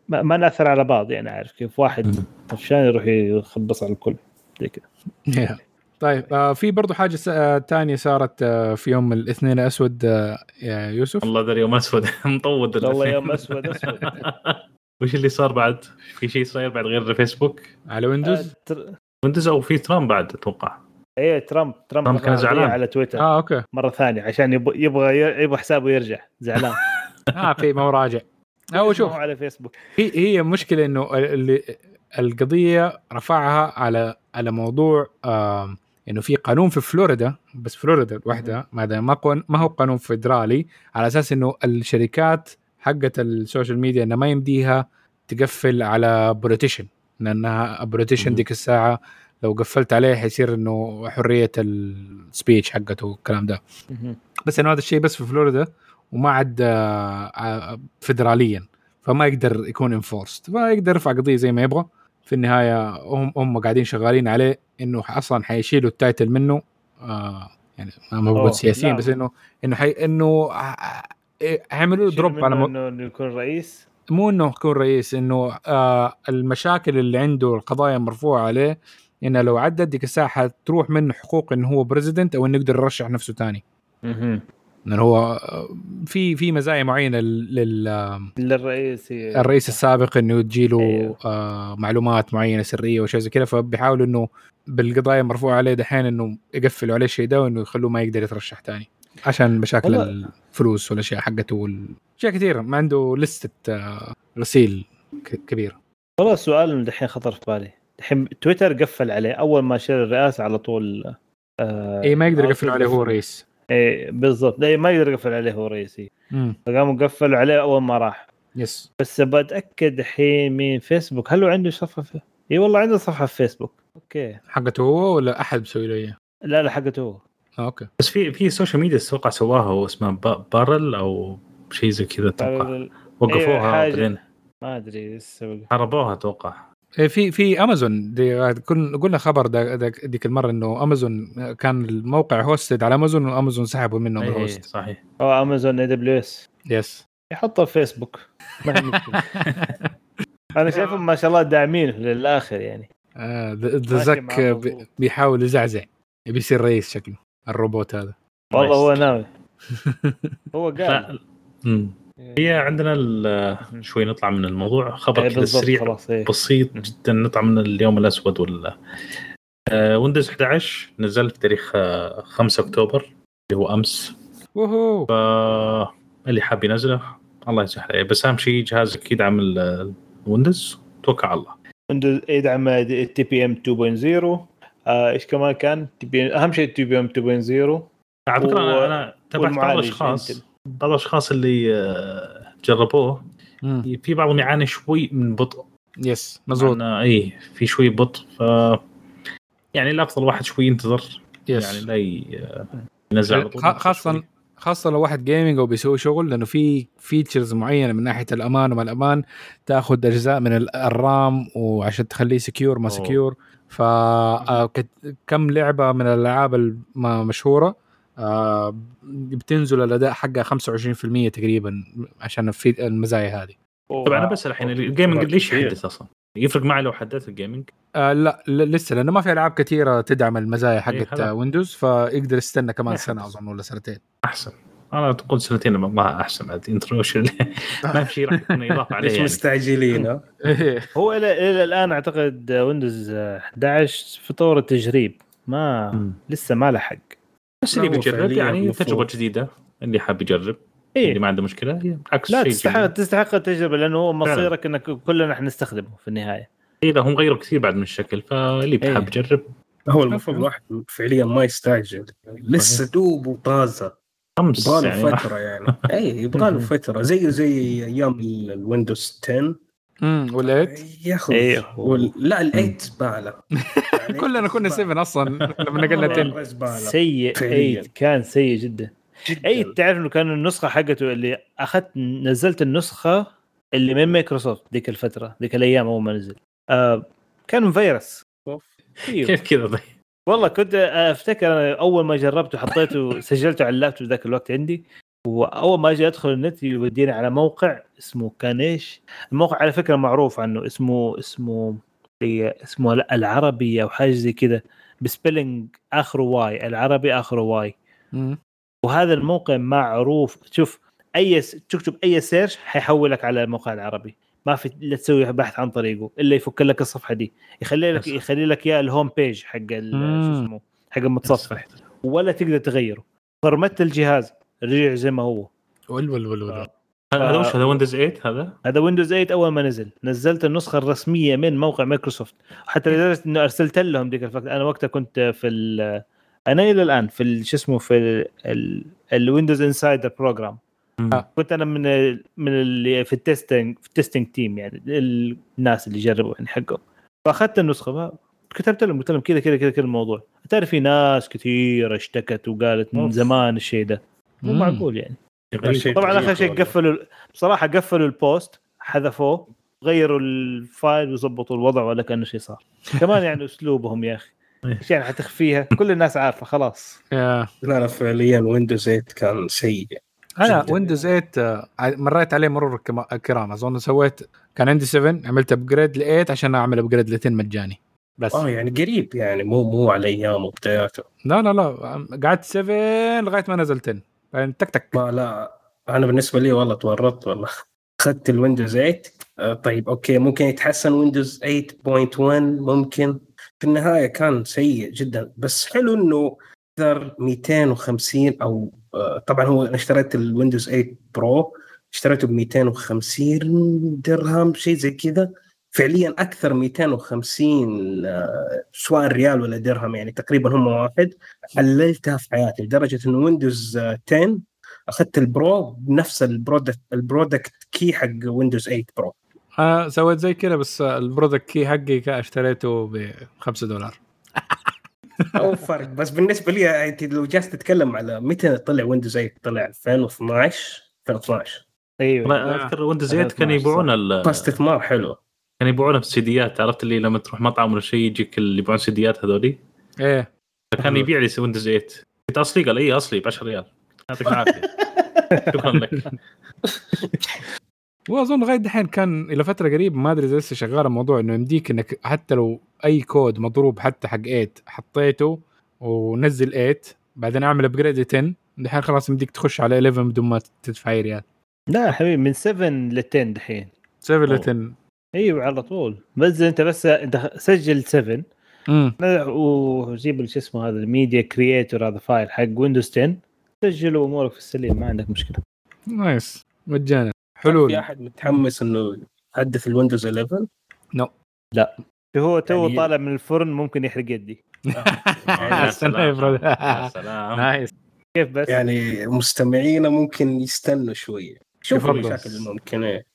ما, ما نأثر على بعض يعني عارف كيف؟ واحد طفشان يروح يخبص على الكل زي كذا. طيب آه في برضو حاجة س- آه تانية صارت آه في يوم الاثنين الاسود آه يا يوسف؟ والله ذا اليوم أسود. مطود والله. يوم أسود أسود. وش اللي صار بعد؟ في شيء صاير بعد غير فيسبوك؟ على ويندوز؟ آه، تر- ويندوز أو في ترامب بعد أتوقع. إيه ترامب ترامب ترامب كان زعلان. على تويتر. آه okay. مرة ثانية عشان يبغى يبغى يبغى حسابه يرجع. زعلان. آه في ما راجع. هو شوف. على فيسبوك. هي هي مشكلة إنه اللي القضية رفعها على على موضوع آم، إنه في قانون في فلوريدا بس فلوريدا وحدها ما ما ما هو قانون فيدرالي على أساس إنه الشركات حقت ال social media إنها ما يمديها تقفل على politician لأنها politician. ديك الساعة لو قفلت عليه حيصير إنه حرية ال speech حقته والكلام ده. بس انه هذا الشيء بس في فلوريدا وما عاد آه، آه، فدراليا فما يقدر يكون enforced فيقدر يرفع قضية زي ما يبغى. في النهاية هم هم قاعدين شغالين عليه إنه أصلا حيشيلوا ال title منه. آه يعني ما بقول سياسيين لا. بس إنه إنه حي إنه آه، حيعملوا له drop على مو... إنه يكون رئيس؟ مو إنه يكون رئيس إنه آه المشاكل اللي عنده القضايا مرفوعة عليه إنه لو عدت ديك الساعة حتروح منه حقوق إنه هو president أو إنه يقدر يرشح نفسه ثاني لأنه هو آه، في في مزايا معينة لل للرئيس. الرئيس السابق إنه تجيله أيوه. آه معلومات معينة سرية وشيء زي كذا فبيحاولوا إنه بالقضايا المرفوعه عليه دحين إنه يقفلوا عليه الشيء ده وإنه يخلوه ما يقدر يترشح ثاني عشان مشاكل والله- الفلوس والأشياء حقته وال... أشياء كثيرة ما عنده لسته آه غسيل كبيرة. والله السؤال اللي دحين خطر في بالي. الحين تويتر قفل عليه. أول ما شال الرئاسه على طول آه اي ما يقدر يقفل عليه هو. رئيس. إيه بالضبط. لا ما يقدر يقفل عليه هو رئيسي فقاموا قفلوا عليه أول ما راح. yes. بس بتأكد الحين مين؟ فيسبوك. هل هو عنده صفحة في اي والله عنده صفحة في فيسبوك. okay. حقته هو ولا أحد مسوي له اياه؟ لا لا حقته هو. آه، أوكي. بس في في social media أتوقع سواها هو اسمه با- Parler أو شيء زي كذا أتوقع. وقفوها. بعدين. ما أدري لسه هربوها أتوقع. إيه، في في امازون دي كن قلنا خبر دا دا ديك المرة إنه امازون كان الموقع hosted على امازون وأمازون سحبوا منهم إيه، ال host صحيح. أو امازون اي دبليو اس يس يحطها في فيسبوك ما مشكلة. أنا شايفهم ما شاء الله داعمين للآخر يعني. آه، زك بي-. بيحاول يزعزع. يبي يصير رئيس شكله. الروبوت هذا. والله هو. ناوي. هو قال. هي عندنا ال- شوي نطلع من الموضوع. خبر إيه كذا بالضبط سريع خلاص إيه. بسيط. جدا. نطلع من اليوم الأسود ولا ويندوز 11 نزل في تاريخ آه، 5 أكتوبر اللي هو أمس. وهو. اللي حاب ينزله الله يسهل عليه. بس أهم شيء جهازك يدعم ال- الويندوز توكل على الله. ويندوز يدعم ال TPM 2.0 آه، إيش كمان كان؟ TP أهم شيء ال TPM 2.0 على فكرة أنا أنا تابعت بعض الاشخاص. بعض الأشخاص اللي آه، جربوه مم. في بعضهم يعاني شوي من بطء. yes مزبوط اي في شوي بطء ف يعني الافضل واحد شوي ينتظر. يعني yes لا ي- ينزل على طول خ- خاصة خاصة لو واحد gaming أو بيسوي شغل لأنه في features معينة من ناحية الأمان وما الأمان تأخذ أجزاء من ال- ال RAM وعشان تخليه secure ما. secure ف آه، لعبة من الألعاب المشهورة آه، بتنزل الأداء حقها 25% تقريبا عشان في المزايا هذه طبعا أنا بس الحين ال gaming ليش. يحدث أصلا؟ يفرق معي لو حدثت ال gaming؟ آه لا ل- لسه لأنه ما في ألعاب كثيرة تدعم المزايا حقت إيه،. ويندوز فيقدر يستنى كمان ما سنة. أظن ولا سنتين أحسن أنا تقول سنتين ما- ما أحسن بعد انتروشن ما في شيء راح يكون إضافة عليه ليش يعني. مستعجلين ها؟ هو إلى الآن أعتقد ويندوز 11 في طور التجريب ما. لسه ما لحق بس اللي لا، بيجرب يعني المفروض. تجربة جديدة اللي حاب يجرب اللي إيه ما عنده مشكلة هي بالعكس لا تستحق. تستحق التجربة لأنه هو. مصيرك إنك كلنا حنستخدمه في النهاية. اذا هم غيروا كثير بعد من الشكل فاللي إيه. بحب يجرب. هو المفروض الواحد فعليا ما يستعجل. لسه دوب وطازة. خمس يبغى له يعني. فترة يعني. اي يبغى له فترة. زيه زي أيام ال- الويندوز 10 امم وال eight؟ ياخذ. وال... لا ال eight زبالة. كلنا كنا 7 أصلا لما نقلنا 10 مرة زبالة. سيء فعلياً. 8 كان سيء جدا. جداً. اي تعرف إنه كان النسخة حقته اللي أخذت نزلت النسخة اللي من مايكروسوفت ذيك الفترة ذيك الأيام أول ما نزل. آه كان فيروس. كيف كذا طيب؟ والله كنت أفتكر أول ما جربته حطيته سجلته على اللابتوب ذاك الوقت عندي. وأول ما أجي أدخل النت يوديني على موقع اسمه كان إيش؟ الموقع على فكرة معروف عنه اسمه اسمه اسمه العربي أو حاجة زي كذا ب spelling اخره Y العربي اخره Y. وهذا الموقع معروف شوف أي تكتب أي search حيحولك على الموقع العربي. ما في لا تسوي بحث عن طريقه إلا يفك لك الصفحة دي. يخلي لك يخلي لك إياه ال home page حق. شو اسمه حق المتصفح. ولا تقدر تغيره. فرمت الجهاز. رجع زي ما هو. ول ول ول ول. هذا وش؟ هذا ويندوز 8 هذا؟ هذا ويندوز 8 أول ما نزل. نزلت النسخة الرسمية من موقع مايكروسوفت. حتى لدرجة إنه أرسلت لهم ذيك الفترة أنا وقتها كنت في ال- أنا إلى الآن في شو اسمه في ال- ال- ال Windows Insider Program. كنت أنا من ال- من اللي في ال testing في ال testing team يعني الناس اللي جربوا يعني حقهم. فأخذت النسخة كتبت لهم قلت لهم كذا كذا كذا الموضوع. تعرف في ناس كثير اشتكت وقالت من. زمان الشيء ده. مو. معقول يعني. طبعا آخر شيء. قفلوا بصراحة قفلوا ال post حذفوه غيروا ال file وظبطوا الوضع ولا كأنه شيء صار. كمان يعني أسلوبهم يا أخي. إيش يعني حتخفيها؟ كل الناس عارفة خلاص. لا لا فعليا ويندوز 8 كان سيء. أنا. ويندوز 8 آه، مريت عليه مرور كرام أظن سويت كان عندي 7 عملت upgrade ل 8 عشان أعمل upgrade ل 10 مجاني. بس. آه يعني قريب يعني مو مو على أيام وبداياته لا لا لا قعدت 7 لغاية ما نزل 10 بعدين تك تك لا أنا بالنسبة لي والله تورطت والله. أخذت الويندوز 8 آه طيب okay ممكن يتحسن ويندوز 8.1 ممكن. في النهاية كان سيء جدا. بس حلو إنه أكثر 250 أو آه طبعا هو أنا اشتريت الويندوز 8 Pro اشتريته ب 250 درهم شيء زي كذا. فعليا أكثر 250 آه، سواء ريال ولا درهم يعني تقريبا هم واحد حللتها في حياتي لدرجة إنه ويندوز 10 أخذت ال Pro بنفس ال product ال product key حق ويندوز 8 برو أنا سويت زي كذا بس ال product key حقي اشتريته ب 5 دولار. أو فرق. بس بالنسبة لي أنت لو جالس تتكلم على متى طلع ويندوز 8 طلع 2012 2012 أيوه. أنا أذكر Windows 8 كانوا يبيعون ال- فاستثمار حلو. كانوا يبيعونها في السيديات عرفت اللي لما تروح مطعم ولا شيء يجيك اللي يبيعون سيديات هذولي؟ إيه. فكان يبيع لي Windows 8 قلت أصلي؟ قال اي أصلي ب 10 ريال. يعطيك العافية. شكرا لك. واظن لغايه دحين كان إلى فترة قريبة ما أدري إذا لسه شغال الموضوع إنه يمديك إنك حتى لو أي كود مضروب حتى حق 8 حطيته ونزل 8 بعدين أعمل upgrade 10 دحين خلاص يمديك تخش على 11 بدون ما تدفع أي ريال. لا يا حبيبي من 7 ل 10 دحين. 7 ل أوه. 10 إيوه على طول. بس أنت بس أنت سجل 7 امم وجيب شو اسمه هذا ال media creator هذا file حق Windows 10 سجله امورك في السليم ما عندك مشكلة. nice. مجانا. في حلول أحد متحمس إنه يحدث ال Windows 11 هو تو يعني- طالع من الفرن ممكن يحرق يدي. يا استنى يا سلام. brother. يا سلام. nice. كيف بس؟ يعني مستمعينا ممكن يستنوا شوية. شوفوا. المشاكل الممكنه إيه.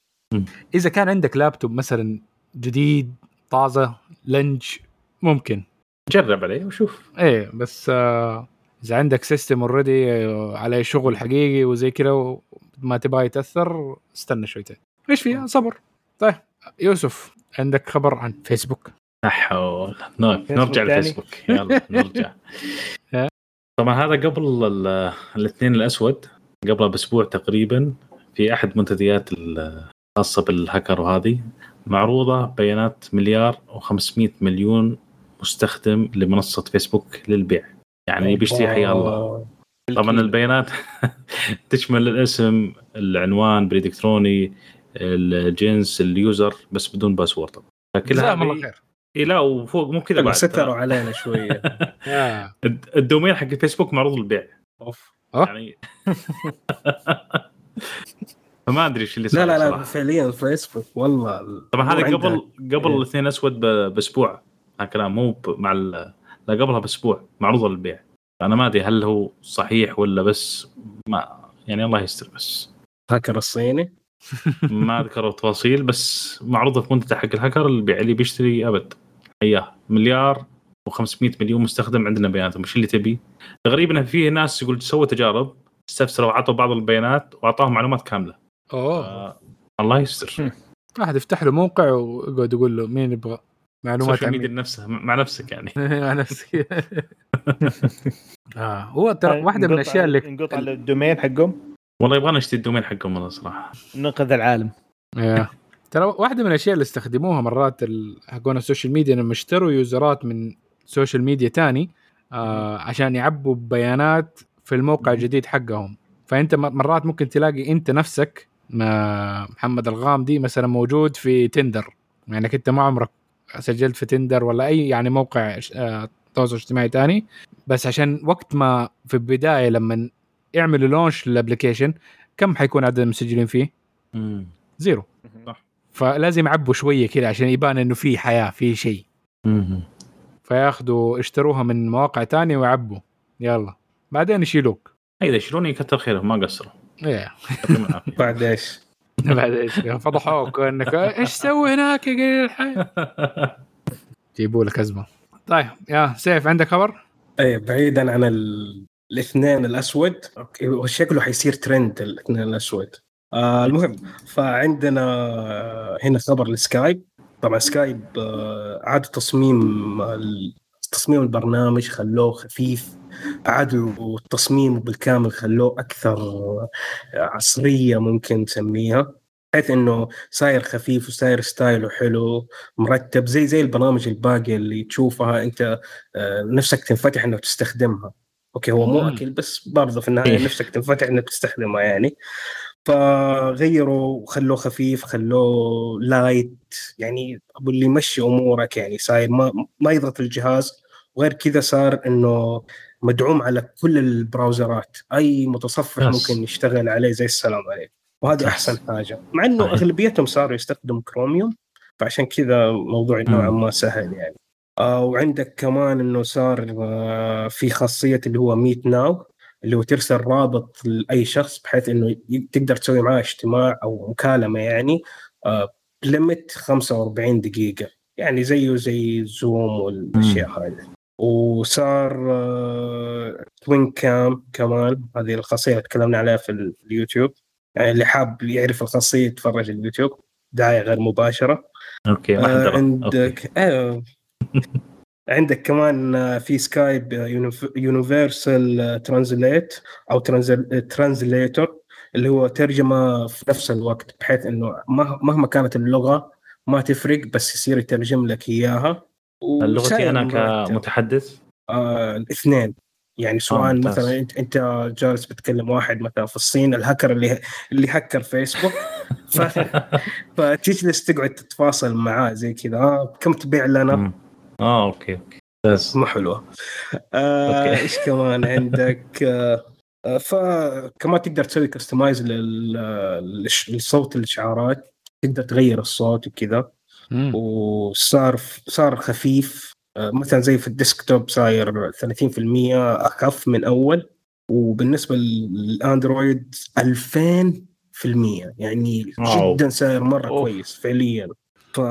إذا كان عندك لابتوب مثلا جديد طازة لنج ممكن. جرب عليه وشوف. إيه بس آه إذا عندك system already عليه شغل حقيقي وزي كذا ما تبغى يتأثر استنى شويتين. إيش فيها؟ صبر. طيب يوسف عندك خبر عن فيسبوك لا حول. نرجع تاني؟ للفيسبوك يلا نرجع. ها. طبعا هذا قبل ال- الاثنين الأسود قبل بأسبوع تقريبا في أحد منتديات الخاصه بالهاكر وهذه معروضة بيانات مليار و500 مليون مستخدم لمنصة فيسبوك للبيع. يعني بيشتري حيا الله. طبعا البيانات تشمل الاسم العنوان بريد الكتروني الجنس اليوزر بس بدون باسورد. طبعا فكل جزاهم الله خير. إيه لا وفوق مو كذا بعد. ستروا علينا شوية. الد- الدومين حق الفيسبوك معروض للبيع. أه؟ يعني فما أدري إيش اللي لا صار لا لا صراحة. فعليا فيسبوك والله طبعا هذا عندها- قبل قبل إيه. الاثنين أسود بأسبوع هالكلام مو مع ال... لا قبلها بأسبوع معروضه للبيع أنا ما أدري هل هو صحيح ولا بس ما يعني الله يستر بس هاكر الصيني ما أذكر التفاصيل بس معروضة في منتدى حق الهاكر البيع اللي بيشتري أبد اياه مليار و500 مليون مستخدم عندنا بياناتهم إيش اللي تبي؟ الغريب انه في ناس يقول سووا تجارب استفسروا وعطوا بعض البيانات وأعطاهم معلومات كاملة أوه. آه الله يستر. واحد يفتح له موقع ويقعد يقول له مين يبغى؟ معلومات السوشيال عن ميديا مين نفسها مع نفسك يعني. مع نفسك. آه هو ترى واحدة من الأشياء اللي نقطع على ال domain حقهم. والله يبغى نشتري ال domain حقهم والله صراحة. ننقذ العالم. ترى واحدة من الأشياء اللي استخدموها مرات ال- حقون ال social media إنهم اشتروا يوزرات من social media تاني آه عشان يعبوا بيانات في الموقع الجديد حقهم. فأنت م- مرات ممكن تلاقي أنت نفسك ما محمد الغامدي مثلا موجود في Tinder. يعني انت ما عمرك سجلت في Tinder ولا أي يعني موقع آه، تواصل اجتماعي تاني. بس عشان وقت ما في البداية لما يعملوا launch لل application كم حيكون عدد المسجلين فيه؟ zero. صح. فلازم يعبوا شوية كذا عشان يبان إنه في حياة في شيء. فياخذوا اشتروها من مواقع تانية ويعبوا. يلا. بعدين يشيلوك. إذا يشيلوني كثر خيرهم ما قصروا. بعد إيش؟ بعد إيش؟ فضحوك إنك إيش تسوي هناك يا قليل الحيا جيبوا لك ازمه طيب يا سيف عندك خبر؟ إيه بعيدا عن ال... الاثنين الأسود. أوكي وشكله حيصير ترند الاثنين الأسود. آه المهم فعندنا آه، هنا خبر لسكايب. طبعا سكايب آه عادوا تصميم تصميم البرنامج خلوه خفيف. عادوا التصميم بالكامل خلوه أكثر عصرية ممكن تسميها بحيث إنه صاير خفيف وصاير style ه حلو مرتب زي زي البرامج الباقية اللي تشوفها أنت آه، نفسك تنفتح انك تستخدمها أوكي هو مو. أكل بس برضه في النهاية إيه. نفسك تنفتح إنك تستخدمها يعني فغيروا وخلوه خفيف خلوه light يعني أبو اللي يمشي أمورك يعني صاير ما ما يضغط الجهاز وغير كذا صار إنه مدعوم على كل البراوزرات. أي متصفح يس. ممكن يشتغل عليه. زي السلام عليكم. وهذه. أحسن حاجة. مع إنه. أغلبيتهم صاروا يستخدموا كروميوم فعشان كذا موضوع نوعا ما سهل يعني. آه وعندك كمان إنه صار آه في خاصية اللي هو Meet Now اللي هو ترسل رابط لأي شخص بحيث إنه تقدر تسوي معاه اجتماع أو مكالمة يعني آه limit 45 دقيقة. يعني زيه زي Zoom والأشياء هذه. وصار آه twin cam كمان هذه الخاصية اللي تكلمنا عليها في اليوتيوب. يعني اللي حاب يعرف الخاصية يتفرج اليوتيوب دعاية غير مباشرة. أوكي ما آه عندك آه عندك كمان آه، في سكايب universal translate أو translator اللي هو ترجمة في نفس الوقت بحيث إنه مهما كانت اللغة ما تفرق بس يصير يترجم لك إياها. لغتي أنا كمتحدث؟ آه الاثنين. يعني سواء آه مثلا انت أنت جالس بتكلم واحد مثلا في الصين الهكر اللي اللي هكر فيسبوك. ف... فتجلس تقعد تتواصل معاه زي كذا. آه كم تبيع لنا؟ آه أوكي أوكي. بس مو حلوة. آه إيش كمان عندك؟ آه, آه، فكمان تقدر تسوي customize للصوت الاشعارات تقدر تغير الصوت وكذا. وصار صار خفيف. آه، مثلا زي في ال desktop صاير 30% أخف من أول وبالنسبة للأندرويد 2000 في المية. يعني wow. جدا سعر مرة أوف. كويس فعليا. ف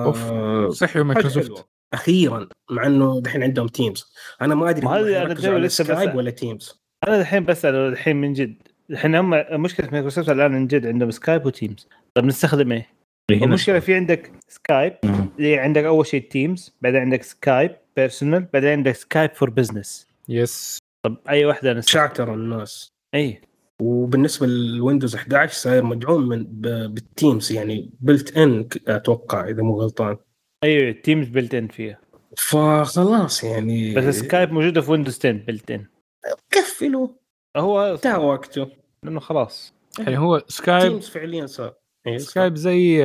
صحي مايكروسوفت. أخيرا مع إنه دحين عندهم Teams أنا ما أدري هذه أنا لسه Skype ولا Teams أنا الحين بسأل الحين من جد. الحين هم مشكلة مايكروسوفت الآن من جد عندهم Skype و Teams طيب نستخدم إيه؟ المشكلة في عندك Skype اللي عندك أول شيء Teams بعدين عندك Skype personal بعدين عندك Skype for Business yes طب أي واحدة أنا شاتر الناس إي. وبالنسبة للويندوز 11 صاير مدعوم من بال Teams يعني built in أتوقع إذا مو غلطان. أيوه Teams built in فيها. فخلاص يعني. بس Skype موجودة في ويندوز 10 built in كفلوا. هو تا وقته. لأنه خلاص. يعني هو Skype Teams فعليا صار. إيه، Skype زي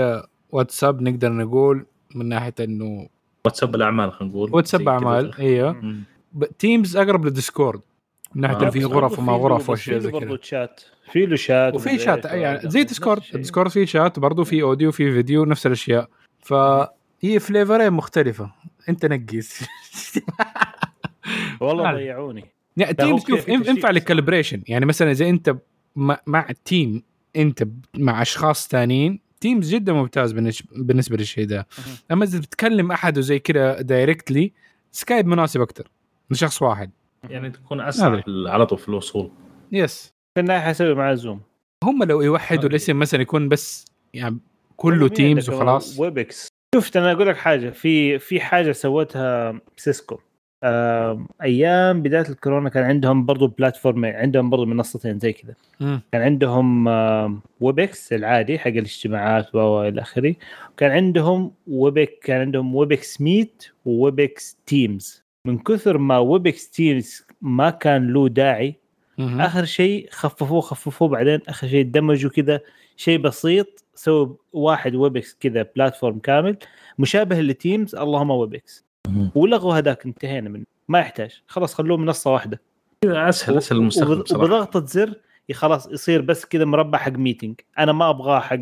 واتساب نقدر نقول من ناحية إنه واتساب الاعمال خلينا نقول. واتساب اعمال أيوه Teams أقرب لل Discord من ناحية آه. في غرف وما غرف واشياء زي كذا. شات في له شات وفي شات يعني زي Discord ال Discord فيه شات برضه في audio في فيديو نفس الأشياء. فهي فليفرين مختلفة. أنت نقيس. والله ضيعوني. يعني Teams شوف ينفع لل collaboration يعني مثلا إذا أنت مع team انت مع اشخاص ثانيين Teams جدا ممتاز بالنسبة للشيء ده. اما اذا بتكلم أحد وزي كذا directly Skype مناسب أكثر من شخص واحد. يعني تكون أسرع على طول في الوصول. yes في النهاية حسوي مع Zoom هم لو يوحدوا الاسم مثلا يكون بس يعني كله Teams وخلاص. Webex شفت أنا أقول لك حاجة. في في حاجة سوتها Cisco أيام بداية الكورونا كان عندهم برضو platform ين عندهم برضو منصتين زي كذا. كان عندهم Webex العادي حق الاجتماعات والى آخره. وكان عندهم ويبك كان عندهم Webex Meet و Webex Teams من كثر ما Webex Teams ما كان له داعي آخر شيء خففوه خففوه بعدين آخر شيء دمجوا كذا. شيء بسيط سووا واحد Webex كذا platform كامل مشابه ل Teams اللهم Webex ولغوا هذاك انتهينا منه. ما يحتاج. خلاص خلوه منصة واحدة. كذا أسهل أسهل المستخدم صراحة وبضغطة زر خلاص يصير بس كذا مربع حق meeting أنا ما أبغاه حق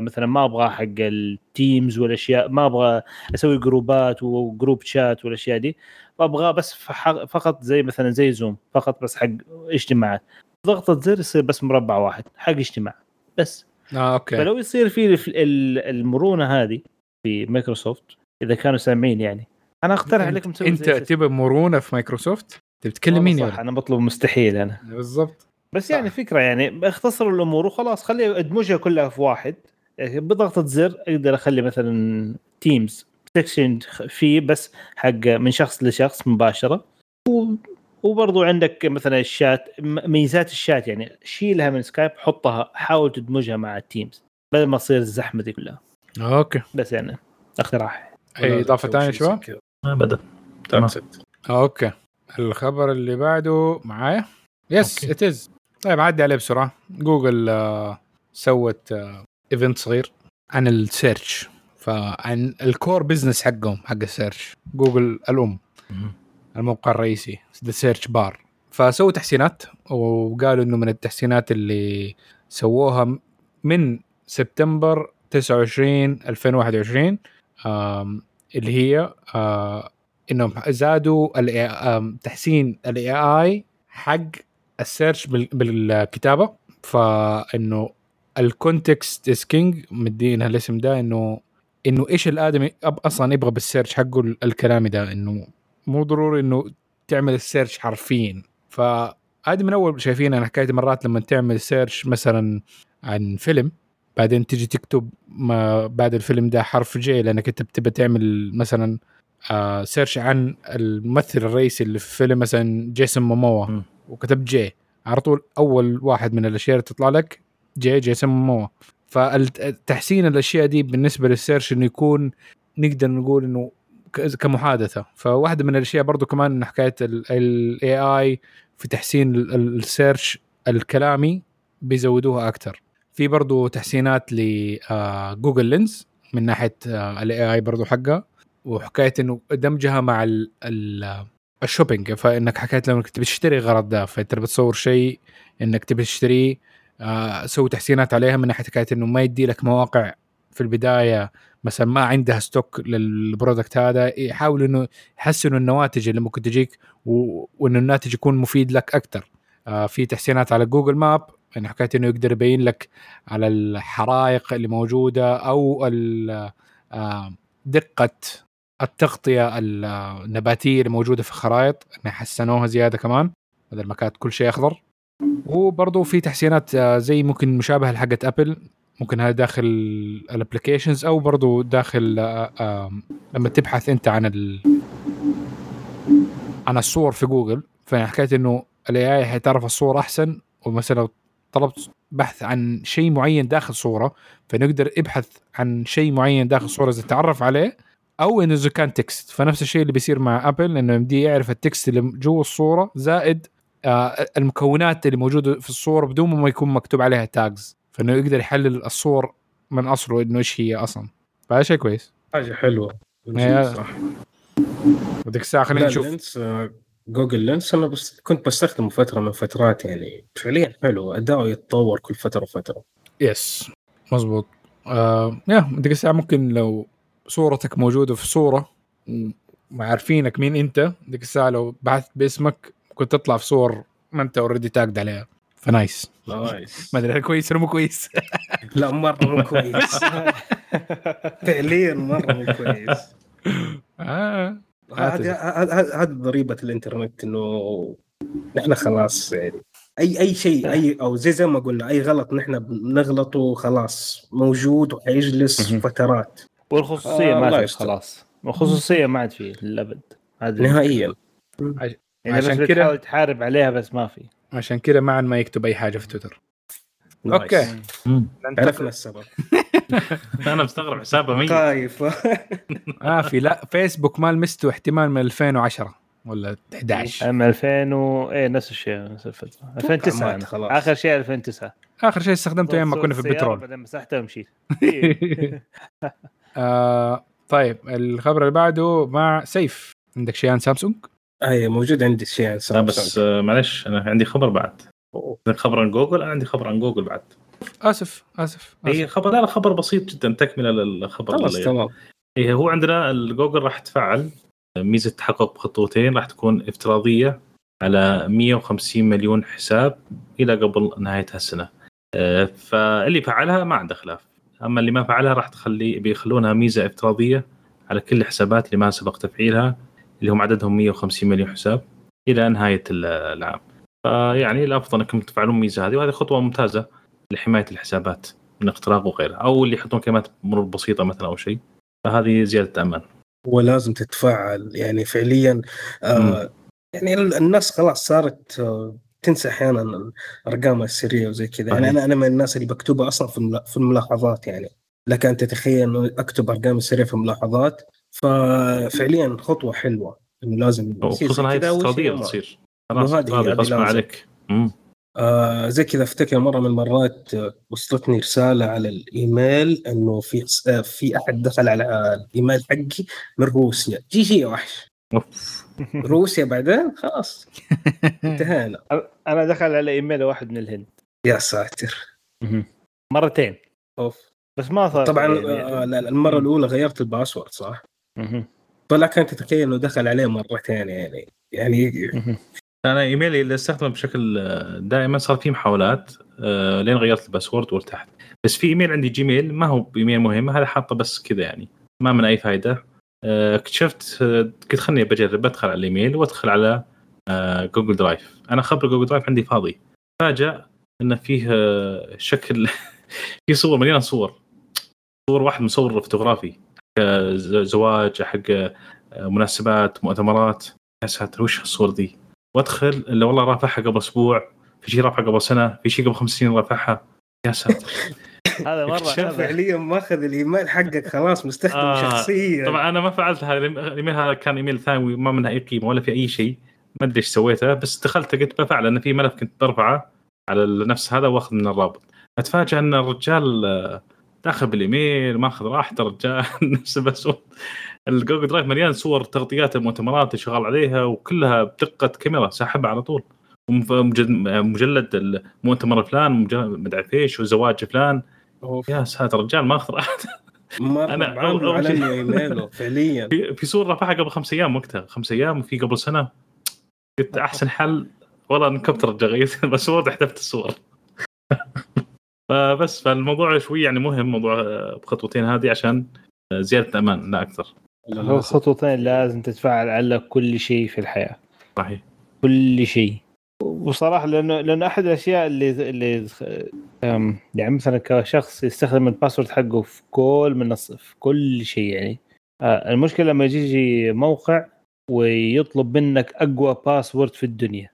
مثلا ما أبغاه حق ال Teams والأشياء ما أبغى أسوي جروبات و group chat والأشياء دي. أبغاه بس فقط زي مثلا زي Zoom فقط بس حق اجتماعات. ضغطة زر يصير بس مربع واحد حق اجتماع. بس. آه okay. فلو يصير في المرونة هذه في مايكروسوفت إذا كانوا سامعين يعني. أنا أقترح عليكم تسوي أنت تبى مرونة في مايكروسوفت؟ انت بتتكلم مين صح أنا بطلب مستحيل أنا. بالضبط. بس يعني فكرة يعني اختصروا الأمور وخلاص خلي ادمجها كلها في واحد. يعني بضغطة زر أقدر أخلي مثلا Teams section فيه بس حق من شخص لشخص مباشرة. و... وبرضو عندك مثلا الشات ميزات الشات يعني شيلها من Skype حطها حاول تدمجها مع ال Teams بدل ما تصير الزحمة دي كلها. okay. بس يعني اقتراح. أي إضافة ثانية شباب؟ ابدا. تمام. okay. الخبر اللي بعده معايا؟ yes it is طيب عدي عليه بسرعة. جوجل آه سوت آه event صغير عن ال search فعن ال core business حقهم حق ال search Google الأم. الموقع الرئيسي. the search bar فسووا تحسينات وقالوا إنه من التحسينات اللي سووها من سبتمبر 29 2021 آم، اللي هي آه، إنهم زادوا تحسين ال AI حق ال search بال- بالكتابة. فإنه ال context is king مدينها الاسم ده إنه إنه إيش الآدمي أصلا يبغى بال search حقه ال- الكلامي ده إنه مو ضروري إنه تعمل ال search حرفيا. فهذه من أول شايفين أنا حكايه مرات لما تعمل سيرش مثلا عن فيلم بعدين تجي تكتب ما بعد الفيلم ده حرف J لأنك أنت بتبى تعمل مثلا آه search عن الممثل الرئيسي اللي في فيلم مثلا جيسون موموا. وكتبت J على طول أول واحد من الأشياء اللي تطلع لك J جيسون موموا. فالتحسين الأشياء دي بالنسبة لل search إنه يكون نقدر نقول إنه كمحادثة. فواحدة من الأشياء برضو كمان إن حكاية ال AI في تحسين ال- ال- ال search الكلامي بيزودوها أكثر في برضو تحسينات ل Google Lens من ناحية ال AI برضو حقها وحكاية إنه دمجها مع ال ال ال shopping فإنك حكيت لما تبي تشتري غرض ده فأنت بتصور شيء إنك تبي تشتريه آه، سوي تحسينات عليها من ناحية حكاية إنه ما يدي لك مواقع في البداية مثلا ما عندها stock لل product هذا يحاولوا إنه يحسنوا النواتج اللي ممكن تجيك. وإنه الناتج يكون مفيد لك أكثر آه في تحسينات على Google Map يعني حكاية إنه يقدر يبين لك على الحرائق اللي موجودة أو آه دقة التغطية النباتية اللي موجودة في الخرائط إنه حسنوها زيادة كمان بدل ما كانت كل شيء أخضر. وبرضه في تحسينات آه، زي ممكن مشابهة لحقت Apple ممكن هذا داخل ال applications أو برضه داخل آه، لما تبحث أنت عن ال عن الصور في جوجل. فحكيت إنه ال AI حيتعرف الصور أحسن ومثلا طلبت بحث عن شيء معين داخل صورة فنقدر نبحث عن شيء معين داخل صورة إذا تعرف عليه أو إنه إذا كان text فنفس الشيء اللي بيصير مع Apple إنه يمديه يعرف ال text اللي جوا الصورة زائد آه المكونات اللي موجودة في الصورة بدون ما يكون مكتوب عليها tags فإنه يقدر يحلل الصور من أصله إنه إيش هي أصلا. فهذا شيء كويس. حاجة حلوة. صح. وديك الساعة خلينا نشوف. Google Lens أنا بس كنت بستخدمه فترة من فترات يعني. فعليا حلو أداؤه يتطور كل فترة وفترة. Yes مظبوط. آه يا الساعة ممكن لو صورتك موجودة في صورة وعارفينك مين أنت ديك الساعة لو بحثت باسمك كنت تطلع في صور ما أنت already تاقد عليها. ف nice. Nice. ما أدري هل كويس ولا مو كويس؟ لا مرة مو كويس. فعليا مرة مو كويس. آه. هذه هذه ضريبة الإنترنت إنه نحن خلاص يعني. اي أي شيء اي أو زي زي ما قلنا أي غلط نحن بنغلطه خلاص موجود وحيجلس. فترات. والخصوصية آه، ما في. خلاص. والخصوصية ما عاد في للابد نهائيا. يعني عشان بس كده- بتحاول تحارب عليها بس ما في. عشان كذا معا ما يكتب أي حاجة في تويتر. Okay. عرفنا السبب. أنا مستغرب حسابه ميت خايف. آه في لا فيسبوك ما لمسته احتمال من 2010 ولا 11 اما 2000 و إيه نفس الشيء نفس الفترة. 2009 مات أنا. خلاص. آخر شيء 2009 آخر شيء استخدمته أيام ما كنا في البترول. بعدين مسحتها ومشيت إيه. آه طيب الخبر اللي بعده مع سيف. عندك شيء عن سامسونج؟ اي موجود عندي شيء عن لا سامسونج. بس آه، معلش أنا عندي خبر بعد. عندك خبر عن جوجل؟ أنا عندي خبر عن جوجل بعد. آسف آسف, هي آسف. خبر لا لا خبر بسيط جدا تكملة للخبر خلاص تمام. إيه هو عندنا الجوجل راح تفعل ميزة تحقق بخطوتين راح تكون افتراضية على 150 مليون حساب إلى قبل نهاية هالسنة. آه، فاللي فعلها ما عنده خلاف. أما اللي ما فعلها راح تخلي بيخلونها ميزة افتراضية على كل الحسابات اللي ما سبق تفعيلها اللي هم عددهم 150 مليون حساب إلى نهاية ال- العام. فيعني الافضل إنكم تفعلون الميزه هذه وهذه خطوة ممتازة. لحماية الحسابات من اختراق وغيره أو اللي يحطون كلمات مرور بسيطة مثلا أو شيء فهذه زيادة أمان. ولازم تتفاعل يعني فعليا آه يعني ال- الناس خلاص صارت آه تنسى أحيانا الأرقام السرية وزي كذا. يعني. أنا أنا من الناس اللي بكتبها أصلا في الملا- في الملاحظات يعني. لك أن تتخيل إنه أكتب أرقام سريه في الملاحظات ففعليا خطوة حلوة. إنه لازم هاي افتراضيه ما- بتصير مو خلاص هذه هذه غصبا. عليك. مم. آه زي كذا أفتكر مرة من المرات آه، وصلتني رسالة على الإيميل إنه في آه في أحد دخل على الإيميل حقي من روسيا. GG يا وحش. روسيا بعدين؟ خلاص. انتهينا. أنا دخل على إيميل واحد من الهند. يا ساتر. مرتين. أوف. بس ما صار طبعا يعني. المرة الأولى غيرت ال password صح؟ طلع كان تتخيل إنه دخل عليه مرتين يعني. يعني. أنا إيميلي اللي استخدمه بشكل آه، دائما صار في محاولات آه، لين غيرت ال password وارتحت. بس في إيميل عندي Gmail ما هو ايميل مهم هذا حاطه بس كذا يعني ما من أي فائده آه، اكتشفت قلت خلني بجرب أدخل على الإيميل وأدخل على Google Drive. أنا خبر Google Drive عندي فاضي. فاجأ انه فيه شكل في صور مليانه صور. صور واحد مصور فوتوغرافي زواج حق مناسبات مؤتمرات. يا ساتر وش الصور دي؟ وادخل الا والله رافعها قبل أسبوع في شيء رافعها قبل سنة في شيء قبل خمس سنين رافعها. يا ساتر. هذا مرة فعليا ماخذ الإيميل حقك خلاص مستخدم آه، شخصيا. طبعا أنا ما فعلت هذا الإيميل هذا كان إيميل ثانوي ما منها أي قيمة ولا في أي شيء. ما أدري إيش سويته بس دخلت قلت بفعل لأن في ملف كنت برفعه على نفس هذا وأخذ من الرابط. اتفاجئ أن الرجال آه، داخل بالإيميل ماخذ راحته الرجال نفس بس ال Google Drive مليان صور تغطيات المؤتمرات اللي شغال عليها وكلها بدقة كاميرا ساحبها على طول. مجلد المؤتمر فلان مجلد مدري إيش وزواج فلان. أوف. يا ساتر الرجال مره أنا معامله أول- أول على ايميله فعليا. في في صور رفعها قبل خمس أيام وقتها. خمس أيام وفي قبل سنة. قلت أحسن حل. والله نكبت الرجال غيرت ال password حذفت الصور. فبس فالموضوع شوي يعني مهم موضوع آه، بخطوتين هذه عشان آه، زيادة أمان لا أكثر. هو خطوتين لازم تتفاعل على كل شيء في الحياة. صحيح. كل شيء. وصراحة لأنه لأنه أحد الأشياء اللي اللي يعني مثلا كشخص يستخدم ال password حقه في كل منصه في كل شيء يعني. آه، المشكلة لما يجي موقع ويطلب منك أقوى password في الدنيا.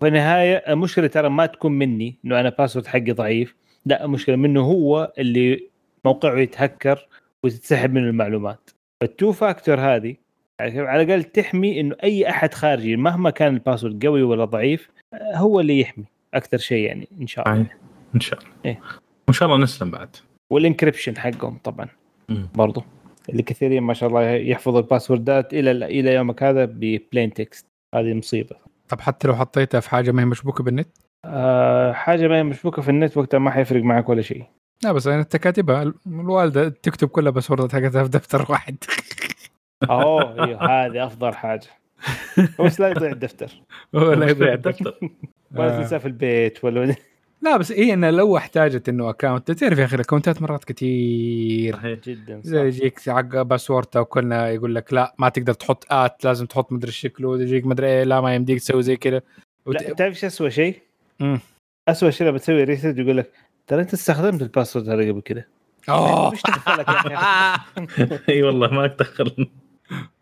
في النهاية المشكلة ترى ما تكون مني إنه أنا password حقي ضعيف. لا المشكلة منه هو اللي موقعه يتهكر وتتسحب منه المعلومات. فال two factor هذه يعني على الأقل تحمي إنه أي أحد خارجي مهما كان ال password قوي ولا ضعيف آه، هو اللي يحمي أكثر شيء يعني إن شاء الله. إن شاء الله. إيه. وإن شاء الله نسلم بعد. وال encryption حقهم طبعا مم. برضو. اللي كثيرين ما شاء الله يحفظوا الباسوردات إلى إلى يومك هذا ب plain text هذه مصيبة. طب حتى لو حطيتها في حاجة ما هي مشبوكة بالنت؟ آه حاجة ما هي مشبوكة في النت وقتها ما حيفرق معك ولا شيء. لا بس أنا انت كاتبها الوالدة تكتب كلها باسوردات حقتها في دفتر واحد. أوه أيوه هذه أفضل حاجة. بس لا يضيع الدفتر. ولا يضيع الدفتر. ولا آه. تنساه في البيت ولا لا بس هي انه لو احتاجت إنه account تعرف يا أخي الاكونتات مرات كثير صحيح. جدا زي صح. يجيك حق password وكلنا يقول لك لا ما تقدر تحط at لازم تحط مدري شكله. يجيك مدري إيه لا ما يمديك تسوي زي كذا. وت... لا تعرف إيش اسوء شيء؟ مم. اسوء شيء لما تسوي reset يقول لك ترى انت استخدمت ال password هذا قبل كذا اوه يا أخي. إي والله ما اتدخل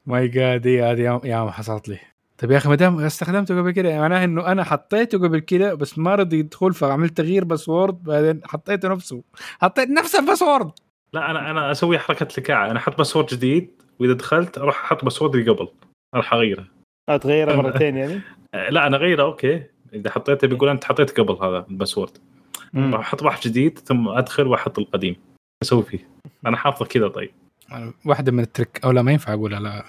my God هي هذه يوم- يوم حصلت لي. طيب يا أخي ما دام استخدمته قبل كده معناه إنه أنا حطيته قبل كده بس ما رضي يدخل فعملت تغيير password بعدين حطيته نفسه. حطيت نفس ال password. لا أنا أنا أسوي حركة لكاعه أنا أحط password جديد وإذا دخلت أروح أحط password اللي قبل. أروح أغيره. آه، تغيرها مرتين يعني؟ آه، لا أنا أغيره okay. إذا حطيته بيقول أنت حطيت قبل هذا ال password. أحط واحد جديد ثم أدخل وأحط القديم. أسوي فيه. أنا حافظه كذا طيب. واحدة من ال trick أو لا ما ينفع اقولها لا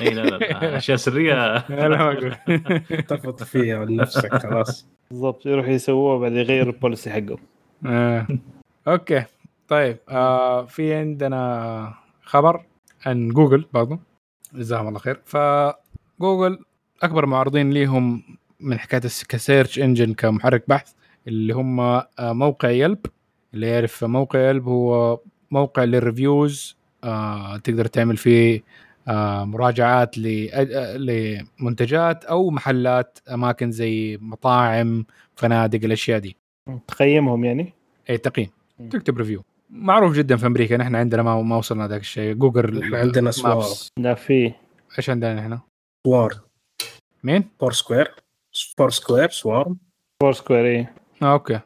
إي لا لا, أشياء سرية. لا ما أقول. تفض فيها من نفسك خلاص. بالضبط يروح يسووه بعد يغير ال policy حقه آه. okay. طيب آه في عندنا خبر عن جوجل برضو. جزاهم الله خير. فجوجل أكبر معارضين ليهم من حكاية ك search engine كمحرك بحث. اللي هم آه، موقع Yelp. اللي يعرف موقع Yelp هو موقع لل reviews آه تقدر تعمل فيه آه مراجعات ل- لمنتجات أو محلات أماكن زي مطاعم فنادق الأشياء دي. تقيمهم يعني؟ اي تقييم. تكتب review معروف جدا في أمريكا نحن عندنا ما ما وصلنا ذاك الشيء. جوجل عندنا Swarm. لا في. إيش عندنا نحن؟ Swarm. مين؟ Foursquare Foursquare Swarm Foursquare إيه. آه okay.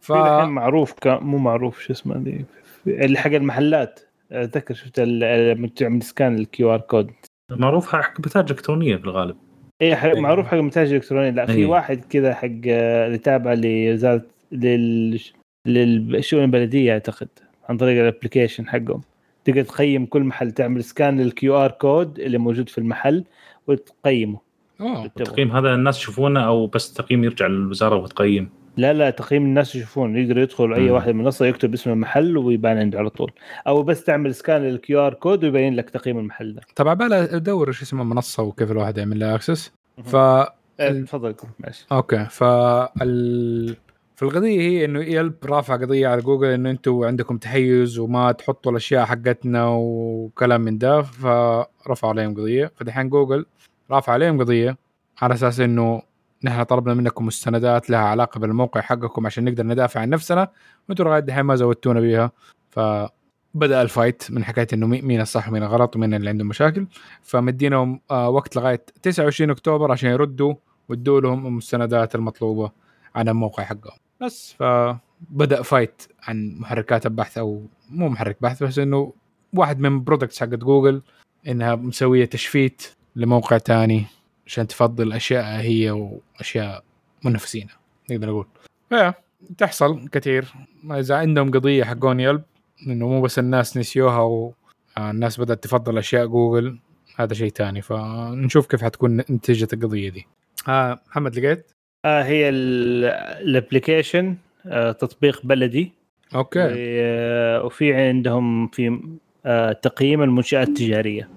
ف في الحين معروف ك... مو معروف شو اسمه ذي في- اللي حق المحلات. أتذكر شفت ال- لما تعمل scan ال QR code معروف حق متاجر إلكترونية في الغالب. إيه حق معروف حق المتاجر الالكتروني لا في إيه. واحد كذا حق آه، اللي تابع لوزاره لل للشؤون البلدية أعتقد عن طريق ال application حقهم. تقدر تقيم كل محل تعمل scan لل QR code اللي موجود في المحل وتقيمه. التقييم هذا الناس يشوفونه أو بس التقييم يرجع للوزارة وتقيم. لا لا تقييم الناس يشوفون يقدروا يدخلوا أي. واحد من المنصه يكتب اسم المحل ويبان عنده على طول. أو بس تعمل scan لل QR code ويبين لك تقييم المحل ده. طبعا بالي أدور إيش اسم المنصة وكيف الواحد يعمل لها access ف إيه، تفضل. ماشي. okay. فال فالقضيه هي إنه Yelp رافع قضية على جوجل إنه أنتم عندكم تحيز وما تحطوا الأشياء حقتنا وكلام من ده فرفعوا عليهم قضية. فدحين جوجل رافع عليهم قضية على أساس إنه نحن طلبنا منكم مستندات لها علاقة بالموقع حقكم عشان نقدر ندافع عن نفسنا وأنتم لغاية دحين ما زودتونا بيها. فبدا ال fight من حكاية إنه مي- مين الصح ومين الغلط ومين اللي عنده مشاكل. فمدينهم آه، وقت لغاية 29 أكتوبر عشان يردوا وادوا لهم المستندات المطلوبة عن الموقع حقهم. بس فبدا fight عن محركات البحث أو مو محرك بحث بس إنه واحد من products حقت جوجل إنها مسوية تشفيت لموقع تاني. عشان تفضل أشياء هي وأشياء منافسينها نقدر نقول. فيا تحصل كثير. إذا عندهم قضية حقون Yelp إنه مو بس الناس نسيوها والناس بدأت تفضل أشياء جوجل هذا شيء تاني فنشوف كيف حتكون نتيجة القضية دي. آه محمد لقيت؟ آه هي ال application آه تطبيق بلدي. okay. آه، وفي عندهم في آه تقييم المنشآت التجارية.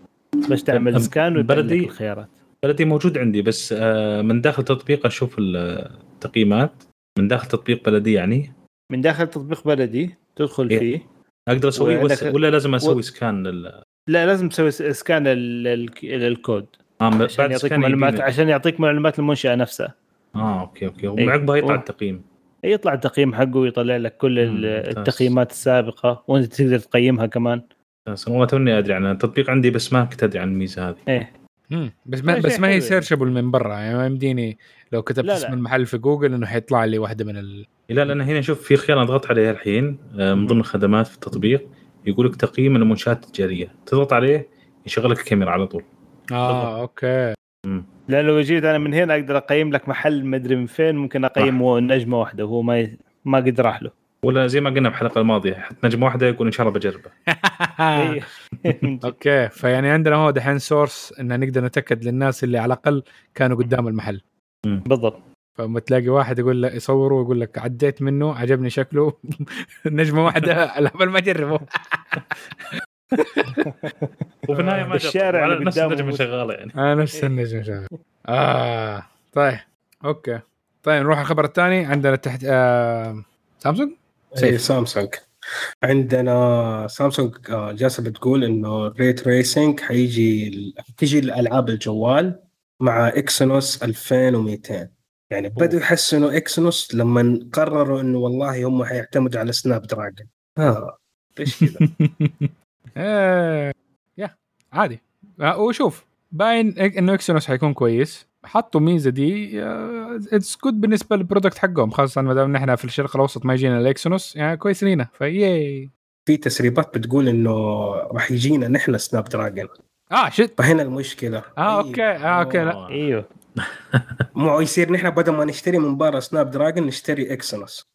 بس تعمل scan ويبين لك بلدي؟ الخيارات. بلدي موجود عندي بس آه، من داخل تطبيق أشوف التقييمات. من داخل تطبيق بلدي يعني. من داخل تطبيق بلدي تدخل إيه. فيه. أقدر اسويه بس ولا لازم أسوي و- scan لل لا لازم تسوي scan لل- لل- للكود آه عشان بعد يعطيك معلومات يبيني. عشان يعطيك معلومات المنشأة نفسها. آه okay okay. إيه. وعقبها يطلع و- التقييم. يطلع التقييم حقه ويطلع لك كل. التقييمات السابقة وأنت تقدر تقيمها كمان. والله توني أدري عن التطبيق عندي بس ما كنت أدري عن الميزة هذه. إيه. بس ما شيء بس ما هي حلو يعني. searchable من برا. يعني ما يمديني لو كتبت لا، اسم لا. المحل في جوجل إنه حيطلع لي واحدة من ال... لا لأن هنا شوف في خيار أنا ضغطت عليه الحين آه، من ضمن الخدمات في التطبيق يقول لك تقييم المنشآت التجارية. تضغط عليه يشغل لك الكاميرا على طول. آه okay. لا لو جيت أنا من هنا أقدر أقيم لك محل مدري من فين ممكن أقيمه نجمة واحدة وهو ما ي... ما قد راح له. ولا زي ما قلنا بالحلقة الماضية حط نجمه واحدة يقول إن شاء الله بجربه. okay فيعني عندنا هو دحين source إن نقدر نتأكد للناس اللي على الأقل كانوا قدام المحل. بالضبط. فلما تلاقي واحد يقول لك يصوره ويقول لك عديت منه عجبني شكله. نجمة واحدة قبل ما أجربه. وفي النهاية ما. اللي على نفس النجمة شغالة يعني. آه نفس النجم شغال آه طيب. okay. طيب نروح الخبر الثاني. عندنا تحت آه... سامسونج؟ اي سيف. سامسونج. عندنا سامسونج آه، جالسة بتقول إنه ال ray tracing حيجي تيجي الألعاب الجوال مع Exynos 2200 يعني بدوا يحسنوا Exynos لما قرروا إنه والله هم حيعتمدوا على Snapdragon ها إيش كذا؟ آه... يا عادي. آه وشوف باين إنه Exynos حيكون كويس. حطوا ميزة دي it's good بالنسبة لل product حقهم خاصة ما دام نحن في الشرق الأوسط ما يجينا ال Exynos يعني كويس لينا فيي في تسريبات بتقول إنه راح يجينا نحن Snapdragon آه shit. فهنا المشكلة. آه okay آه okay لا. آه. إيوه. مو يصير نحن بدل ما نشتري من برا Snapdragon نشتري Exynos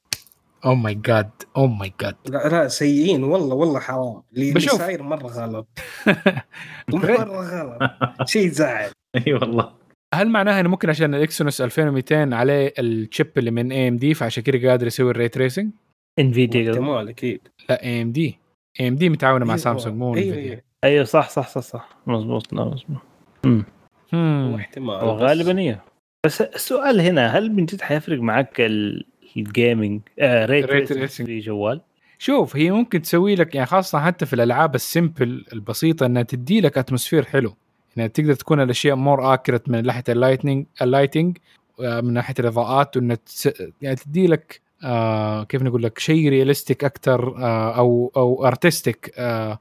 oh my God oh my God لا لا سيئين والله والله حرام. اللي. صاير مرة غلط. مرة غلط. شيء يزعل إي والله. هل معناها إنه ممكن عشان الاكسينوس 2200 عليه ال chip اللي من AMD فعشان كذا قادر يسوي ال ray tracing؟ إنفيديا احتمال أكيد. لا اي ام دي اي ام دي متعاونة مع أيوة. سامسونج مو أيوه إنفيديا. أيوه. أيوه صح صح صح صح. مضبوط لا مضبوط هم. احتمال وغالبا إيه. بس السؤال هنا هل من جد حيفرق معك ال- ال gaming آه ray tracing. في جوال؟ شوف هي ممكن تسوي لك يعني خاصة حتى في الألعاب ال simple البسيطة إنها تدي لك atmosphere حلو. يعني تقدر تكون الأشياء more accurate من ناحية ال lighting ال lighting آه، من ناحية الإضاءات وانها تس... يعني تدي لك آه كيف نقول لك شيء realistic أكثر آه أو أو artistic آه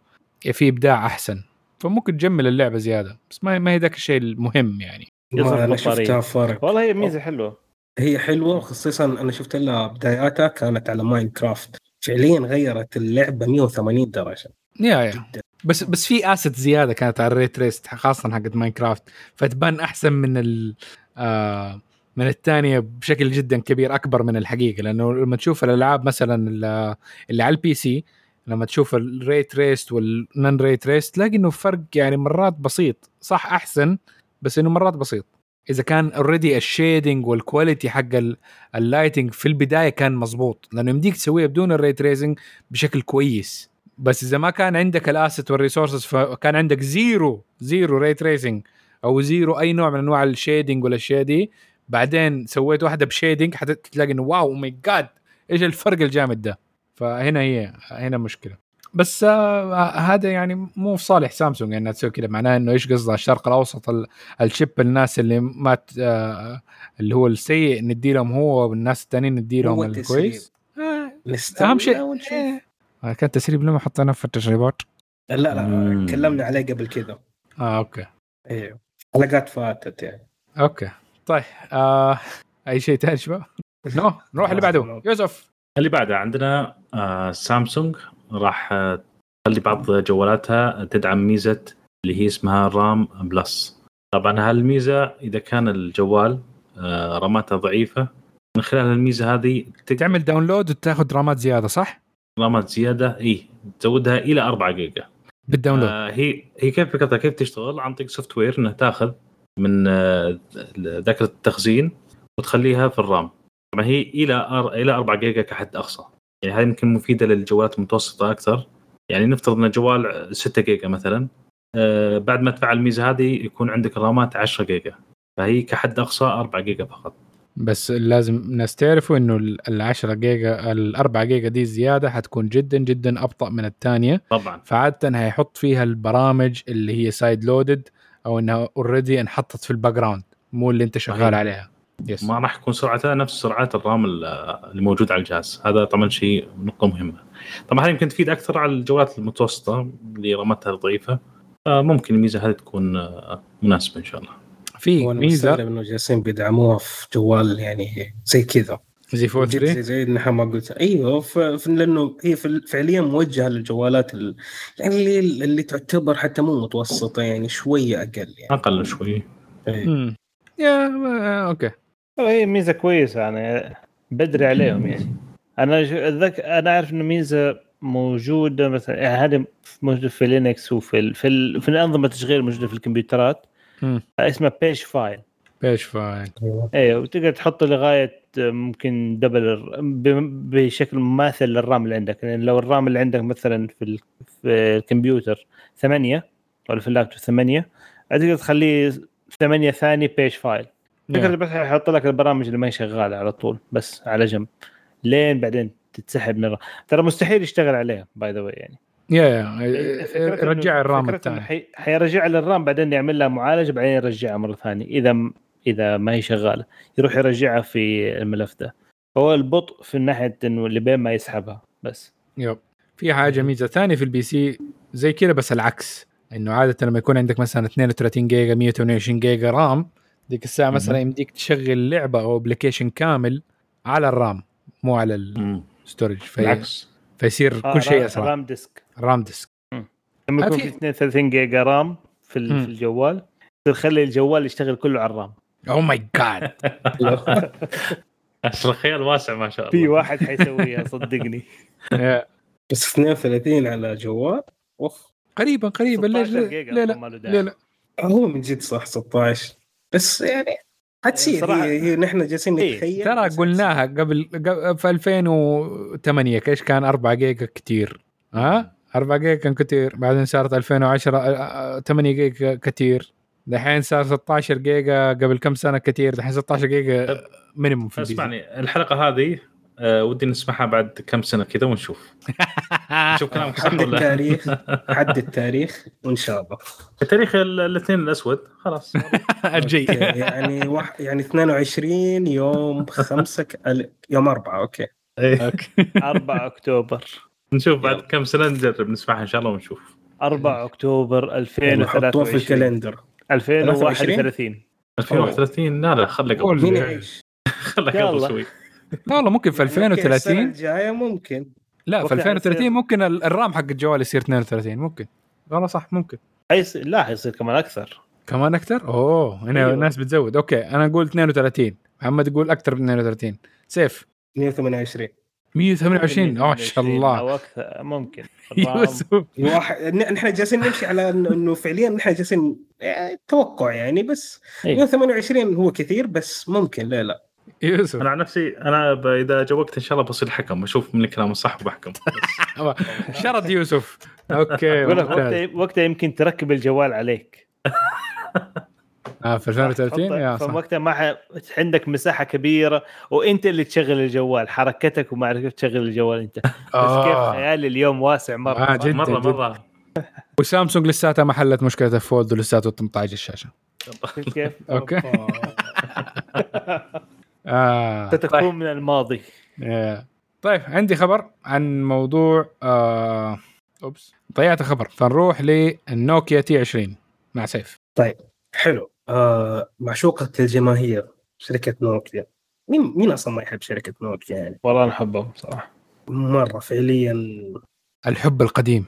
في إبداع أحسن. فممكن تجمل اللعبة زيادة بس ما ما هي ذاك الشيء المهم يعني. أنا. شفتها فرق والله هي ميزة حلوة. هي حلوة خصوصا أنا شفت لها بداياتها كانت على ماين كرافت فعليا غيرت اللعبة 180 درجة. yeah yeah. جدا. بس بس في asset زيادة كانت على ال ray traced خاصة حقت ماينكرافت. فتبان أحسن من ال آه من الثانية بشكل جدا كبير أكبر من الحقيقة. لأنه لما تشوف الألعاب مثلا ال- اللي على ال PC لما تشوف ال ray traced وال non ray traced تلاقي إنه فرق يعني مرات بسيط. صح أحسن بس إنه مرات بسيط. إذا كان already ال shading وال quality حق ال- ال lighting في البداية كان مزبوط لأنه يمديك تسويها بدون ال ray tracing بشكل كويس. بس إذا ما كان عندك ال asset وال resources فكان عندك zero zero ray tracing أو zero أي نوع من أنواع ال shading والاشياء دي بعدين سويت واحدة ب shading حتلاقي إنه wow my God إيش الفرق الجامد ده؟ فهنا هي هنا مشكلة. بس آه هذا يعني مو في صالح سامسونج إنها تسوي كذا معناه إنه إيش قصدها الشرق الأوسط ال- الشيب الناس اللي ما آه اللي هو السيء ندي لهم هو والناس الثانيين ندي لهم. الكويس. آه أهم شيء. آه كان تسريب لما حطينا في التسريبات. لا لا مم. تكلمنا عليه قبل كذا. آه أوكي. أيوه حلقات فاتت يعني. أوكي. طيب آه أي شيء ثاني شباب؟ نو نروح اللي بعده. يوسف. اللي بعدها عندنا آه سامسونج راح آه، تخلي بعض جوالاتها تدعم ميزة اللي هي اسمها رام بلس. طبعا هالميزة إذا كان الجوال آه راماتها ضعيفة من خلال الميزه هذه تعمل download وتاخذ رامات زيادة صح؟ رامات زيادة اي تزودها إلى 4 جيجا. بال download. آه هي هي كيف فكرتها كيف تشتغل؟ عن طريق software إنها تأخذ من آه، ذاكرة التخزين وتخليها في الرام. طبعا هي إلى أر... إلى 4 جيجا كحد أقصى. يعني هذه يمكن مفيدة للجوالات المتوسطة أكثر. يعني نفترض إن الجوال 6 جيجا مثلا آه بعد ما تفعل الميزة هذه يكون عندك الرامات 10 جيجا. فهي كحد أقصى 4 جيجا فقط. بس لازم الناس تعرفوا إنه ال 10 جيجا ال 4 جيجا دي زيادة حتكون جدا جدا أبطأ من الثانية. طبعا. فعادة هيحط فيها البرامج اللي هي side loaded أو إنها already انحطت في ال background مو اللي أنت شغال صحيح. عليها. يس ما راح يكون سرعتها نفس سرعات الرام ال- اللي موجود على الجهاز. هذا طبعا شيء نقطة مهمة. طبعا هذه يمكن تفيد أكثر على الجوالات المتوسطة اللي رامتها ضعيفة. فممكن الميزة هذه تكون آه، مناسبة إن شاء الله. في ميزه إنه جالسين بيدعموها في جوال يعني زي كذا. زي فول جد 3 زي زي إنها ما قلت. أيوه ف... ف... لأنه هي في- فعليا موجهة للجوالات ال... يعني اللي, اللي تعتبر حتى مو متوسطة يعني شوية أقل يعني. أقل شوي. إيه. مم. yeah آه، okay. هي ميزة كويسة يعني بدري عليهم يعني. أنا ش- اتذكر أنا أعرف إنه ميزة موجودة مثلا يعني هذه موجودة في لينكس وفي ال... في, ال... في الأنظمة التشغيل موجودة في الكمبيوترات. مم. اسمها page file page file. أيوه. وتقدر تحط لغاية ممكن double بشكل مماثل للرام اللي عندك. يعني لو الرام اللي عندك مثلا في ال- في الكمبيوتر 8 ولا في اللابتوب 8 تقدر تخليه 8 ثاني page file تقدر بس يحط لك البرامج اللي ما هي شغالة على طول بس على جنب لين بعدين تتسحب من الرام. ترى مستحيل يشتغل عليها by the يعني. yeah yeah. رجع إنه- الرام فكرة إنه الثاني حي... حيرجع للرام بعدين يعمل لها معالجة بعدين يرجعها مرة ثانية إذا. إذا ما هي شغالة. يروح يرجعها في الملف ده. هو البطء في ناحيه إنه اللي بين ما يسحبها بس. yep. في حاجة ميزة ثانية في ال PC زي كذا بس العكس. إنه عادة لما يكون عندك مثلا 32 جيجا 128 جيجا RAM disk الساعة مثلا يمديك تشغل لعبة أو application كامل على الرام مو على. ال storage في... بالعكس فيصير آه، كل شيء أسرع. RAM disk RAM disk. لما يكون في- في 32 جيجا رام في, ال... مم. في الجوال تخلي الجوال يشتغل كله على الرام. oh my God الخيال واسع ما شاء الله. في واحد حيسويها صدقني. بس 32 على جوال؟ أوف. قريبا قريبا. ليش 16 لا لا لا. لا, لا. هو من جد صح 16 بس يعني حتصير هي, هي نحن جالسين إيه، نتخيل. ترى قلناها قبل, قبل في 2008 إيش كان؟ 4 جيجا كتير. ها؟ 4 جيجا كان كتير بعدين صارت 2010 آه، 8 جيجا كتير. دحين صار 16 جيجا قبل كم سنة كتير دحين 16 جيجا minimum في ال PC. اسمعني الحلقة هذه ودي نسمعها بعد كم سنة كذا ونشوف. نشوف كلامك صح حد ولا التاريخ حد التاريخ وإن شاء الله. تاريخ ال- الاثنين الأسود خلاص. الجي يعني واحد يعني 22 يوم 5 ك... ال- يوم 4 okay. إيه. 4 أكتوبر. نشوف بعد كم سنة نجرب نسمعها إن شاء الله ونشوف. 4 أكتوبر حطوه في 2023 الكالندر. 2031 2031 لا لا خلى قبل يلا. قبل شوي. لا والله ممكن في يعني okay، السنة 2030 الجاية ممكن. لا في وقتها 2030 يصير- ممكن ال- ال RAM حق الجوال يصير 32 ممكن. والله صح ممكن. حيصير لا حيصير كمان أكثر. كمان أكثر؟ أوه هنا أيوة. الناس بتزود. okay أنا أقول 32 محمد يقول أكثر من 32 سيف. 128 128 ما شاء أو الله أكثر ممكن. ال RAM يوسف واحد نحن جالسين نمشي على انه إنه فعليا نحن جالسين يعني توقع يعني بس إيه. 128 هو كثير بس ممكن. لا لا. يوسف أنا عن نفسي أنا إذا جاوبت إن شاء الله بصير حكم. أشوف من الكلام الصح وبحكم. شرد يوسف. أوكي وقتها يمكن تركب الجوال عليك. آه في 2030 يا صح فوقتها ما ح... عندك مساحة كبيرة وأنت اللي تشغل الجوال حركتك وما عرفت تشغل الجوال أنت بس كيف آه. خيالي اليوم واسع مرة آه،؟ جدا مرة جدا. مرة وسامسونج لساتها ما حلت مشكلة ال Fold ولساته 18 الشاشة كيف؟ okay. آه. ستكون من الماضي آه. طيب عندي خبر عن موضوع آه... oops ضيعت خبر فنروح للنوكيا T20 مع سيف حلو آه معشوقة الجماهير شركة نوكيا. مين مين أصلا ما يحب شركة نوكيا يعني؟ والله أنا أحبهم صراحة مرة فعليا. الحب القديم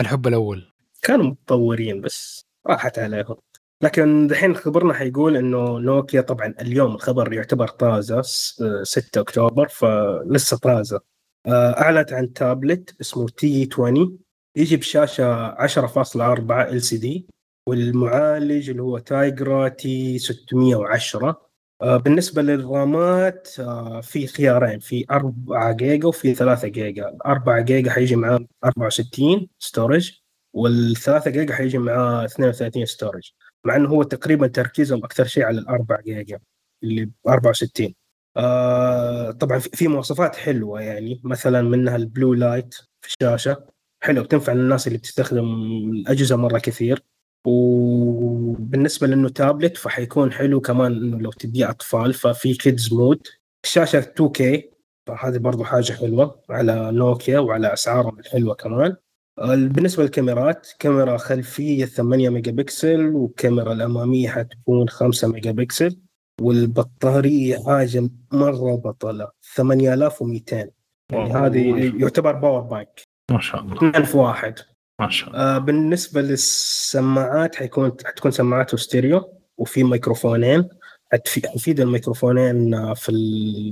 الحب الأول. كانوا متطورين بس راحت عليهم. لكن دحين خبرنا حيقول إنه نوكيا طبعا اليوم الخبر يعتبر طازة س- 6 أكتوبر فلسه طازة. آه، أعلنت عن تابلت اسمه T20 يجي بشاشه 10.4 LCD. والمعالج اللي هو Tiger T610 آه، بالنسبة للرامات آه، في خيارين في 4 جيجا وفي 3 جيجا. 4 جيجا حيجي معاه 64 storage والثلاثة جيجا حيجي معاه 32 storage مع إنه هو تقريبا تركيزهم أكثر شيء على الأربع جيجا اللي ب 64 آه طبعا في في مواصفات حلوة يعني. مثلا منها ال blue light في الشاشة. حلو بتنفع للناس اللي بتستخدم الأجهزة مرة كثير. وبالنسبة لأنه تابلت فحيكون حلو كمان إنه لو تديه أطفال ففي kids mode الشاشه 2K فهذه برضو حاجة حلوة على نوكيا وعلى أسعارهم الحلوة كمان. بالنسبة للكاميرات كاميرا خلفية 8 ميجا بكسل والكاميرا الأمامية حتكون 5 ميجا بكسل والبطارية حاجة مرة بطلة 8200 يعني هذه يعتبر power bank ما شاء الله. اثنين في واحد. ما شاء الله. آه بالنسبة للسماعات حيكون حتكون سماعات ستيريو وفي ميكروفونين. حتفي- حيفيد الميكروفونين آه، في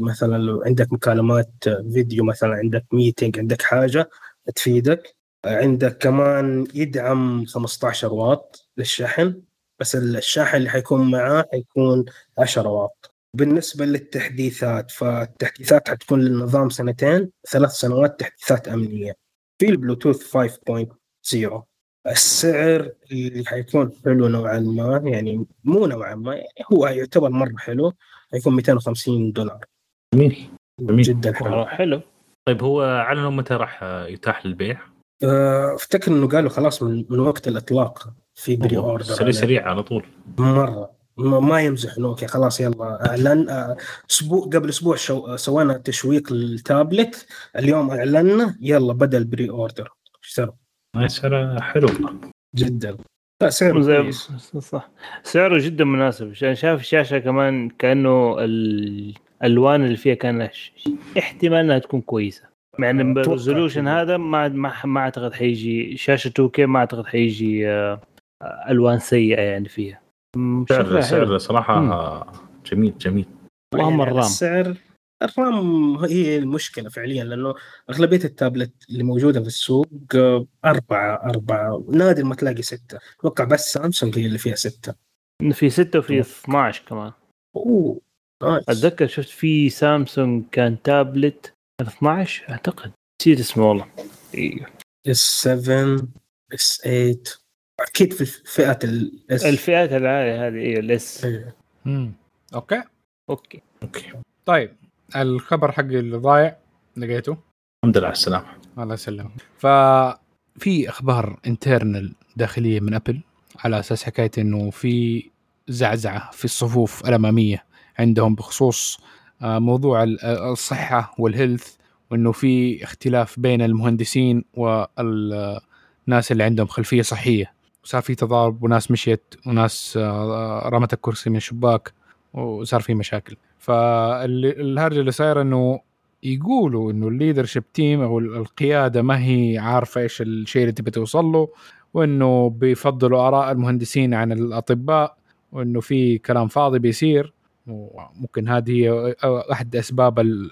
مثلا لو عندك مكالمات آه، فيديو مثلا عندك meeting عندك حاجة تفيدك. عندك كمان يدعم 15 واط للشحن بس الشاحن اللي حيكون معاه حيكون 10 واط. بالنسبة للتحديثات فالتحديثات حتكون للنظام سنتين ثلاث سنوات تحديثات أمنية. في البلوتوث 5.0 السعر اللي حيكون حلو نوعا ما يعني مو نوعا ما يعني هو يعتبر مرة حلو حيكون 250 دولار. جميل. جميل. جدا حلو. حلو. طيب هو اعلنوا متى راح يتاح للبيع؟ آه، افتكر إنه قالوا خلاص من, من وقت الإطلاق في pre-order سريع سريع على طول. مرة. ما ما يمزح نوكيا خلاص يلا. أعلن آه، أسبوع قبل أسبوع شو سوينا تشويق للتابلت. اليوم اعلنا يلا بدا ال pre-order اشتروا هاي سعره حلو. جدا. لا سعر زي كويس. صح. سعره جدا مناسب. عشان شايف الشاشة كمان كأنه الألوان اللي فيها كان احتمال إنها تكون كويسة. مع ان كده. هذا ما ما أعتقد حيجي شاشة 2K ما أعتقد حيجي آه، ألوان سيئة يعني فيها. سعر سعر. صراحة جميل جميل. اللهم يعني ال RAM. السعر ال RAM هي المشكلة فعليا لأنه أغلبية التابلت اللي موجودة في السوق أربعة أربعة نادر ما تلاقي ستة. أتوقع بس سامسونج هي اللي فيها ستة. في 6 وفي 12 كمان. أوه nice. أتذكر شفت في سامسونج كان تابلت 12 أعتقد. نسيت اسمه والله. أيوه S7 S8 أكيد في فئه ال S الفئات العالية هذه أيوه ال S. okay okay. okay. طيب. الخبر حقي اللي ضايع لقيته. الحمد لله على السلامة. الله يسلمك. ففي أخبار internal داخلية من ابل على أساس حكاية إنه في زعزعة في الصفوف الأمامية عندهم بخصوص آه، موضوع آه، الصحة وال health وإنه في اختلاف بين المهندسين والناس اللي عندهم خلفية صحية. وصار في تضارب وناس مشيت وناس آه، رمت الكرسي من الشباك وصار في مشاكل. فالهرجه اللي صايرة إنه يقولوا إنه ال leadership team أو القيادة ما هي عارفة إيش الشيء اللي تبي توصل له وإنه بيفضلوا آراء المهندسين عن الأطباء وإنه في كلام فاضي بيصير وممكن هذه هي أحد أسباب ال-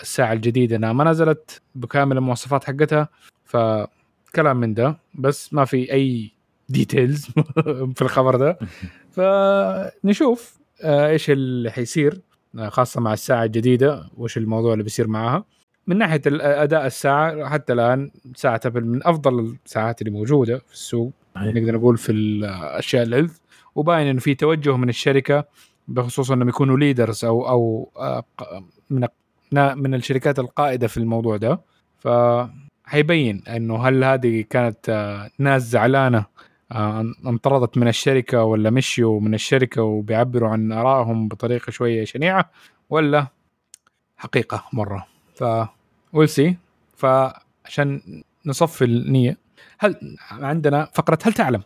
الساعة الجديدة. انها ما نزلت بكامل المواصفات حقتها فكلام من ده بس ما في أي details في الخبر ده. فنشوف آه، إيش اللي حيصير. خاصة مع الساعة الجديدة وايش الموضوع اللي بيصير معاها. من ناحية أداء الساعة حتى الآن ساعة Apple من أفضل الساعات اللي موجودة في السوق. نقدر نقول في الاشياء ال health وباين إنه في توجه من الشركة بخصوص إنهم يكونوا leaders أو أو آه، من من الشركات القائدة في الموضوع ده. ف حيبين إنه هل هذه كانت آه، ناس زعلانة آه، ان- انطردت من الشركة ولا مشيوا من الشركة وبيعبروا عن آرائهم بطريقة شوية شنيعة ولا حقيقة مرة. ف ويل سي فعشان نصفي النية هل عندنا فقرة هل تعلم؟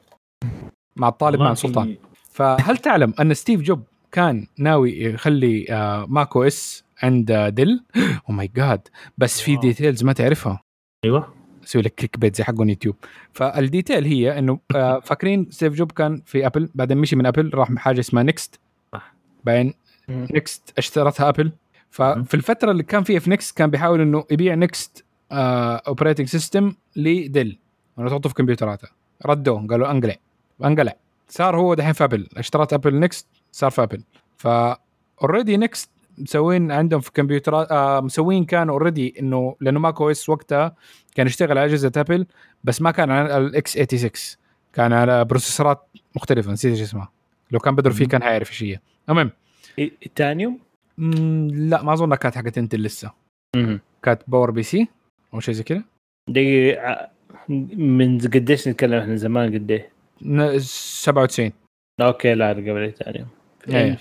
مع الطالب مع السلطان. فهل تعلم أن Steve Job كان ناوي يخلي آه، Mac OS عند آه، Dell؟ أو my God بس في. details ما تعرفها. أيوه. أسوي لك click bait زي حقون يوتيوب. فال detail هي إنه آه، فاكرين Steve Job كان في Apple بعدين مشي من Apple راح حاجة اسمها NeXT صح. بعدين NeXT اشترتها Apple ففي الفترة اللي كان فيها في NeXT كان بيحاول إنه يبيع NeXT operating system ل Dell انه تحطه في كمبيوتراته. ردوه قالوا أنقلع. أنقلع. صار هو دحين في Apple اشترت Apple NeXT صار في Apple ف already NeXT مسوين عندهم في كمبيوترات آه مسوين كانوا already إنه لأنه Mac OS وقتها كان يشتغل على أجهزة Apple بس ما كان على ال x86 كان على processor ات مختلفة نسيت إيش اسمها. لو كان بدر فيه. كان حيعرف إيش هي. المهم. Itanium مم، لا ما أظن كانت حقت Intel لسه. كانت PowerPC أو شيء زي كذا. دقيقة من قديش نتكلم إحنا؟ زمان قد إيه؟ ن- 97 okay لا قبل Itanium إيه.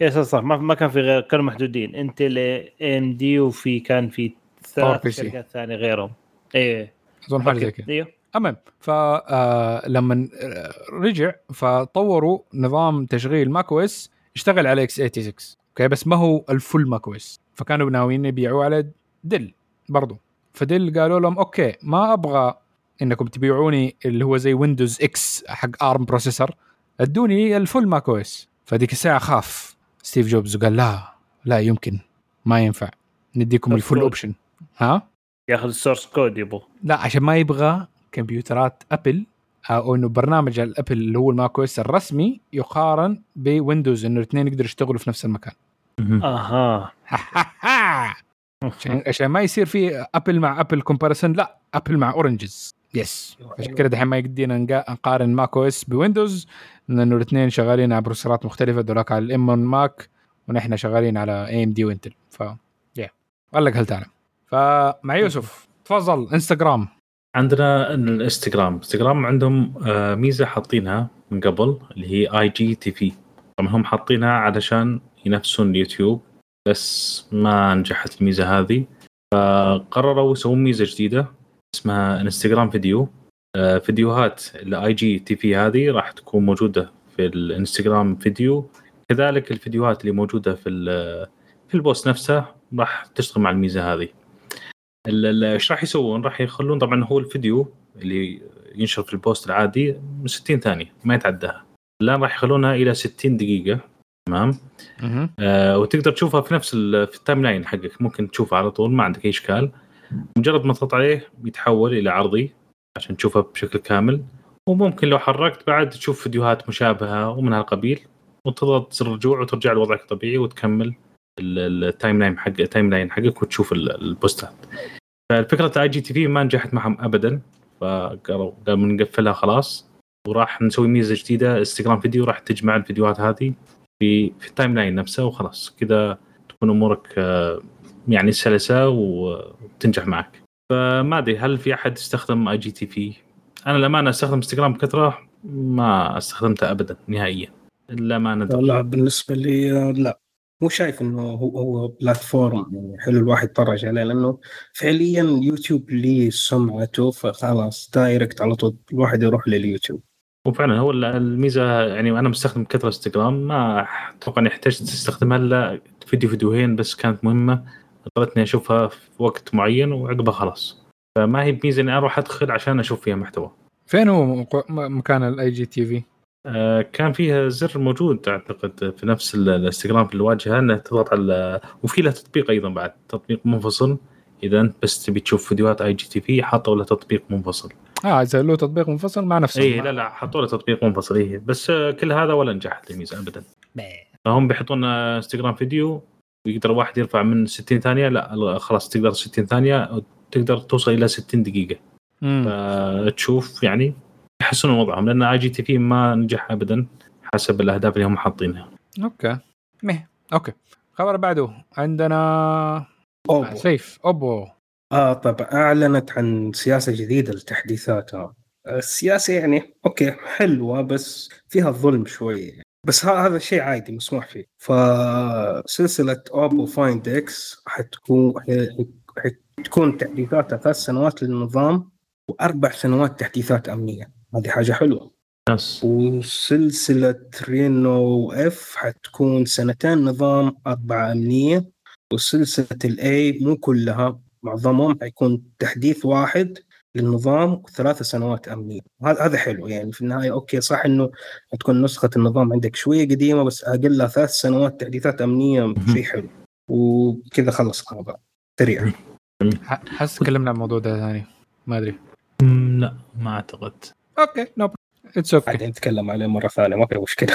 yeah صح صح ما, ما كان في غير كانوا محدودين. Intel AMD وفي كان في ثلاث. شركات ثانية غيرهم. إيه. أظن حاجة زي. كذا. إيوه. المهم فلما رجع فطوروا نظام تشغيل Mac OS يشتغل على x86 okay بس ما هو ال full Mac OS فكانوا ناويين يبيعوه على Dell برضو. ف Dell قالوا لهم okay ما أبغى إنكم تبيعوني اللي هو زي Windows إكس حق ARM processor ادوني ال full Mac OS فديك الساعة خاف Steve Jobs وقال لا لا يمكن ما ينفع. نديكم ال full ال full. option ها؟ ياخذ ال source code يبغى لا عشان ما يبغى كمبيوترات Apple أو إنه برنامج ال Apple اللي هو ال Mac OS الرسمي يقارن ب Windows إنه الاثنين يقدروا يشتغلوا في نفس المكان. أها. عشان عشان ما يصير في Apple مع Apple comparison لا apple مع oranges yes عشان كذا دحين ما يقدينا نقا- نقارن Mac OS ب Windows لأنه الاثنين شغالين على processor ات مختلفة دولاك على ال M1 Mac ونحن شغالين على AMD و Intel. ف yeah قال لك هل تعلم فمع يوسف تفضل انستغرام. عندنا ال Instagram. Instagram عندهم آه، ميزة حاطينها من قبل اللي هي IGTV طبعا هم حاطينها علشان ينافسون اليوتيوب بس ما نجحت الميزة هذه. فقرروا يسوون ميزة جديدة. اسمها Instagram Video آه، فيديوهات ال IGTV هذه راح تكون موجودة في ال Instagram Video كذلك الفيديوهات اللي موجودة في ال- في ال post نفسه راح تشتغل مع الميزة هذه. إيش راح يسوون؟ راح يخلون طبعا هو الفيديو اللي ينشر في ال post العادي من 60 ثانية ما يتعداها. الآن راح يخلونها إلى 60 دقيقة. تمام؟ آه وتقدر تشوفها في نفس في ال timeline حقك ممكن تشوفها على طول ما عندك أي إشكال. مجرد ما تضغط عليه بيتحول إلى عرضي عشان تشوفها بشكل كامل. وممكن لو حركت بعد تشوف فيديوهات مشابهة ومن هالقبيل وتضغط زر رجوع وترجع لوضعك الطبيعي وتكمل ال- ال- ال timeline حق ال timeline حقك وتشوف ال- ال post ات. فالفكرة IGTV ما نجحت معهم ابدا فقالوا قالوا بنقفلها خلاص. وراح نسوي ميزة جديدة Instagram Video راح تجمع الفيديوهات هذه في في ال timeline نفسه وخلاص. كذا تكون أمورك آه، يعني سلسه وتنجح معك. فما أدري هل في أحد استخدم IGTV أنا للامانه أستخدم انستغرام بكثرة ما استخدمته ابدا نهائيا. إلا ما ندر لا بالنسبة لي لا. مو شايف إنه هو هو platform يعني حلو الواحد يتفرج عليه لأنه فعليا يوتيوب ليه سمعته فخلاص direct على طول الواحد يروح لليوتيوب. وفعلا هو الميزة يعني أنا مستخدم بكثرة انستغرام ما أتوقع إني احتجت أستخدمها إلا فيديو فيديوهين بس كانت مهمة. اضطريت إني أشوفها في وقت معين وعقبها خلاص. فما هي بميزة إني أروح أدخل عشان أشوف فيها محتوى. فين هو مكان ال IGTV؟ كان فيها زر موجود أعتقد في نفس ال- الإنستغرام في الواجهة إنه تضغط على وفي له تطبيق أيضا بعد تطبيق منفصل. إذا أنت بس تبي تشوف فيديوهات IGTV حطوا له تطبيق منفصل. آه إذا له تطبيق منفصل مع نفسه. إي لا لا حطوا له تطبيق منفصل إي. بس كل هذا ولا نجحت الميزة ابدا. فهم بيحطون Instagram Video ويقدر واحد يرفع من 60 ثانية لا خلاص تقدر 60 ثانية تقدر توصل إلى 60 دقيقة. مم. فتشوف يعني يحسنون وضعهم لأن IGTV ما نجح ابدا حسب الأهداف اللي هم حاطينها. okay. مه. okay. خبر بعده. عندنا Oppo. سيف. Oppo. آه طبعا أعلنت عن سياسة جديدة لتحديثاتها. السياسة يعني okay حلوة بس فيها ظلم شوي بس هذا شيء عادي مسموح فيه. فسلسلة Oppo Find X حتكون حتكون تحديثاتها ثلاث سنوات للنظام وأربع سنوات تحديثات أمنية. هذه حاجة حلوة. ناس وسلسلة Reno F حتكون سنتين نظام أربعة أمنية. وسلسلة ال A مو كلها معظمهم حيكون تحديث واحد. للنظام وثلاث سنوات أمنية. هذا هذا حلو. يعني في النهاية okay صح إنه حتكون نسخة النظام عندك شوية قديمة بس اقلها ثلاث سنوات تحديثات أمنية شيء حلو. وكذا خلص الخبر سريع. حس تكلمنا عن الموضوع ده ثاني. ما أدري. لا ما أعتقد. okay no it's okay بعدين نتكلم عليه مرة ثانية. ما في مشكلة.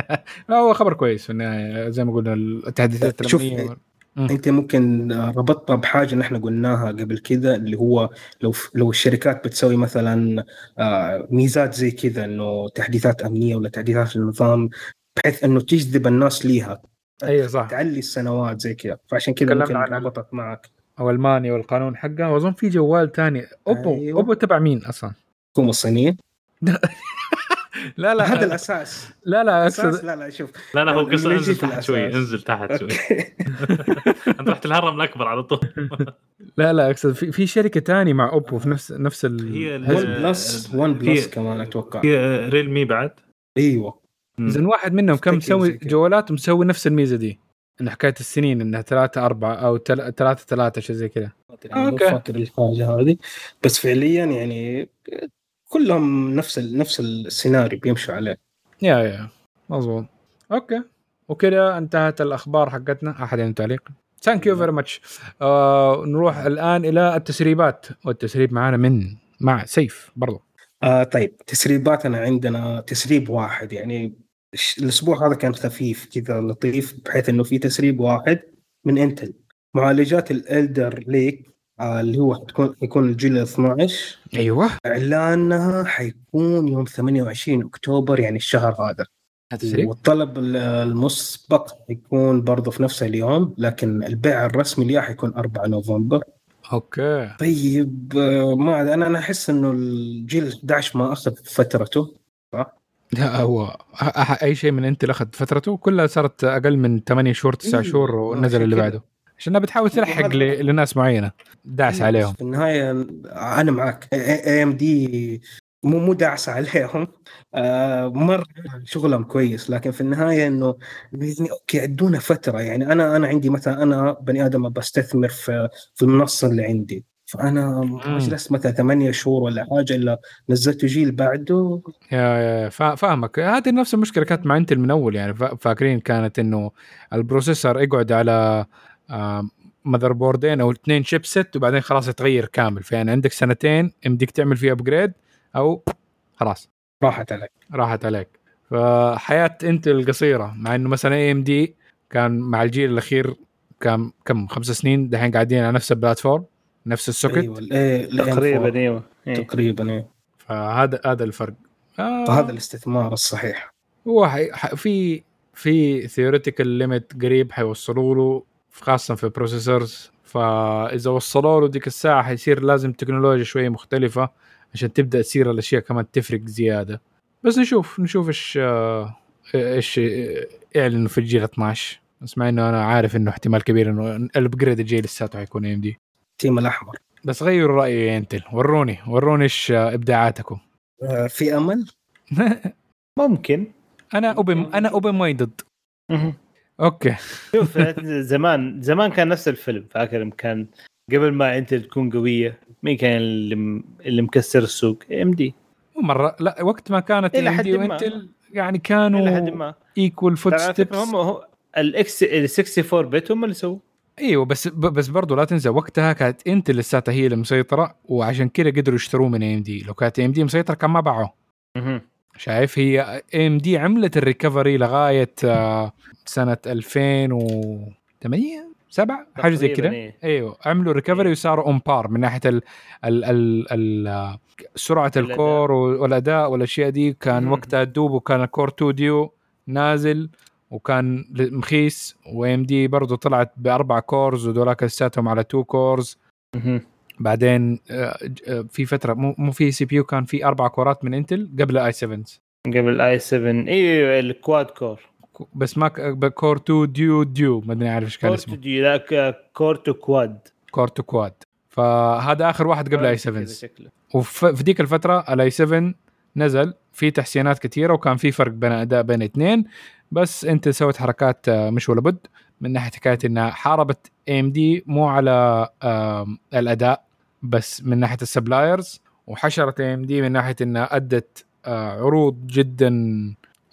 هو خبر كويس في النهاية. زي ما قلنا التحديثات شوف، الأمنية أنت ممكن ربطتها بحاجة نحن قلناها قبل كذا اللي هو لو لو الشركات بتسوي مثلا آه، ميزات زي كذا إنه تحديثات أمنية ولا تحديثات للنظام بحيث إنه تجذب الناس ليها. اي صح. تعلي السنوات زي كذا. فعشان كذا ممكن ربطت معك. أو ألمانيا والقانون حقها. وأظن في جوال ثاني أوبو أيوة. أوبو تبع مين أصلا؟ حكومه الصينية. لا لا. هذا الأساس. لا لا أساس أقصد لا لا شوف. لا لا هو قصة الإنجليزي انزل تحت شوي. انزل تحت شوي. أوكي. انت رحت الهرم الأكبر على طول. لا لا أقصد في, في شركة ثانية مع اوبو في نفس نفس ال هي ال- One. Plus OnePlus كمان أتوقع. في ريلمي بعد. إيوه. اذا واحد منهم كان مسوي. جوالات ومسوي نفس الميزة دي. إن حكاية السنين إنها ثلاثة أربعة أو تل- ثلاثة ثلاثة شيء زي كذا. okay. فاكر الحاجة هذه. بس فعليا يعني كلهم نفس ال... نفس السيناريو بيمشوا عليه. yeah yeah مظبوط. okay. وكذا انتهت الأخبار حقتنا. أحد عنده تعليق؟ thank you very much نروح الآن إلى التسريبات. والتسريب معنا من مع سيف برضو. آه طيب. تسريباتنا عندنا تسريب واحد. يعني الأسبوع هذا كان خفيف كذا لطيف بحيث إنه في تسريب واحد من انتل معالجات الالدر ليك اللي هو حتكون حيكون الجيل 12 أيوه. إعلانها حيكون يوم 28 أكتوبر يعني الشهر هذا. التسريب والطلب ال- المسبق حيكون برضه في نفس اليوم لكن البيع الرسمي ليه حيكون 4 نوفمبر. okay. طيب آه، ما أنا أنا أحس إنه الجيل 11 ما أخذ فترته لا هو أي شيء من أنت أخذ فترته؟ كلها صارت أقل من 8 شهور 9 إيه، شهور ونزل اللي. بعده. عشان بتحاول تلحق لناس معينة. داعس عليهم. في النهاية أنا معك. AMD مو مو داعس عليهم. آه مرة شغلهم كويس لكن في النهاية إنه يعني okay ادونا فترة. يعني أنا أنا عندي مثلا أنا بني آدم بستثمر في في المنصة اللي عندي. فأنا ما جلست مثلا ثمانية شهور ولا حاجة إلا نزلت جيل بعده. yeah yeah فا- فاهمك. هذه نفس المشكلة كانت مع Intel من أول يعني. فا- فاكرين كانت إنه ال processor يقعد على motherboard ين أو اثنين chipset وبعدين خلاص يتغير كامل. فيعني عندك سنتين يمديك تعمل فيه upgrade أو خلاص. راحت عليك. راحت عليك. فحياة Intel قصيرة مع إنه مثلا AMD كان مع الجيل الأخير كان كم؟ خمس سنين دحين قاعدين على نفس ال platform نفس ال socket. أيوه ال- إيه، تقريبا AM4. أيوه. تقريبا إيه. فهذا هذا الفرق. آه فهذا الاستثمار الصحيح. هو حي... ح... في في theoretical limit قريب حيوصلوا له خاصة في processors فإذا وصلوا له ديك الساعة حيصير لازم تكنولوجيا شوية مختلفة عشان تبدأ تصير الأشياء كمان تفرق زيادة. بس نشوف نشوف إيش إيش اعلنوا في الجيل 12 بس مع إنه أنا عارف إنه احتمال كبير إنه ال upgrade الجاي لساته حيكون AMD ال team الأحمر. بس غيروا رايي يا Intel. وروني وروني إيش إبداعاتكم؟ آه، في أمل؟ ممكن. أنا open أنا open minded. okay. شوف زمان زمان كان نفس الفيلم فاكر؟ كان قبل ما انت تكون قوية مين كان اللي م- اللي مكسر السوق؟ AMD. مرة لا وقت ما كانت AMD. و Intel يعني إلى حد كانوا ما equal footsteps هم هو ال x ال 64 bit هم اللي سووا إيوه بس بس برضه لا تنسى وقتها كانت Intel لساتها هي اللي مسيطره وعشان كذا قدروا يشتروه من AMD. لو كانت AMD مسيطرة كان ما باعوه. شايف هي AMD عملت ال recovery لغاية آه، سنة 2008 7 حاجة زي كذا إيه. أيوه عملوا recovery وصاروا on par من ناحية ال ال ال ال سرعة الأداء. ال core والأداء والأشياء دي كان مم. وقتها الدوب وكان ال Core 2 ديو نازل وكان مخيس و AMD برضه طلعت بأربع cores ودولاك لساتهم على 2 cores. بعدين آه، آه، في فترة مو مو في CPU كان في أربع core ات من Intel قبل i7 قبل i7 أيوه ال quad core بس ما Core 2 Duo Duo ما أدري عارف إيش كان اسمه. دي لا ك- Core Quad Core 2 Quad فهذا آخر واحد قبل i7 كذا شكله. وفي ذيك الفترة ال i7 نزل في تحسينات كثيره وكان في فرق بين أداء بين اثنين. بس Intel سوت حركات آه، مش ولا بد. من ناحية حكاية إنها حاربت AMD مو على الأداء. بس من ناحية ال suppliers وحشرت AMD من ناحية إنها أدت آه، عروض جدا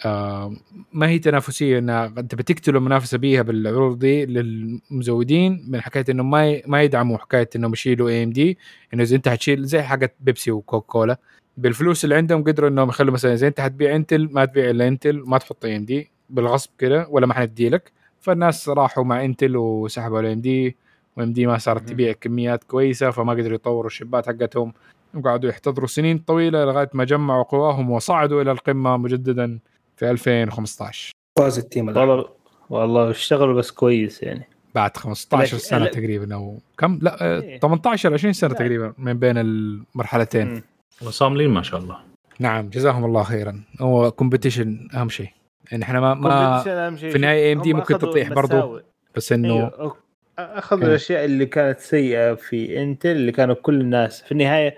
آه، ما هي تنافسية إنها أنت بتقتلوا المنافسه بيها بالعروض دي للمزودين من حكاية إنه ما ما يدعموا حكاية إنهم يشيلوا AMD إنه إذا أنت حتشيل زي حقت بيبسي وكوكا كولا بالفلوس اللي عندهم قدروا إنهم يخلوا مثلا إذا أنت حتبيع Intel ما تبيع إلا Intel ما تحط AMD بالغصب كده ولا ما حندي لك فالناس راحوا مع Intel وسحبوا ال AMD. و AMD ما صارت. تبيع كميات كويسة فما قدروا يطوروا ال chip ات حقتهم وقعدوا يحتضروا سنين طويلة لغاية ما جمعوا قواهم وصعدوا إلى القمة مجددا في 2015 فاز ال team. والله والله اشتغلوا بس كويس يعني بعد 15 لكن- سنة لا- تقريبا أو كم لا آه، إيه. 18 20 سنة لا. تقريبا من بين المرحلتين. وصاملين ما شاء الله نعم جزاهم الله خيرا هو competition أهم شيء يعني إحنا ما, ما Competition أهم شيء. في النهاية AMD هم ممكن تطيح برضو. بس إنه أخ- أخذوا إيه. الأشياء اللي كانت سيئة في انتل اللي كانوا كل الناس في النهاية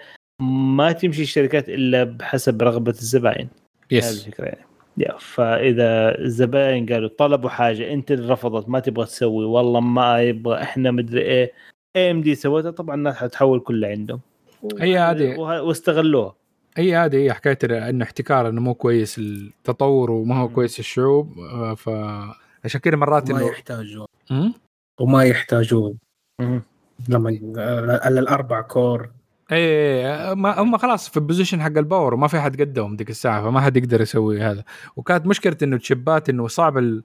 ما تمشي الشركات إلا بحسب رغبة الزباين هذه بس الفكرة يعني يا فإذا الزباين قالوا طلبوا حاجة انت اللي رفضت ما تبغى تسوي والله ما يبغى إحنا مدري إيه AMD سوتها طبعا الناس حتحول كلها عندهم هي هذه. وه- واستغلوها هي هذه هي حكاية انه احتكار إنه مو كويس التطور وما هو. كويس الشعوب آه، ف عشان كذا مرات وما انه يحتاجون؟ وما يحتاجون. لما على الأربع core. إيه ما هم خلاص في ال position حق ال power وما في حد قدهم ديك الساعة فما حد يقدر يسوي هذا. وكانت مشكلة إنه الشبات إنه صعب ال...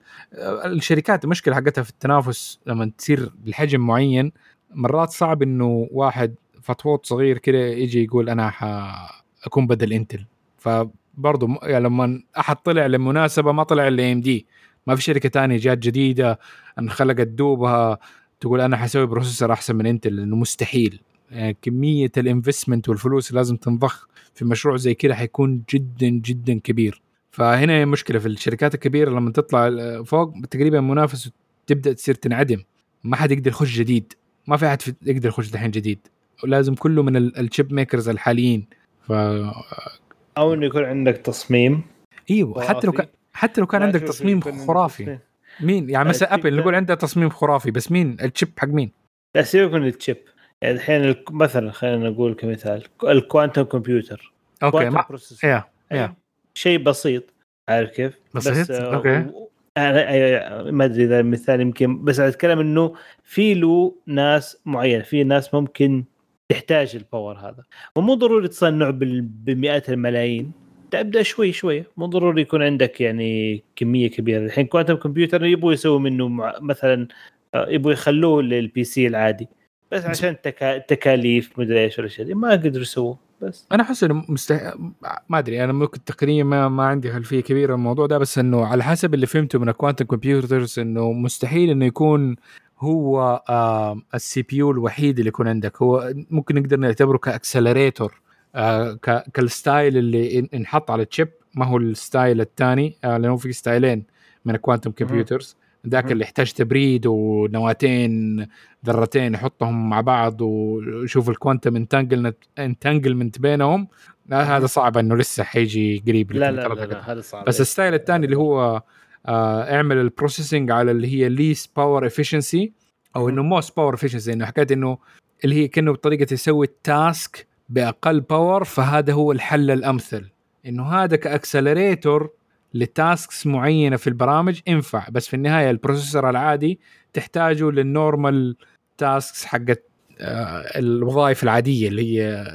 الشركات المشكلة حقتها في التنافس لما تصير بحجم معين. مرات صعب إنه واحد فطوط صغير كده يجي يقول أنا حاكون بدل إنتل. فبرضه يعني لما أحد طلع لمناسبة ما طلع الا AMD ما في شركة تانية جات جديدة انخلقت دوبها تقول أنا حسوي processor أحسن من إنتل لأنه مستحيل. يعني كمية ال investment والفلوس اللي لازم تنضخ في مشروع زي كده حيكون جدا جدا كبير. فهنا مشكلة في الشركات الكبيرة لما تطلع فوق تقريبا منافسه تبدا تصير تنعدم ما حد يقدر يخش جديد. ما في أحد يقدر يخش دحين جديد. ولازم كله من ال chip makers الحاليين. ف أو إنه يكون عندك تصميم. إيوه حتى لو كان حتى لو كان عندك تصميم خرافي. مين؟ يعني مثلا ابل نقول عندها تصميم خرافي بس مين؟ ال chip حق مين؟ لا سيبك من ال chip. يعني الحين مثلا خلينا نقول كمثال ال quantum computer okay ما يا يا. شيء بسيط عارف كيف؟ بسيط؟ و- أنا أنا- ما أدري إذا المثال يمكن بس أتكلم إنه في له ناس معينة في ناس ممكن تحتاج ال power هذا. ومو ضروري تصنع بمئات الملايين. تبدا شوي شوي. مو ضروري يكون عندك يعني كمية كبيرة. الحين quantum computer يبغوا يسووا منه مثلا آه، يبغوا يخلوه لل PC العادي. بس عشان تكا... تكاليف مدري إيش والاشياء دي ما قدروا يسووه. بس. أنا أحس إنه مستح... ما أدري. أنا ممكن تقنيا ما, ما عندي خلفية كبيرة الموضوع ده بس إنه على حسب اللي فهمته من ال quantum computers إنه مستحيل إنه يكون هو ال CPU الوحيد اللي يكون عندك. هو ممكن نقدر نعتبره ك accelerator. آه. كال style اللي إن- انحط على ال chip ما هو ال style الثاني. آه لأنه في ستايلين من ال quantum computers ذاك. اللي يحتاج تبريد ونواتين ذرتين يحطهم مع بعض ويشوف ال quantum entanglement بينهم. لا هذا صعب إنه لسه حيجي قريب لا لا لا, لا هذا صعب. بس ال style الثاني اللي هو آه اعمل ال processing على اللي هي least power efficiency أو إنه most power efficiency إنه حكايه إنه اللي هي كأنه بطريقة يسوي ال task بأقل power فهذا هو الحل الأمثل. إنه هذا ك accelerator ل tasks معينة في البرامج ينفع بس في النهاية ال processor العادي تحتاجه لل normal tasks حقت آه، الوظائف العادية اللي هي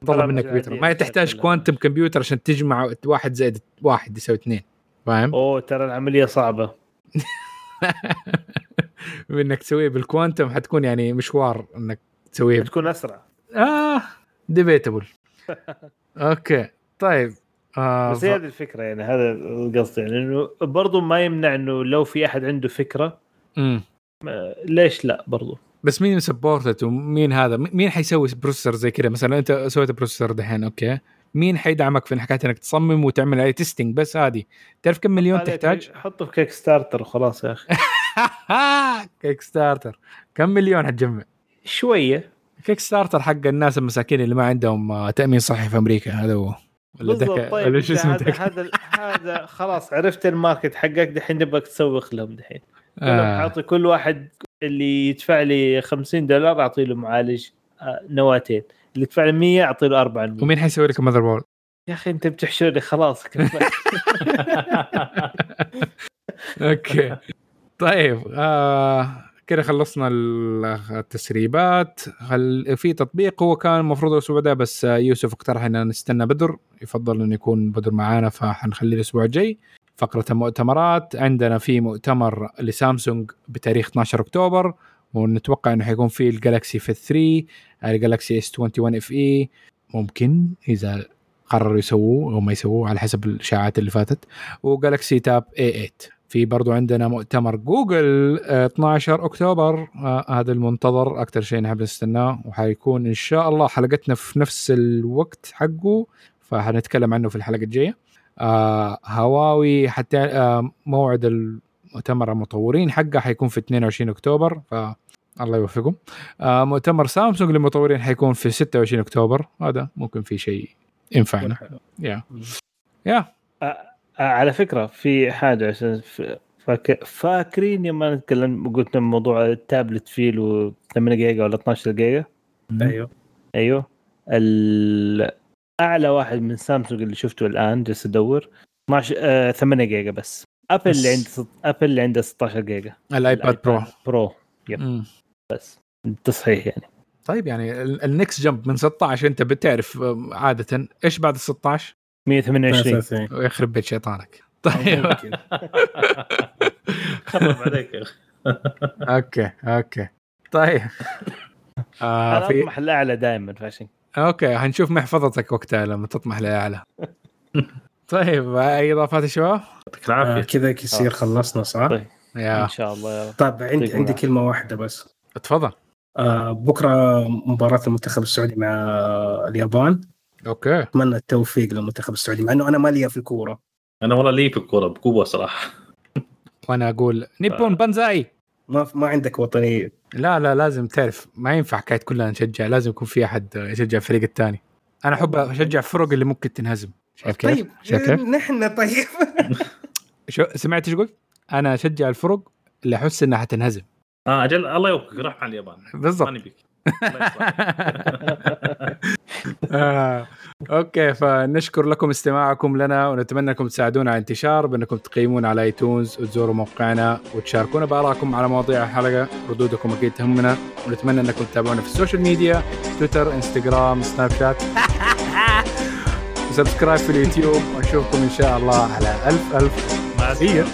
تطلب منك كمبيوتر. ما تحتاج. quantum computer عشان تجمع واحد زائد واحد يساوي اثنين. فاهم؟ أوه ترى العملية صعبة. انك تسويه بال quantum حتكون يعني مشوار إنك تسويه. بتكون أسرع. آه. debatable okay. طيب آه بس هي هذه الفكرة يعني هذا القصد يعني انه برضو ما يمنع إنه لو في أحد عنده فكرة مم. ما- ليش لا برضو؟ بس مين supported ومين هذا؟ مين حيسوي processor زي كذا؟ مثلا أنت سويت processor دحين okay. مين حيدعمك في حكايه إنك تصمم وتعمل عليه testing بس هذه تعرف كم مليون تحتاج؟ حطه في Kickstarter وخلاص يا أخي. Kickstarter كم مليون حتجمع؟ شوية. Kickstarter حق الناس المساكين اللي ما عندهم آه، تأمين صحي في أمريكا هذا هو ولا دكا- طيب ولا شو اسمه هذا. هذا خلاص عرفت ال market حقك دحين نبغاك تسوق لهم دحين آه. اعطي كل واحد اللي يدفع لي 50 دولار أعطي له معالج آه، نواتين اللي يدفع لي 100 أعطي له أربع نواه ومين حيسوي لك motherboard؟ يا أخي أنت بتحشرني خلاص. okay طيب آه كده خلصنا ال- التسريبات. هل في تطبيق هو كان المفروض الأسبوع ده؟ بس يوسف اقترح ان نستنى بدر يفضل انه يكون بدر معانا فحنخليه الأسبوع الجاي. فقرة المؤتمرات عندنا في مؤتمر لسامسونج بتاريخ 12 أكتوبر ونتوقع إنه حيكون في ال Galaxy في 3 ال Galaxy S 21 FE ممكن إذا قرروا يسووه أو ما يسووه على حسب الإشاعات اللي فاتت. و Galaxy Tab A 8 في برضو عندنا مؤتمر جوجل آه، 12 أكتوبر آه هذا المنتظر أكثر شيء نحب نستناه وحيكون إن شاء الله حلقتنا في نفس الوقت حقه فحنتكلم عنه في الحلقة الجاية. آه هواوي حتى آه موعد المؤتمر المطورين حقه حيكون في 22 أكتوبر ف الله يوفقهم آه مؤتمر سامسونج للمطورين حيكون في 26 أكتوبر هذا ممكن في شيء ينفعنا. يا يا آه، على فكرة في حاجة عشان ف- فاك... فاكرين يوم نتكلم قلت لهم موضوع التابلت فيل و 8 جيجا ولا 12 جيجا؟ أيوه. أيوه. ال... أعلى واحد من سامسونج اللي شفته الآن جالس ادور 12 آه 8 جيجا بس. Apple بس. اللي عنده ست... Apple اللي عنده 16 جيجا. ال iPad Pro Pro يب مم. بس. تصحيح يعني. طيب يعني ال- ال next jump من 16 أنت بتعرف عادة إيش بعد ال 16 128 ويخرب بيت شيطانك. طيب. خرب عليك يا أخي. okay okay. طيب. آه أنا في أطمح الاعلى دائما فعشان okay حنشوف محفظتك وقتها لما تطمح لأعلى. طيب أي إضافات يا شباب؟ يعطيك آه، العافيه كذا يصير خلصنا صح؟ طيب. يا. إن شاء الله يا رب. طيب عندي يعطيكم عندي. كلمة واحدة بس. تفضل. آه بكرة مباراة المنتخب السعودي مع اليابان. okay. أتمنى التوفيق للمنتخب السعودي مع إنه أنا ما لي في الكورة. أنا والله لي في الكورة بقوه صراحة. وأنا أقول 日本 万歳. ما ما عندك وطنية. لا لا لازم تعرف ما ينفع حكاية كلنا نشجع لازم يكون في أحد يشجع الفريق الثاني. أنا أحب أشجع فرق اللي ممكن تنهزم. شايف كيف؟ طيب شايف كيف؟ نحن طيب. شو سمعت إيش قلت؟ أنا أشجع الفرق اللي أحس إنها حتنهزم. آه أجل الله يوفقك روح مع اليابان. ما بالضبط نبيك. آه، okay فنشكر لكم استماعكم لنا ونتمنى انكم تساعدونا على انتشار بأنكم تقيمونا على iTunes وتزوروا موقعنا وتشاركونا بآرائكم على مواضيع الحلقة ردودكم أكيد تهمنا ونتمنى أنكم تتابعونا في ال social media Twitter Instagram Snapchat. و subscribe في اليوتيوب ونشوفكم إن شاء الله على ألف ألف مع السلامة.